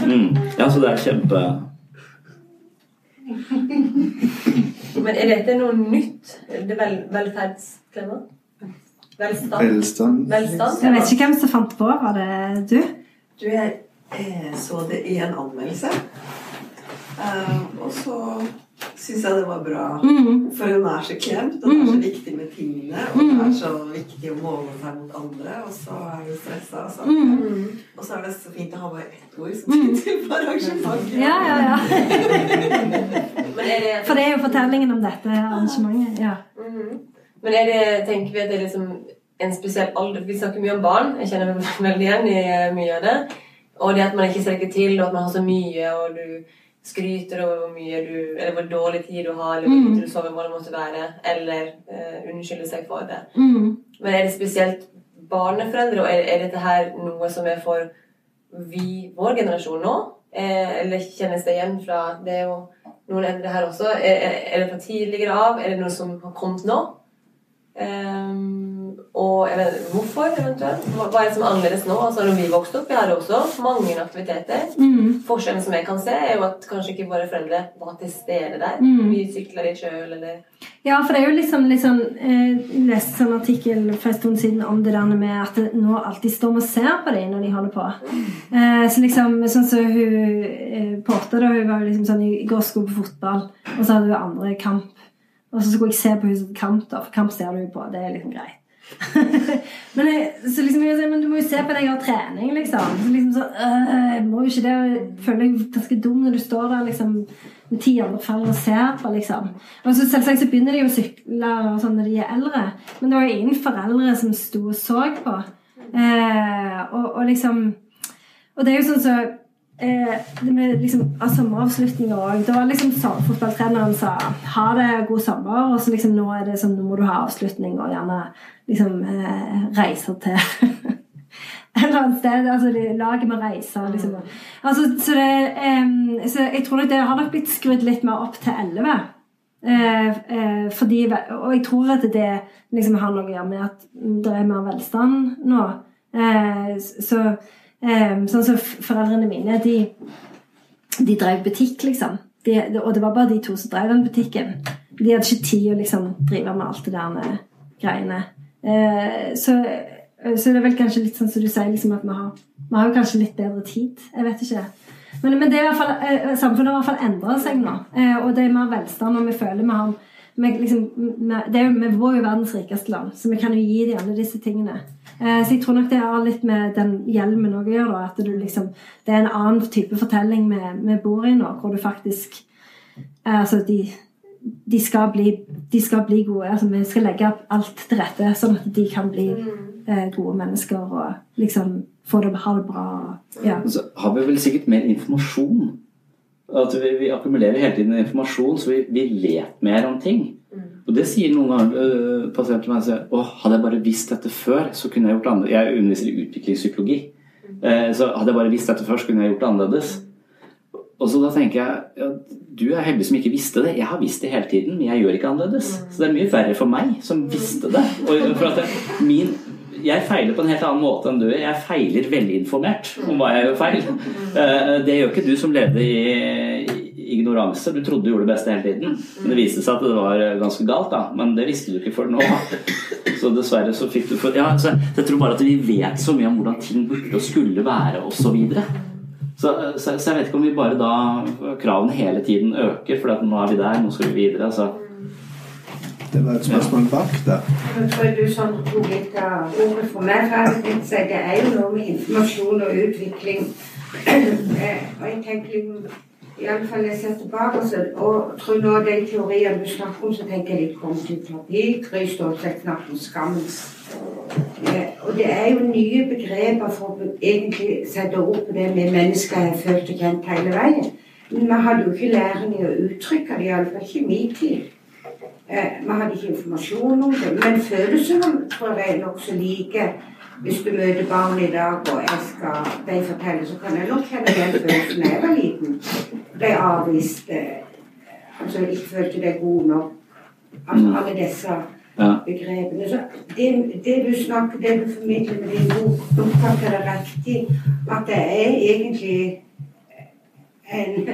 Mm. ja, så det er kjempe Men er dette noe nytt? Det vel, velferdsklemmer? Velstand? Velstand. Velstand? Jeg vet ikke hvem som fant på. Var det du? Du, jeg så det i en anmeldelse. Uh, og så syns jeg det var bra. Mm. For hun er så klemt, og det er så viktig med tingene. Og det er så viktig å måle seg mot andre, og så er hun stressa. Og, så. Mhm. og så er det så fint å ha bare ett ord som til på arrangementet. Ja, ja, ja. Men det, For det er jo fortellingen om dette arrangementet. Ja. Mm. Men er det, tenker vi at det er liksom en spesiell alder Vi snakker mye om barn. Jeg kjenner meg veldig igjen i eh, mye av det. Og det at man ikke strekker til, og at man har så mye, og du skryter over hvor mye du Eller hvor dårlig tid du har, eller hvor Mm. lite du sover, hva det måtte være. Eller uh, unnskylde seg for det. Mm. Men er det spesielt barneforeldre, og er, er dette her noe som er for vi, vår generasjon nå? Eh, eller kjennes det igjen fra Det er jo noen eldre her også. Er, er- er det fra tidligere av? Er det noe som har kommet nå? Ehm, og jeg vet, hvorfor eventuelt? Hva, hva er det som er annerledes nå? Altså når vi vokste opp, vi hadde også mange aktiviteter. Mm. Forskjellen som jeg kan se, er jo at kanskje ikke våre foreldre var til stede der. Mm. Vi sykla litt sjøl, eller Ja, for det er jo liksom, liksom sånn eh, Jeg leste en artikkel for en stund siden om det der med at nå alltid står og ser på dem når de holder på. Eh, så liksom, sånn som hun eh, Porte, da, hun var jo liksom sånn I går skulle hun på fotball, og så hadde hun andre kamp. Og så skulle jeg se på huset til kamp, da, for kamp ser du jo på. Det er liksom greit. men, jeg, liksom, jeg, men du må jo se på deg og trening, liksom. Så liksom så, øh, jeg må jo ikke det. Føler deg ganske dum når du står der liksom med ti andre foreldre og ser på, liksom. Og så selvsagt så begynner de å sykle og sånn når de er eldre. Men det var jo ingen foreldre som sto og så på. Eh, og, og liksom Og det er jo sånn så eh, det med liksom, av sommeravslutninga òg. Da var liksom så, fotballtreneren sa 'ha det, god sommer', og så liksom nå er det sånn, nå må du ha avslutning og gjerne liksom eh, reise til et eller annet sted. altså Laget må reise. Liksom. Altså, så, det, eh, så jeg tror nok det har nok blitt skrudd litt mer opp til 11. Eh, eh, fordi, og jeg tror at det liksom har noe å gjøre med at det er mer velstand nå. Eh, så eh, Sånn som foreldrene mine, de, de drev butikk, liksom. De, og det var bare de to som drev den butikken. De hadde ikke tid å liksom drive med alt det der greiene. Eh, så, så det er vel kanskje litt sånn som du sier, liksom at vi har, vi har kanskje litt bedre tid. Jeg vet ikke. Men, men fall, eh, samfunnet har i hvert fall endret seg nå. Eh, og det er mer velstand, og vi føler vi har vi, liksom, vi, det er jo, vi bor jo verdens rikeste land, så vi kan jo gi dem alle disse tingene. Eh, så jeg tror nok det har litt med den hjelmen å gjøre. At du liksom, det er en annen type fortelling vi, vi bor i nå, hvor du faktisk eh, Altså, de, de, skal bli, de skal bli gode. Altså, vi skal legge opp alt til rette, sånn at de kan bli eh, gode mennesker og liksom få det, ha det bra. Ja. Så har vi vel sikkert mer informasjon. At vi, vi akkumulerer hele tiden informasjon, så vi, vi vet mer om ting. Og det sier noen ganger øh, pasienter til meg sier, Å, hadde jeg bare visst dette før, så kunne jeg gjort annerledes. Jeg underviser i utviklingspsykologi. Eh, så hadde jeg bare visst dette før, så kunne jeg gjort det annerledes. Og så da tenker jeg ja, du er heldig som ikke visste det. Jeg har visst det hele tiden, men jeg gjør ikke annerledes. Så det er mye verre for meg som visste det. Og for at jeg, min, jeg feiler på en helt annen måte enn du. Jeg feiler veldig informert om hva jeg gjør feil. Eh, Det gjør ikke du som levde i i ignoranse. Du trodde du gjorde det beste hele tiden. Men det viste seg at det var ganske galt, da. Men det visste du ikke før nå. Så dessverre så fikk du for Ja, så jeg tror bare at vi vet så mye om hvordan ting burde og skulle være, osv. Så, videre. så, så, så jeg vet ikke om vi bare da Kravene hele tiden øker, for nå er vi der, nå skal vi videre. Så. Det var et spørsmål bak der. Jeg tror du sånn tok litt av ordet for meg. for Det er jo noe med informasjon og utvikling. Eh, Og jeg tenker liksom, i alle fall jeg ser tilbake og, så, og tror nå de teoriene du snakker om, så tenker jeg litt kognitiv terapi. Gry Stålsett knapt om skammens. Eh, Og det er jo nye begreper for å egentlig sette ord på det med mennesker jeg har følt og kjent hele veien. Men vi hadde jo ikke læring i å uttrykke det, iallfall ikke i min tid. Eh, Vi hadde ikke informasjon om det, men følelsene tror jeg er nokså like. Hvis du møter barn i dag, og jeg skal de fortelle, så kan jeg nok kjenne igjen følelsen da jeg var liten. Ble avvist, eh, altså ikke følte deg god nok. Altså alle disse Ja. begrepene. Så det, det du snakker, det du formidler med din bok, oppfatter det riktig. At det er egentlig en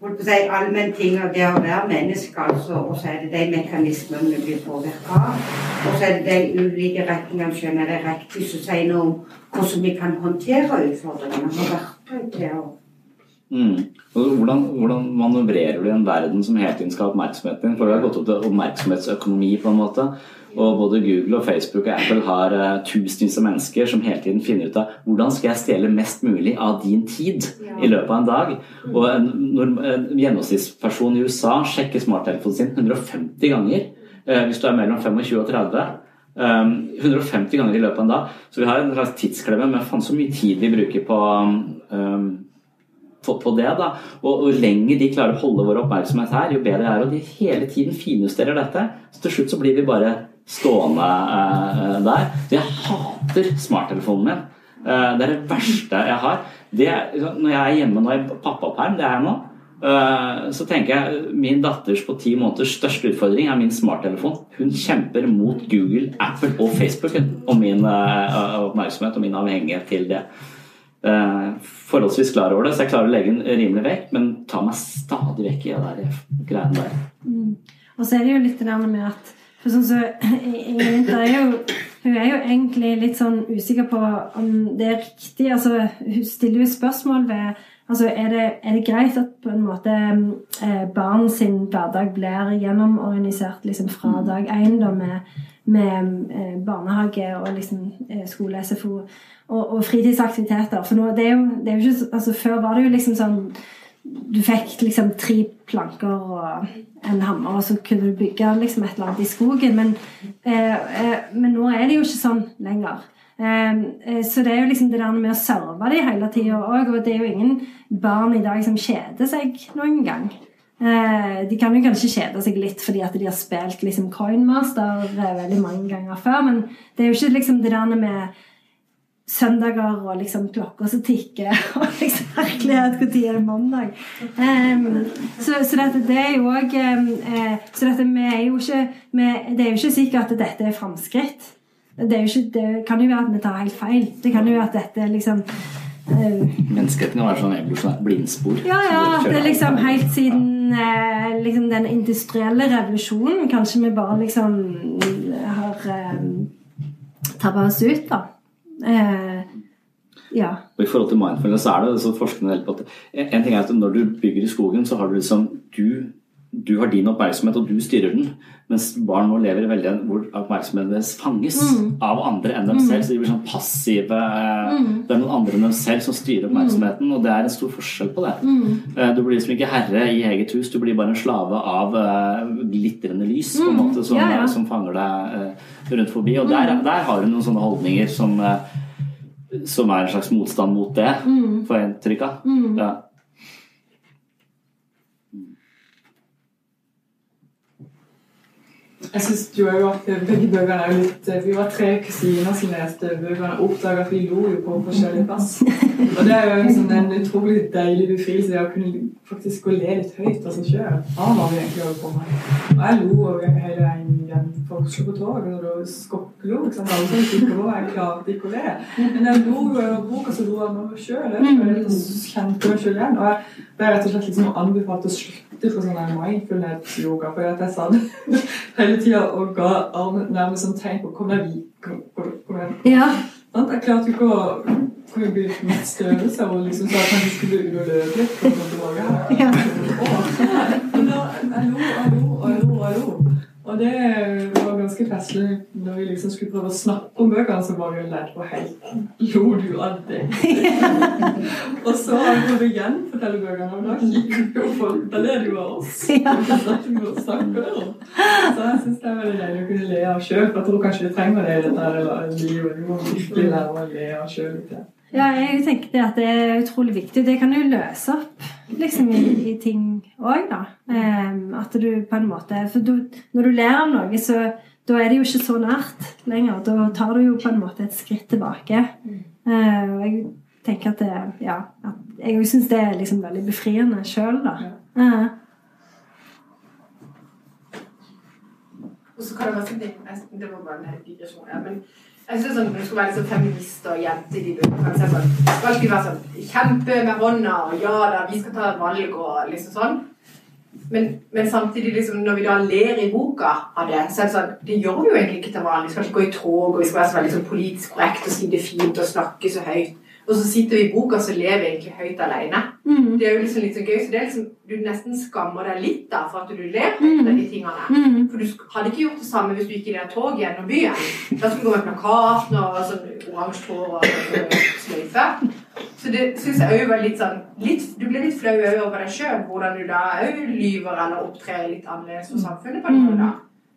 holdt på å si, allmenn av det å være menneske, altså. Og så er det de mekanismene vi blir påvirka av. Og så er det de ulike retningene, skjønner det riktig, som sier noe om hvordan vi kan håndtere utfordringene. Har verktøy til å Mm. Hvordan, hvordan manøvrerer du i en verden som hele tiden skal ha oppmerksomheten din? For det har gått opp til oppmerksomhetsøkonomi på en måte. Og både Google og Facebook og Apple har uh, tusenvis av mennesker som hele tiden finner ut av hvordan skal jeg stjele mest mulig av din tid i løpet av en dag. Og en, når, en gjennomsnittsperson i USA sjekker smarttelefonen sin 150 ganger uh, hvis du er mellom 25 og 30. Um, 150 ganger i løpet av en dag. Så vi har en slags tidsklemme med faen så mye tid vi bruker på um, på, på det. da, og, og lenger de klarer å holde vår oppmerksomhet her, jo bedre er det. Og de hele tiden finjusterer dette. Så til slutt så blir vi bare stående eh, der. Så jeg hater smarttelefonen min. Eh, det er det verste jeg har. Det, når jeg er hjemme nå i pappaperm, det er jeg nå, eh, så tenker jeg min datters på ti måneders største utfordring er min smarttelefon. Hun kjemper mot Google, Apple og Facebook om min eh, oppmerksomhet og min avhengighet til det eh, forholdsvis klar over det, så jeg klarer å legge den rimelig vekk, men tar meg stadig vekk i det der greiene der. Mm. Og så er det jo litt det der med at for sånn så, Winther er jo hun er jo egentlig litt sånn usikker på om det er riktig. altså Hun stiller jo spørsmål ved altså er det, er det greit at på en måte eh, barn sin hverdag blir gjennomorganisert liksom fra dag én med, med eh, barnehage og liksom eh, skole, SFO og, og fritidsaktiviteter. For nå, det er jo, det er jo ikke, altså Før var det jo liksom sånn du fikk liksom tre planker og en hammer, og så kunne du bygge liksom et eller annet i skogen. Men, eh, eh, men nå er det jo ikke sånn lenger. Eh, eh, så det er jo liksom det der med å serve de hele tida òg. Og det er jo ingen barn i dag som kjeder seg noen gang. Eh, de kan jo kanskje kjede seg litt fordi at de har spilt liksom Coinmaster eh, veldig mange ganger før, men det er jo ikke liksom det der med søndager og liksom klokker som tikker, og liksom herlighet, når er det mandag? Um, så så dette, det er jo òg Så dette, vi er jo ikke vi, Det er jo ikke sikkert at dette er framskritt. Det, er jo ikke, det kan jo være at vi tar helt feil. Det kan jo være at dette liksom uh, Menneskeheten kan være sånn evolusjonært blindspor. ja, ja. Det er liksom helt siden uh, liksom den industrielle revolusjonen Kanskje vi bare liksom har eh, tabba oss ut, da. Eh, ja. Og I forhold til mindfulness er det så forskningen på at En ting er at når du bygger i skogen, så har du liksom du, du har din oppmerksomhet, og du styrer den. Mens barn nå lever i veldig hvor oppmerksomheten deres fanges Mm. av andre enn dem Mm. selv. Så de blir sånn passive. Mm. Det er noen andre enn dem selv som styrer oppmerksomheten, og det er en stor forskjell på det. Mm. Eh, Du blir liksom ikke herre i eget hus, du blir bare en slave av eh, glitrende lys på en Mm. måte som, Ja, ja. som fanger deg eh, rundt forbi. Og der, Mm. der har hun noen sånne holdninger som eh, som er en slags motstand mot det, Mm. får jeg inntrykk av. Mm. Ja. Jeg synes jo at begge bøkene er litt Vi var tre kusiner som leste bøkene og oppdaga at vi lo jo på forskjellig plass. Og det er jo en, sånn, en utrolig deilig befrielse å kunne faktisk gå og le litt høyt av seg sjøl. Hva vi egentlig holder på med? Og jeg lo over hele veien igjen på Oslo på toget og da skokklo. Alle som på jeg klarte ikke å le. Men jeg lo jo av boka, så lo jeg meg sjøl. Jeg kjente meg sjøl igjen. Og jeg ble rett og slett liksom anbefalt å slutte for sånn her mindfulness-yoga. For at jeg sa det hele tida og ga armen nærmest som tegn på Kom deg videre. Ja. Jeg klarte jo ikke å kunne bli litt støvete og liksom sa at jeg skulle ut og løpe litt. for tilbake her. Og og og lo og lo. Og det festlig når vi liksom skulle prøve å snakke om bøkene, så var vi jo ledd på helt Lo du av det? og så har vi prøvd igjen fortelle bøkene, og da kikker jo folk Da ler de jo av oss. Så jeg syns det er veldig deilig å kunne le av sjøl. Jeg tror kanskje vi trenger det i dette livet. Vi må virkelig lære å le av sjøl litt. Ja, jeg tenker det at det er utrolig viktig. Det kan jo løse opp liksom i, i ting òg, da. Um, at du på en måte For du, når du ler av noe, så da er det jo ikke så nært lenger. Da tar du jo på en måte et skritt tilbake. Uh, og jeg tenker at det Ja. At jeg syns det er liksom veldig befriende sjøl, da. Uh. Og så kan det være sånn Det var bare en digresjon Ja, men jeg synes sånn, du skal være liksom feminist og jente i de bøkene, så sånn, skal du være sånn Kjempe med hånda, og ja da, vi skal ta et valg, og liksom sånn. Men, men, samtidig, liksom, når vi da ler i boka av det, så er det sånn Det gjør vi jo egentlig ikke til vanlig. Vi skal ikke gå i tog, og vi skal være så veldig sånn politisk korrekt og si det fint og snakke så høyt. Og så sitter vi i boka så lever egentlig høyt alene. Mm. Det er jo liksom litt så gøy, så det er liksom, du nesten skammer deg litt da for at du ler høyt av de tingene. Mm. For du hadde ikke gjort det samme hvis du gikk i det toget gjennom byen. Da skulle du gå med plakaten og sånn oransje hår og sløyfe. Så det syns jeg òg var litt sånn litt, Du blir litt flau over deg sjøl, hvordan du da òg lyver eller opptrer litt annerledes for samfunnet på en måte. da.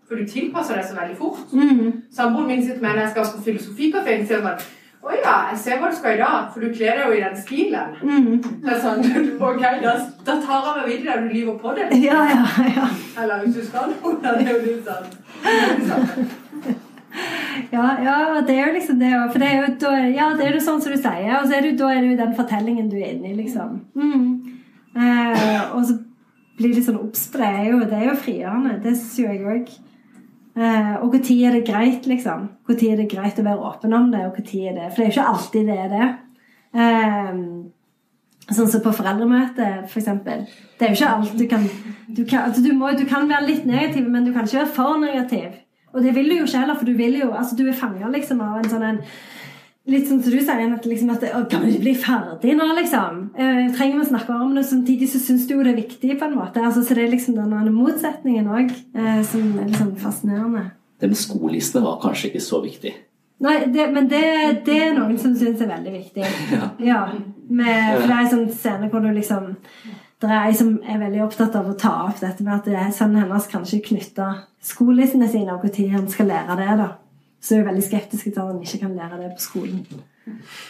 For du tilpasser deg så veldig fort. Mm. Samboeren min sitter med når jeg skal på filosofikafeen, sier sånn å ja, jeg ser hva du skal i dag, for du kler deg jo i den stilen. Mm. Det er sånn, ok, da, da tar jeg meg videre du lyver på det. Ja, ja, ja. Eller hvis du skal noe, da er det jo litt sånn. Ja, ja, det er jo liksom det For det er jo, da, ja, det er jo sånn som du sier, og så er det, da er det jo den fortellingen du er inne i, liksom. Mm. Eh, og så blir det sånn obs på det. Er jo, det er jo frigjørende. Det syns jo jeg òg. Eh, og når er det greit, liksom? Når er det greit å være åpen om det? og når er det, For det er jo ikke alltid det er det. Eh, sånn som på foreldremøte, for eksempel. Det er jo ikke alt du kan Du kan, altså du må, du kan være litt negativ, men du kan ikke være for negativ. Og det vil du jo ikke heller, for du vil jo Altså, du er fanga liksom av en sånn en Litt sånn som du sier, at, liksom, at Kan vi bli ferdig nå, liksom? Eh, trenger vi å snakke om det? Samtidig så syns du jo det er viktig, på en måte. Altså, så det er liksom den motsetningen òg eh, som er litt sånn fascinerende. Det med skolelistene var kanskje ikke så viktig? Nei, det, men det, det, er noen som syns er veldig viktig. Ja. ja med, for det er en sånn scene hvor du liksom det er ei som er veldig opptatt av å ta opp dette med at det er sønnen hennes kanskje knytter skolissene sine, og når han skal lære det. da så er jeg veldig skeptisk til at han ikke kan lære det på skolen.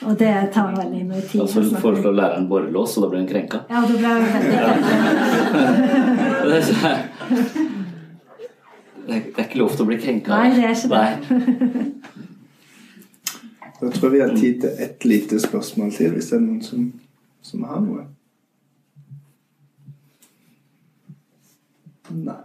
Og det tar veldig mye tid. Altså Hun foreslår læreren borrelås, og da blir hun krenka? Ja, da blir hun veldig krenka. det er ikke lov til å bli krenka. Nei, det er ikke det. Da tror jeg vi har tid til ett lite spørsmål til, hvis det er noen som, som har noe. Nei.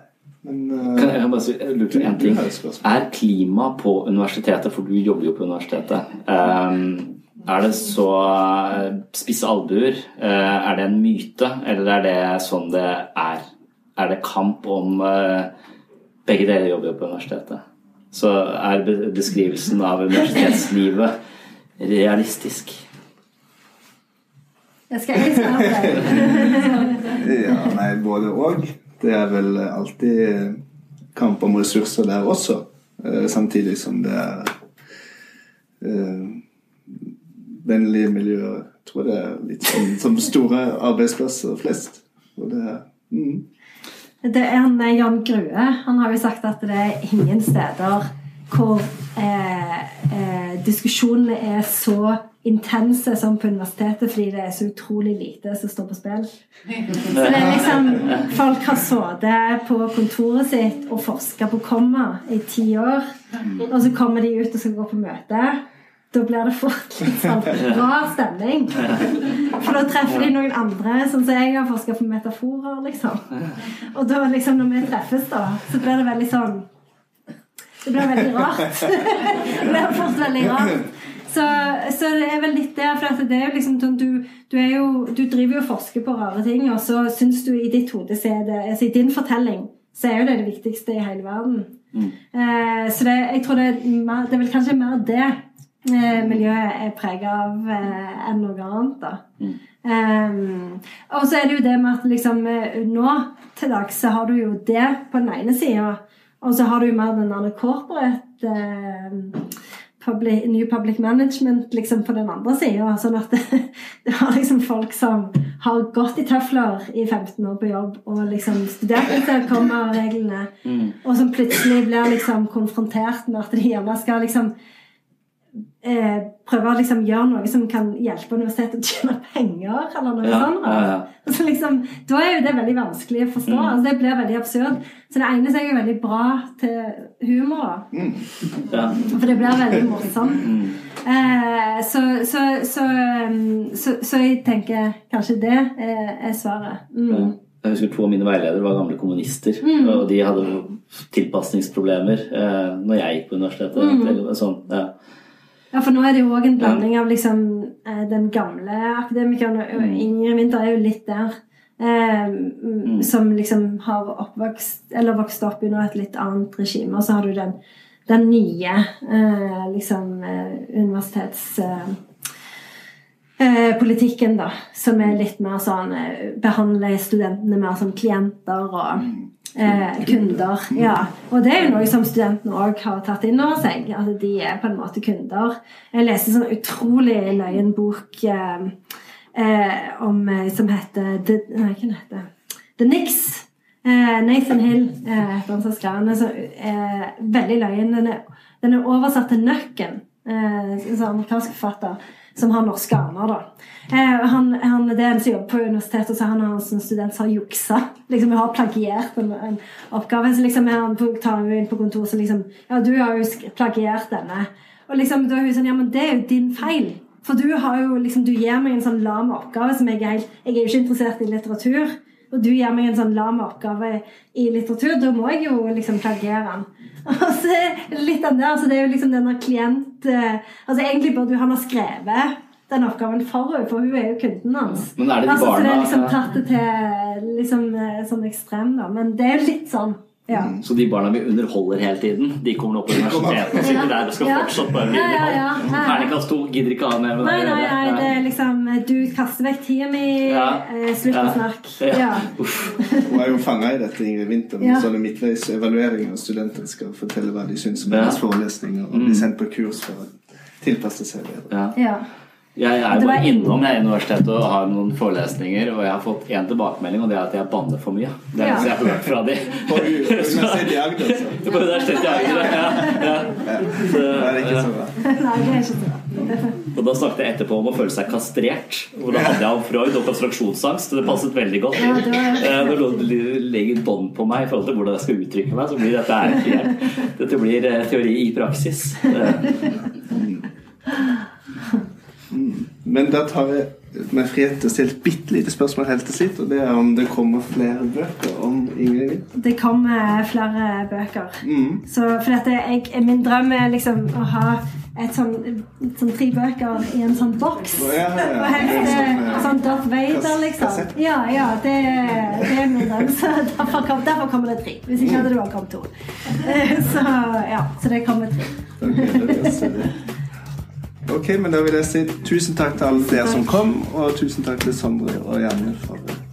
Men, uh, kan jeg bare si, lurer på én ting? Er klima på universitetet, for du jobber jo på universitetet, um, er det så uh, spisse albuer? Uh, er det en myte, eller er det sånn det er? Er det kamp om Begge dere jobber jo på universitetet. Så er beskrivelsen av universitetslivet realistisk? Jeg skal ikke svare på det. ja, nei, både og det er vel alltid kamp om ressurser der også. Eh, samtidig som det er eh, vennlige miljøer. Jeg tror det er litt sånn som store arbeidsplasser flest. Og det er mm. Det er en eh, Jan Grue. Han har jo sagt at det er ingen steder hvor eh, eh, diskusjonene er så intense som på universitetet fordi det er så utrolig lite som står på spill. Så det er liksom Folk har sittet på kontoret sitt og forska på komma i ti år, og så kommer de ut og skal gå på møte. Da blir det fort litt sånn rar stemning. For da treffer de noen andre, sånn som jeg har forska på metaforer, liksom. Og da liksom når vi treffes, da, så blir det veldig sånn Det blir veldig rart. Det blir fort veldig rart. Så, så, det er vel litt der. For det er jo liksom sånn du, du, jo, du, driver jo og forsker på rare ting, og så syns du i ditt hode altså I din fortelling så er jo det det viktigste i hele verden. Mm. Eh, så det, jeg tror det er, mer, det er vel kanskje mer det eh, miljøet er prega av eh, enn noe annet. da. Mm. Um, og så er det jo det med at liksom eh, nå til dags så har du jo det på den ene sida, og så har du jo mer den andre corporate eh, public, New Public Management liksom på den andre sida. Sånn at det, det var liksom folk som har gått i tøfler i 15 år på jobb og liksom studert etter komma-reglene, mm. og som plutselig blir liksom konfrontert med at de gjerne skal liksom eh, prøve å liksom gjøre noe som kan hjelpe universitetet å tjene penger, eller noe Ja, sånt. ja, ja. Altså, liksom, da er jo det veldig vanskelig å forstå. Mm. Altså, det blir veldig absurd. Så det egner seg jo veldig bra til humor. Mm. For det blir veldig morsomt. Eh, så, så, så, um, så, jeg tenker kanskje det er, er svaret. Mm. Jeg husker to av mine veiledere var gamle kommunister, Mm. og de hadde tilpasningsproblemer eh, når jeg gikk på universitetet. Mm. Sånn, ja. Ja, for nå er det jo òg en blanding av liksom eh, den gamle akademikeren og Ingrid Winther er jo litt der. Eh, mm, Som liksom har oppvokst, eller vokst opp under et litt annet regime. Og så har du den, den nye eh, liksom universitetspolitikken, universitets... Eh, eh, politikken, da, som er litt mer sånn eh, Behandler studentene mer som klienter og eh, kunder. Ja. Og det er jo noe som studentene òg har tatt inn over seg. At de er på en måte kunder. Jeg leste en sånn utrolig løyen bok eh, eh, om, eh, som heter The, Nei, hva heter The Nix. Eh, Nathan Hill eh, heter han som skrev den. så, eh, veldig løyen. Den er, den er oversatt til Nøkken. Eh, en norsk forfatter som har norske aner. da. Eh, han, han, det er en som jobber på universitetet, og så han har en student som har juksa. Liksom, har plagiert en, en oppgave. Så liksom han tar inn på kontoret så liksom Ja, du har jo plagiert denne. Og liksom, da er hun sånn Ja, men det er jo din feil. For du har jo liksom, du gir meg en sånn lam oppgave som jeg er helt Jeg er jo ikke interessert i litteratur. Og du gir meg en sånn lam oppgave i litteratur. Da må jeg jo liksom plagiere den. Og så litt den der, så det er jo liksom denne klient eh, Altså Egentlig burde jo han ha skrevet den oppgaven forut, for hun er jo kunden hans. Men er det de altså, så det er liksom tatt det til liksom eh, sånn ekstrem, da. Men det er jo litt sånn. Ja. Så de barna vi underholder hele tiden, de kommer opp på universitetet og sitter der og skal Ja. fortsatt bare Ja, ja, ja. underholde. Terningkast to gidder ikke ha mer med Nei, deg å nei, gjøre. nei, det er liksom Du kaster vekk tida mi. Ja. eh, Slutt å Ja. snakke. Ja. Ja. Hun er jo fanga i dette, Ingrid Winther, med Ja. sånne midtveis evalueringer. Studenter skal fortelle hva de syns om Ja. deres forelesninger, og Mm. bli sendt på kurs for å tilpasse seg bedre. Ja. Jeg er jo bare innom jeg i universitetet og har noen forelesninger, og jeg har fått én tilbakemelding, og det er at jeg banner for mye. Det er det Ja. eneste jeg har hørt fra de. På Universitetet i Agder, altså? På Universitetet i Agder, ja. ja. Så, Det er ikke så bra. Nei, det er ikke så bra. Og da snakket jeg etterpå om å føle seg kastrert. Og da hadde jeg om Freud og konstruksjonsangst, og det passet veldig godt. Ja, det var- Eh, Når noen legger bånd på meg i forhold til hvordan jeg skal uttrykke meg, så blir dette her helt Dette blir eh, teori i praksis. Men da tar jeg meg frihet til å stille et bitte lite spørsmål helt til slutt, og det er om det kommer flere bøker om Ingrid Witt? Det kommer flere bøker. Mm. Så for dette, jeg, min drøm er liksom å ha et sånn, sånn tre bøker i en sånn boks. Ja, ja, ja. Helst sånn, eh, sånn Darth Vader, liksom. Ja, ja, det, det er min drøm. Så derfor, kom, derfor kommer det tre. Hvis ikke hadde det bare kommet to. Eh, Så ja, så det kommer tre. Okay, det. Ok, men da vil jeg si tusen takk til alle dere som kom, og tusen takk til Sondre og Janne for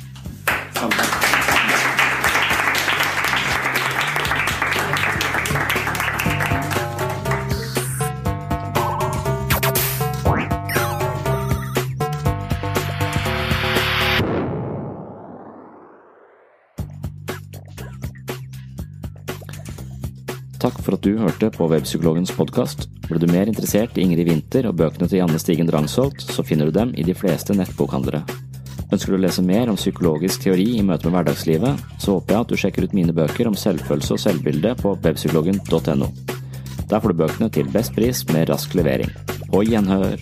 Takk for at du hørte på Webpsykologens podkast. Ble du mer interessert i Ingrid Winther og bøkene til Janne Stigen Drangsholt, så finner du dem i de fleste nettbokhandlere. Ønsker du å lese mer om psykologisk teori i møte med hverdagslivet, så håper jeg at du sjekker ut mine bøker om selvfølelse og selvbilde på webpsykologen.no. Der får du bøkene til best pris med rask levering. På gjenhør!